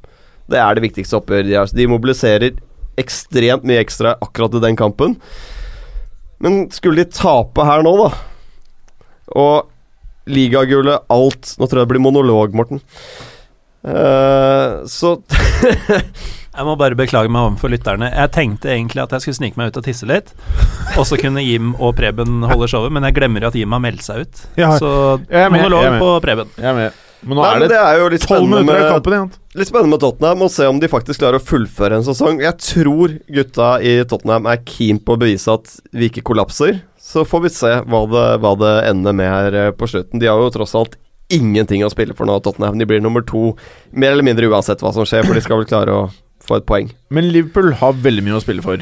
Det er det viktigste oppgjøret de har. De mobiliserer ekstremt mye ekstra akkurat i den kampen. Men skulle de tape her nå, da, og ligagullet, alt Nå tror jeg det blir monolog, Morten. Eh, så (laughs) Jeg må bare beklage meg overfor lytterne. Jeg tenkte egentlig at jeg skulle snike meg ut og tisse litt, og så kunne Jim og Preben holde showet, men jeg glemmer at Jim har meldt seg ut. Ja, Så monolog på Preben. Jeg er med. Men nå Nei, er det det er jo litt spennende med kampen. Litt spennende med Tottenham å se om de faktisk klarer å fullføre en sesong. Jeg tror gutta i Tottenham er keen på å bevise at vi ikke kollapser. Så får vi se hva det, hva det ender med her eh, på slutten. De har jo tross alt ingenting å spille for nå, Tottenham. De blir nummer to mer eller mindre uansett hva som skjer, for de skal vel klare å få et poeng. Men Liverpool har veldig mye å spille for.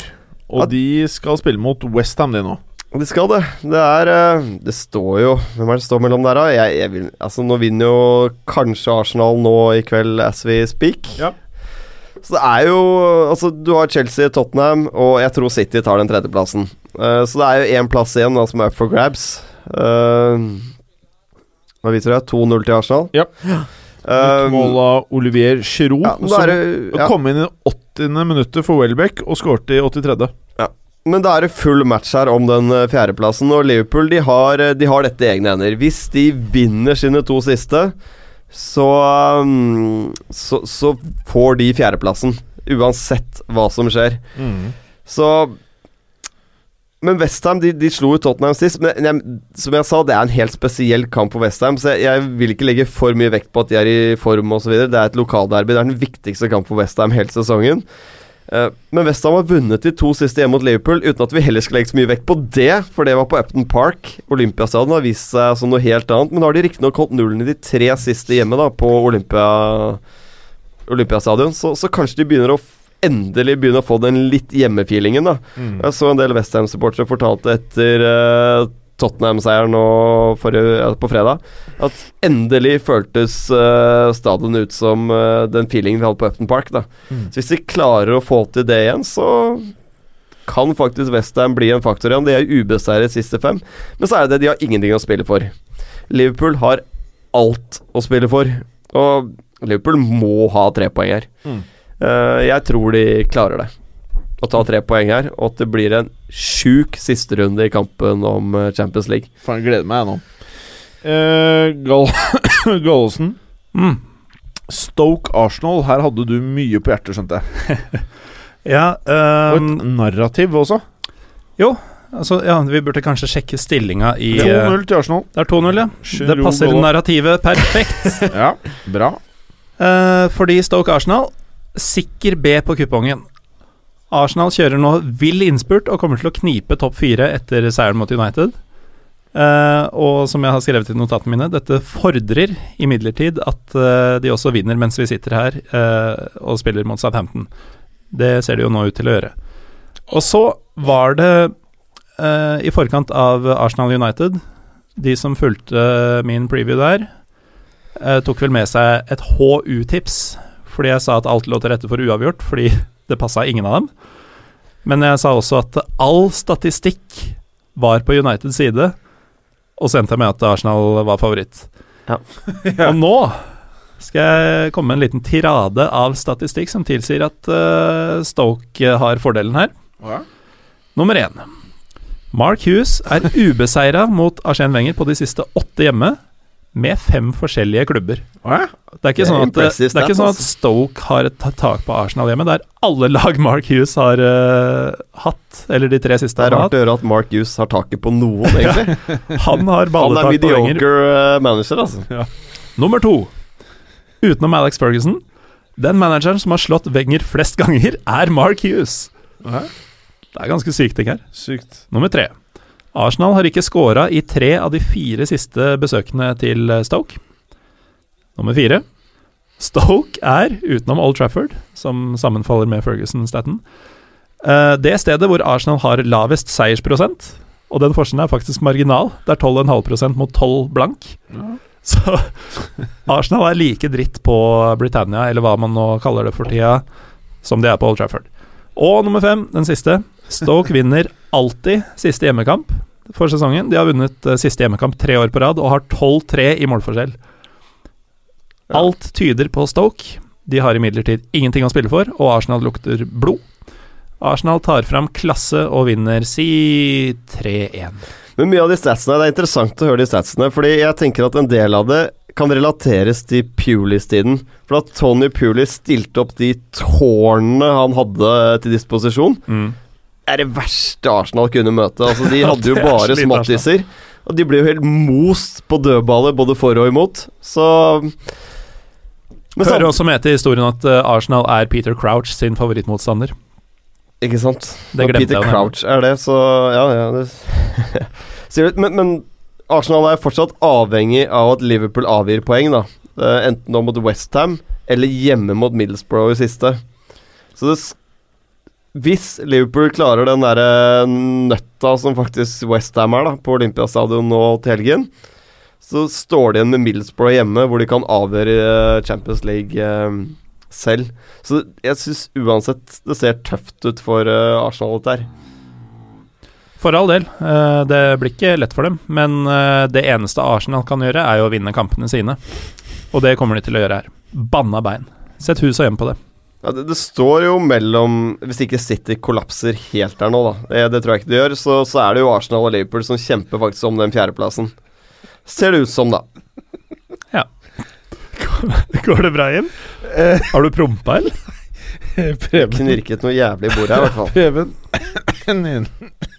Og Ja. de skal spille mot Westham, de nå. De skal det. Det er eh, Det står jo Hvem er det står mellom der, da? Jeg, jeg vil, altså, nå vinner jo kanskje Arsenal nå i kveld as we speak. Ja. Så det er jo Altså, du har Chelsea, Tottenham, og jeg tror City tar den tredjeplassen. Uh, så det er jo én plass igjen da, som er up for grabs. Eh, hva viser det? 2-0 til Arsenal? Ja. Eh, mål av Olivier Giroud, ja, som ja. kom inn i 80. minuttet for Welbeck og skårte i 83. Men da er det full match her om den eh, fjerdeplassen, og Liverpool de har, eh, de har dette i egne hender. Hvis de vinner sine to siste, så, um, så, så får de fjerdeplassen. Uansett hva som skjer. Så Men Westham de, de slo ut Tottenham sist. Men jeg, som jeg sa, det er en helt spesiell kamp for Westham, så jeg, jeg vil ikke legge for mye vekt på at de er i form osv. Det er et lokalderby. Det er den viktigste kamp for Westham hele sesongen. Uh, men Westham har vunnet de to siste hjemme mot Liverpool, uten at vi heller skal legge så mye vekt på det, for det var på Upton Park. Olympiastadion har vist seg som noe helt annet, men nå har de riktignok holdt nullen i de tre siste hjemme da, på Olympia, Olympiastadion, så, så kanskje de begynner å endelig begynne å få den litt hjemmefeelingen, da. Jeg så en del Westham-supportere fortalte etter uh, Tottenham-seieren på fredag at endelig føltes uh, stadion ut som uh, den feelingen vi hadde på Upton Park. da Så hvis de klarer å få til det igjen, så kan faktisk Westham bli en faktor igjen. De er ubeseiret siste fem, men så er det det, de har ingenting å spille for. Liverpool har alt å spille for, og Liverpool må ha tre poeng her. Mm. Eh, jeg tror de klarer det. Å ta tre poeng her, og at det blir en sjuk sisterunde i kampen om eh, Champions League. Faen, jeg gleder meg jeg nå. Uh, (coughs) Gallosen. Mm. Stoke Arsenal, her hadde du mye på hjertet, skjønte jeg. (laughs) Ja, Og ehm, et narrativ også. altså, ja, vi burde kanskje sjekke stillinga i eh, 2-0 til Arsenal. Det er 2-0, ja. Det passer narrativet perfekt. (laughs) Ja, bra. Uh, fordi Stoke Arsenal sikker B på kupongen. Arsenal kjører nå vill innspurt og kommer til å knipe topp fire etter seieren mot United. Uh, og som jeg har skrevet i notatene mine, dette fordrer imidlertid at uh, de også vinner mens vi sitter her uh, og spiller mot Southampton. Det ser det jo nå ut til å gjøre. Og så var det i forkant av Arsenal United, de som fulgte min preview der, tok vel med seg et HU-tips, fordi jeg sa at alt lå til rette for uavgjort, fordi (laughs) det passa ingen av dem. Men jeg sa også at all statistikk var på Uniteds side, og så endte jeg med at Arsenal var favoritt. Ja. (laughs) Og nå skal jeg komme med en liten tirade av statistikk som tilsier at uh, Stoke har fordelen her. Ja. Nummer én. Mark Hughes er ubeseira mot Arsène Wenger på de siste åtte hjemme, med fem forskjellige klubber. Å. Det er ikke, Det er sånn, at, det er ikke sånn at altså. Stoke har et tak på Arsenal hjemme. Det er alle lag Mark Hughes har uh, hatt, eller de tre siste Det er han har rart å høre at Mark Hughes har taket på noen, egentlig. (laughs) Han har Han er balletak på Wenger. mediocre eh, manager, altså. Nummer to. Utenom Alex Ferguson, den manageren som har slått Wenger flest ganger, er Mark Hughes. Ja. Det er ganske sykt, ting her. Sykt. Nummer tre. Arsenal har ikke scora i tre av de fire siste besøkene til Stoke. Nummer fire. Stoke er, utenom Old Trafford, som sammenfaller med Ferguson-staten, eh, det stedet hvor Arsenal har lavest seiersprosent. Og den forskjellen er faktisk marginal. Det er 12,5% mot 12 blank. Ja. Så (laughs) Arsenal er like dritt på Britannia, eller hva man nå kaller det for tida, som de er på Old Trafford. Og nummer fem, den siste. Stoke vinner alltid siste hjemmekamp for sesongen. De har vunnet eh, siste hjemmekamp tre år på rad og har 12-3 i målforskjell. Alt tyder på Stoke. De har imidlertid ingenting å spille for, og Arsenal lukter blod. Arsenal tar fram klasse og vinner si 3-1. Men mye av de statsene, det er interessant å høre de statsene, fordi jeg tenker at en del av det kan relateres til Pulis-tiden. For at Tony Pulis stilte opp de tårnene han hadde til disposisjon, er det verste Arsenal kunne møte. Altså, de (laughs) hadde jo bare smattiser. Og de ble jo helt most på dødballet både for og imot. Så Men Hører også med til historien at eh, Arsenal er Peter Crouch sin favorittmotstander. Ikke sant? Det Når Peter. Crouch er det, så Ja, ja det (laughs) men, men Arsenal er fortsatt avhengig av at Liverpool avgir poeng, da. Eh, Enten nå mot Westham eller hjemme mot Middlesbrough i siste. Så det s- Hvis Liverpool klarer den derre nøtta som faktisk Westham er, da, på Olympiastadion nå til helgen, så står de igjen med Middlesbrough hjemme, hvor de kan avgjøre eh, Champions League eh, selv. Så jeg syns uansett det ser tøft ut for eh, Arsenal, dette her. For all del, eh, det blir ikke lett for dem, men eh, det eneste Arsenal kan gjøre, er jo å vinne kampene sine. Og det kommer de til å gjøre her. Banna bein. Sett hus og hjem på det. Ja, det, det står jo mellom Hvis ikke City kollapser helt der nå, da, det, det tror jeg ikke det gjør, så, så er det jo Arsenal og Liverpool som kjemper faktisk om den fjerdeplassen. Ser det ut som, da. Ja. Går det bra, Jim? Har du prompa, eller? (laughs) Preben, Knirket noe jævlig i bordet her, i hvert fall. (laughs) Preben. en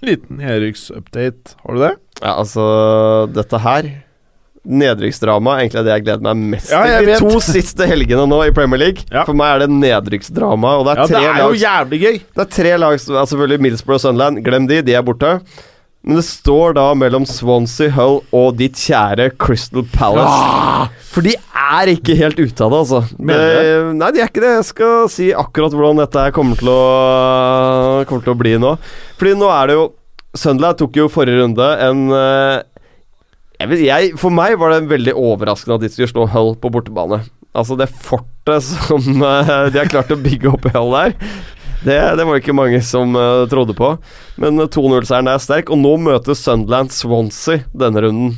liten- Eriks-update. Har du det? Ja, altså Dette her Nedrykksdrama er det jeg gleder meg mest Ja, til. De to siste helgene nå i Premier League. Ja. For meg er det nedrykksdrama. Og det er Ja, det er jo lag jævlig gøy. Det er tre lag Selvfølgelig Middlesbrough og Sunderland. Glem de, de er borte. Men det står da mellom Swansea, Hull og ditt kjære Crystal Palace. For de er ikke helt ute av det, altså. Det, nei, de er ikke det. Jeg skal si akkurat hvordan dette kommer til å Kommer til å bli nå. Fordi nå er det jo Sunderland tok jo forrige runde en eh, jeg For meg var det veldig overraskende at de skulle slå Hull på bortebane. Altså, det fortet som uh, (laughs) de har klart å bygge opp i Hull der, det, det var ikke mange som uh, trodde på. Men eh, 2-0-seieren er sterk, og nå møter Sunderland Swansea denne runden.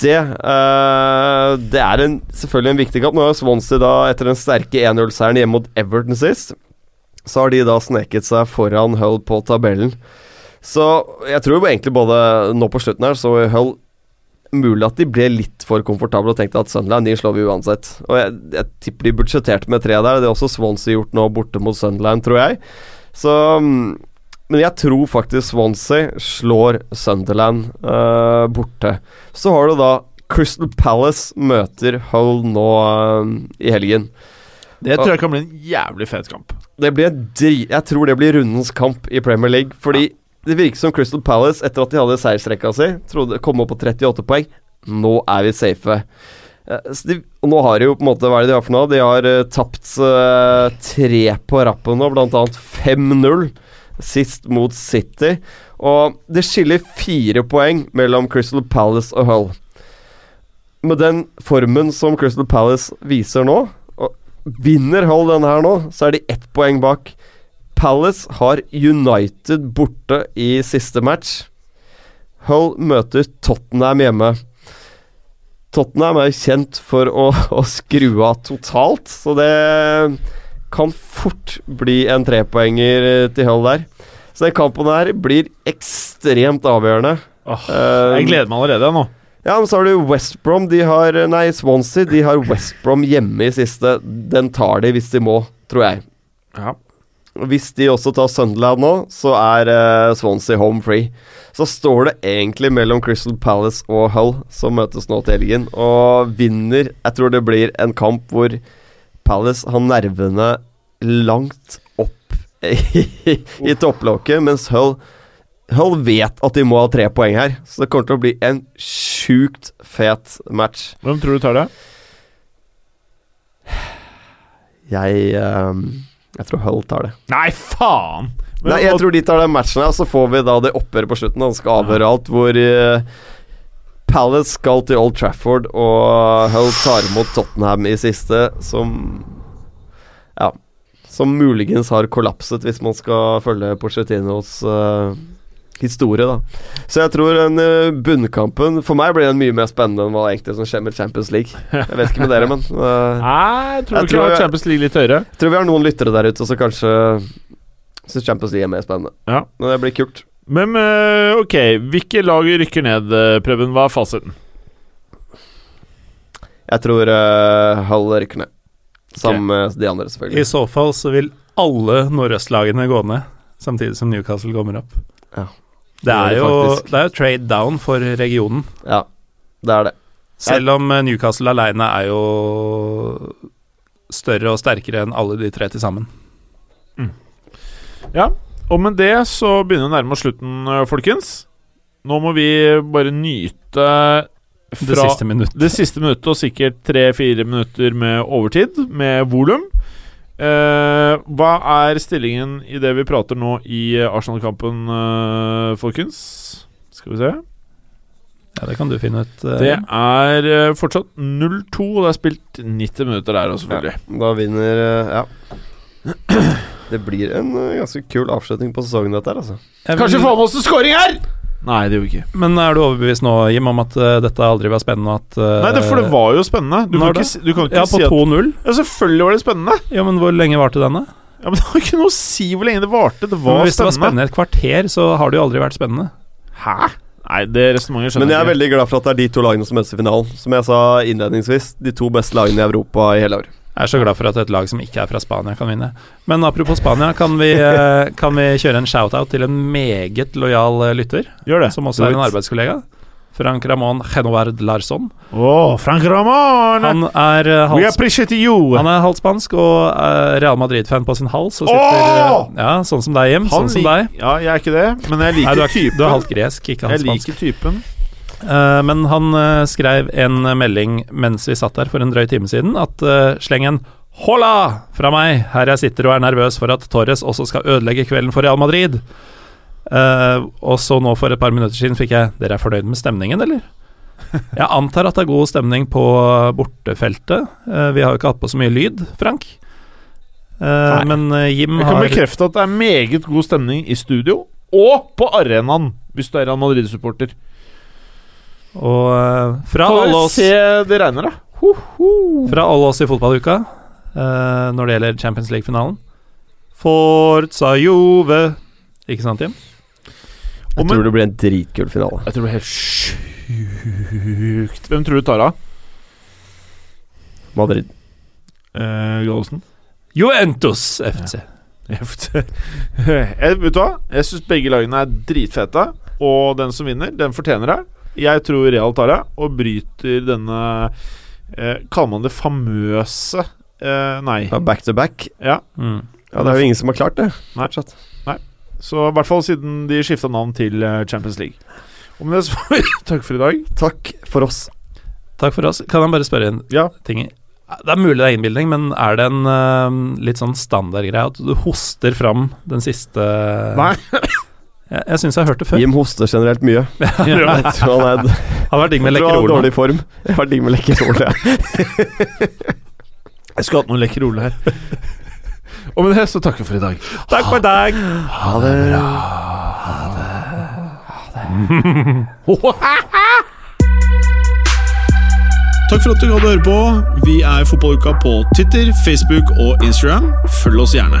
Det, uh, det er en, selvfølgelig en viktig kamp. Nå har Swansea da, etter den sterke 1-0-seieren hjemme mot Everton sist, så har de da sneket seg foran Hull på tabellen. Så jeg tror egentlig både nå på slutten her så Hull Mulig at de ble litt for komfortable og tenkte at Sunderland de slår vi uansett. Og jeg, jeg tipper de budsjetterte med tre der. Det har også Swansea gjort nå borte mot Sunderland, tror jeg. Så mm, Men jeg tror faktisk Swansea slår Sunderland uh, borte. Så har du da Crystal Palace møter Hull nå uh, i helgen. Det tror jeg kan bli en jævlig fet kamp. Det blir dri Jeg tror det blir rundens kamp i Premier League. Fordi det virker som Crystal Palace, etter at de hadde seiersrekka si, trodde kom opp på 38 poeng. Nå er vi safe. Eh, de, nå har de jo på en måte Hva er det de har for noe? De har uh, tapt uh, tre på rappen nå, annet 5-0 sist mot City. Og det skiller fire poeng mellom Crystal Palace og Hull. Med den formen som Crystal Palace viser nå, og vinner Hull denne her nå, så er de ett poeng bak. Palace har United borte i siste match. Hull møter Tottenham hjemme. Tottenham er jo kjent for å, (laughs) å skru av totalt, så det kan fort bli en trepoenger eh, til Hull der. Så den kampen her blir ekstremt avgjørende. Oh, jeg gleder meg allerede nå. Ja, men så har du West Brom. De har Nei, Swansea. De har West Brom hjemme i siste. Den tar de hvis de må, tror jeg. Ja. Hvis de også tar Sunderland nå, så er uh, Swansea home free. Så står det egentlig mellom Crystal Palace og Hull, som møtes nå til helgen. Og vinner Jeg tror det blir en kamp hvor Palace har nervene langt opp (laughs) i, i topplokket, mens Hull Hull vet at de må ha tre poeng her, så det kommer til å bli en sjukt fet match. Hvem tror du tar det? Jeg ehm, Jeg tror Hull tar det. Nei, faen! Men- Nei, jeg tror de tar den matchen, og så får vi da det oppgjøret på slutten. Han skal avhøre alt, hvor uh, Palace skal til Old Trafford, og Hull tar imot Tottenham i siste, som Ja. Som muligens har kollapset, hvis man skal følge Porcetinos uh, historie, da. Så jeg tror den eh, bunnkampen For meg blir den mye mer spennende enn hva egentlig som skjer med Champions League. Jeg vet ikke med dere, men uh, (laughs) Nei, jeg tror Jeg tror vi har Champions League litt høyere. jeg tror vi har noen lyttere der ute som kanskje syns Champions League er mer spennende. Ja. Men det blir kult. Men eh, ok, hvilke lag rykker ned, Preben? Hva er fasiten? Jeg tror uh, Hull rykker ned. Sammen med de andre, selvfølgelig. I så fall så vil alle nordøstlagene gå ned, samtidig som Newcastle kommer opp. Ja. Det er jo, det er jo trade down for regionen. Ja, det er det. Selv om eh, Newcastle aleine er jo større og sterkere enn alle de tre til sammen. Ja, og med det så begynner vi å nærme oss slutten, eh, folkens. Nå må vi bare nyte Det siste minuttet, det siste minuttet og sikkert tre-fire minutter med overtid, med volum. Eh, hva er stillingen i det vi prater nå i eh, Arsenal-kampen, uh, folkens? Skal vi se. Ja, det kan du finne ut. Uh, Det er fortsatt 0-2, og det er spilt 90 minutter der òg, selvfølgelig. Da vinner uh, Ja. Det blir en uh, ganske kul avslutning på sesongen, dette her, altså. Kanskje få med oss en scoring her! Nei, det gjorde vi ikke. Men er du overbevist nå, Jim, om at uh, dette aldri var spennende? At, uh, Nei, det, for det var jo spennende. Du kan ikke, du kan ikke Ja, på si at 2-0. Ja, selvfølgelig var det spennende. Ja, men hvor lenge varte denne? Ja, Men det har ikke noe å si hvor lenge det varte. Det var Men hvis det var spennende. spennende et kvarter, så har det jo aldri vært spennende. Hæ? Nei, det resonnementet skjønner Men jeg er veldig glad for at det er de to lagene som møtes i finalen. Som jeg sa innledningsvis, de to beste lagene i Europa i hele år. Jeg er så glad for at et lag som ikke er fra Spania, kan vinne. Men apropos Spania, kan vi, eh, kan vi kjøre en shout-out til en meget lojal eh, lytter, Gjør det. som også er en arbeidskollega? Frank Ramón Genovard Larsson. Oh, Frank Ramón! Han er, eh, We halvt, appreciate you! han er halvt spansk og Real Madrid-fan på sin hals. Og sitter, eh, ja, sånn som deg, Jim. Sånn som deg. Ja, jeg er ikke det, men jeg Nei, liker du er, typen. du er halvt gresk, ikke halvt jeg liker typen. Eh, men han eh, skrev en melding mens vi satt der for en drøy time siden, at sleng en Hola! fra meg, her jeg sitter og er nervøs for at Torres også skal ødelegge kvelden for Real Madrid. Eh, og så nå for et par minutter siden fikk jeg Dere er fornøyd med stemningen, eller? Jeg antar at det er god stemning på bortefeltet. Eh, vi har jo ikke hatt på så mye lyd, Frank. Uh, men Jim Jim Jeg kan bekrefte at det er meget god stemning i studio og på arenaen, hvis du er Real Madrid-supporter. Og eh, fra alle oss Se det regner, da. Ho, ho. Fra alle oss i fotballuka uh, når det gjelder Champions League-finalen. Forza Juve Ikke sant, Jim? Jeg Og tror det blir en dritkul finale. Jeg tror det blir helt sjukt Hvem tror du tar av? Madrid. Uh, Gallosen? Juventus FC. jeg, (laughs) vet du hva? Jeg syns begge lagene er dritfete, og den som vinner, den fortjener det. Jeg tror Real tar det, og bryter denne eh, Kaller man det famøse eh, Nei. Ja, back to back. Ja. Mm. Ja, det er jo ingen som har klart det. Nei. Fortsatt. Så i hvert fall siden de skifta navn til eh, Champions League. Og med det så får vi (laughs) takk for i dag. Takk for oss. Takk for oss. Kan jeg bare spørre en Ja. ting? Det er mulig det er innbilning, men er det en uh, litt sånn standardgreie at du hoster fram den siste Nei. (laughs) Jeg, jeg syns jeg har hørt det før. Jim hoster generelt mye. (laughs) Jeg (laughs) tror han er, Hadde vært digg med jeg tror han har i Lekkerol. dårlig form. Jeg har digg med Lekkerol. ja. (laughs) Jeg skulle hatt noe Lekkerol her. Og med det så takker vi for i dag. Takk for i dag! Ha det. Ha det. Takk for at du hadde høre på. Vi er Fotballuka på Twitter, Facebook og Instagram. Følg oss gjerne.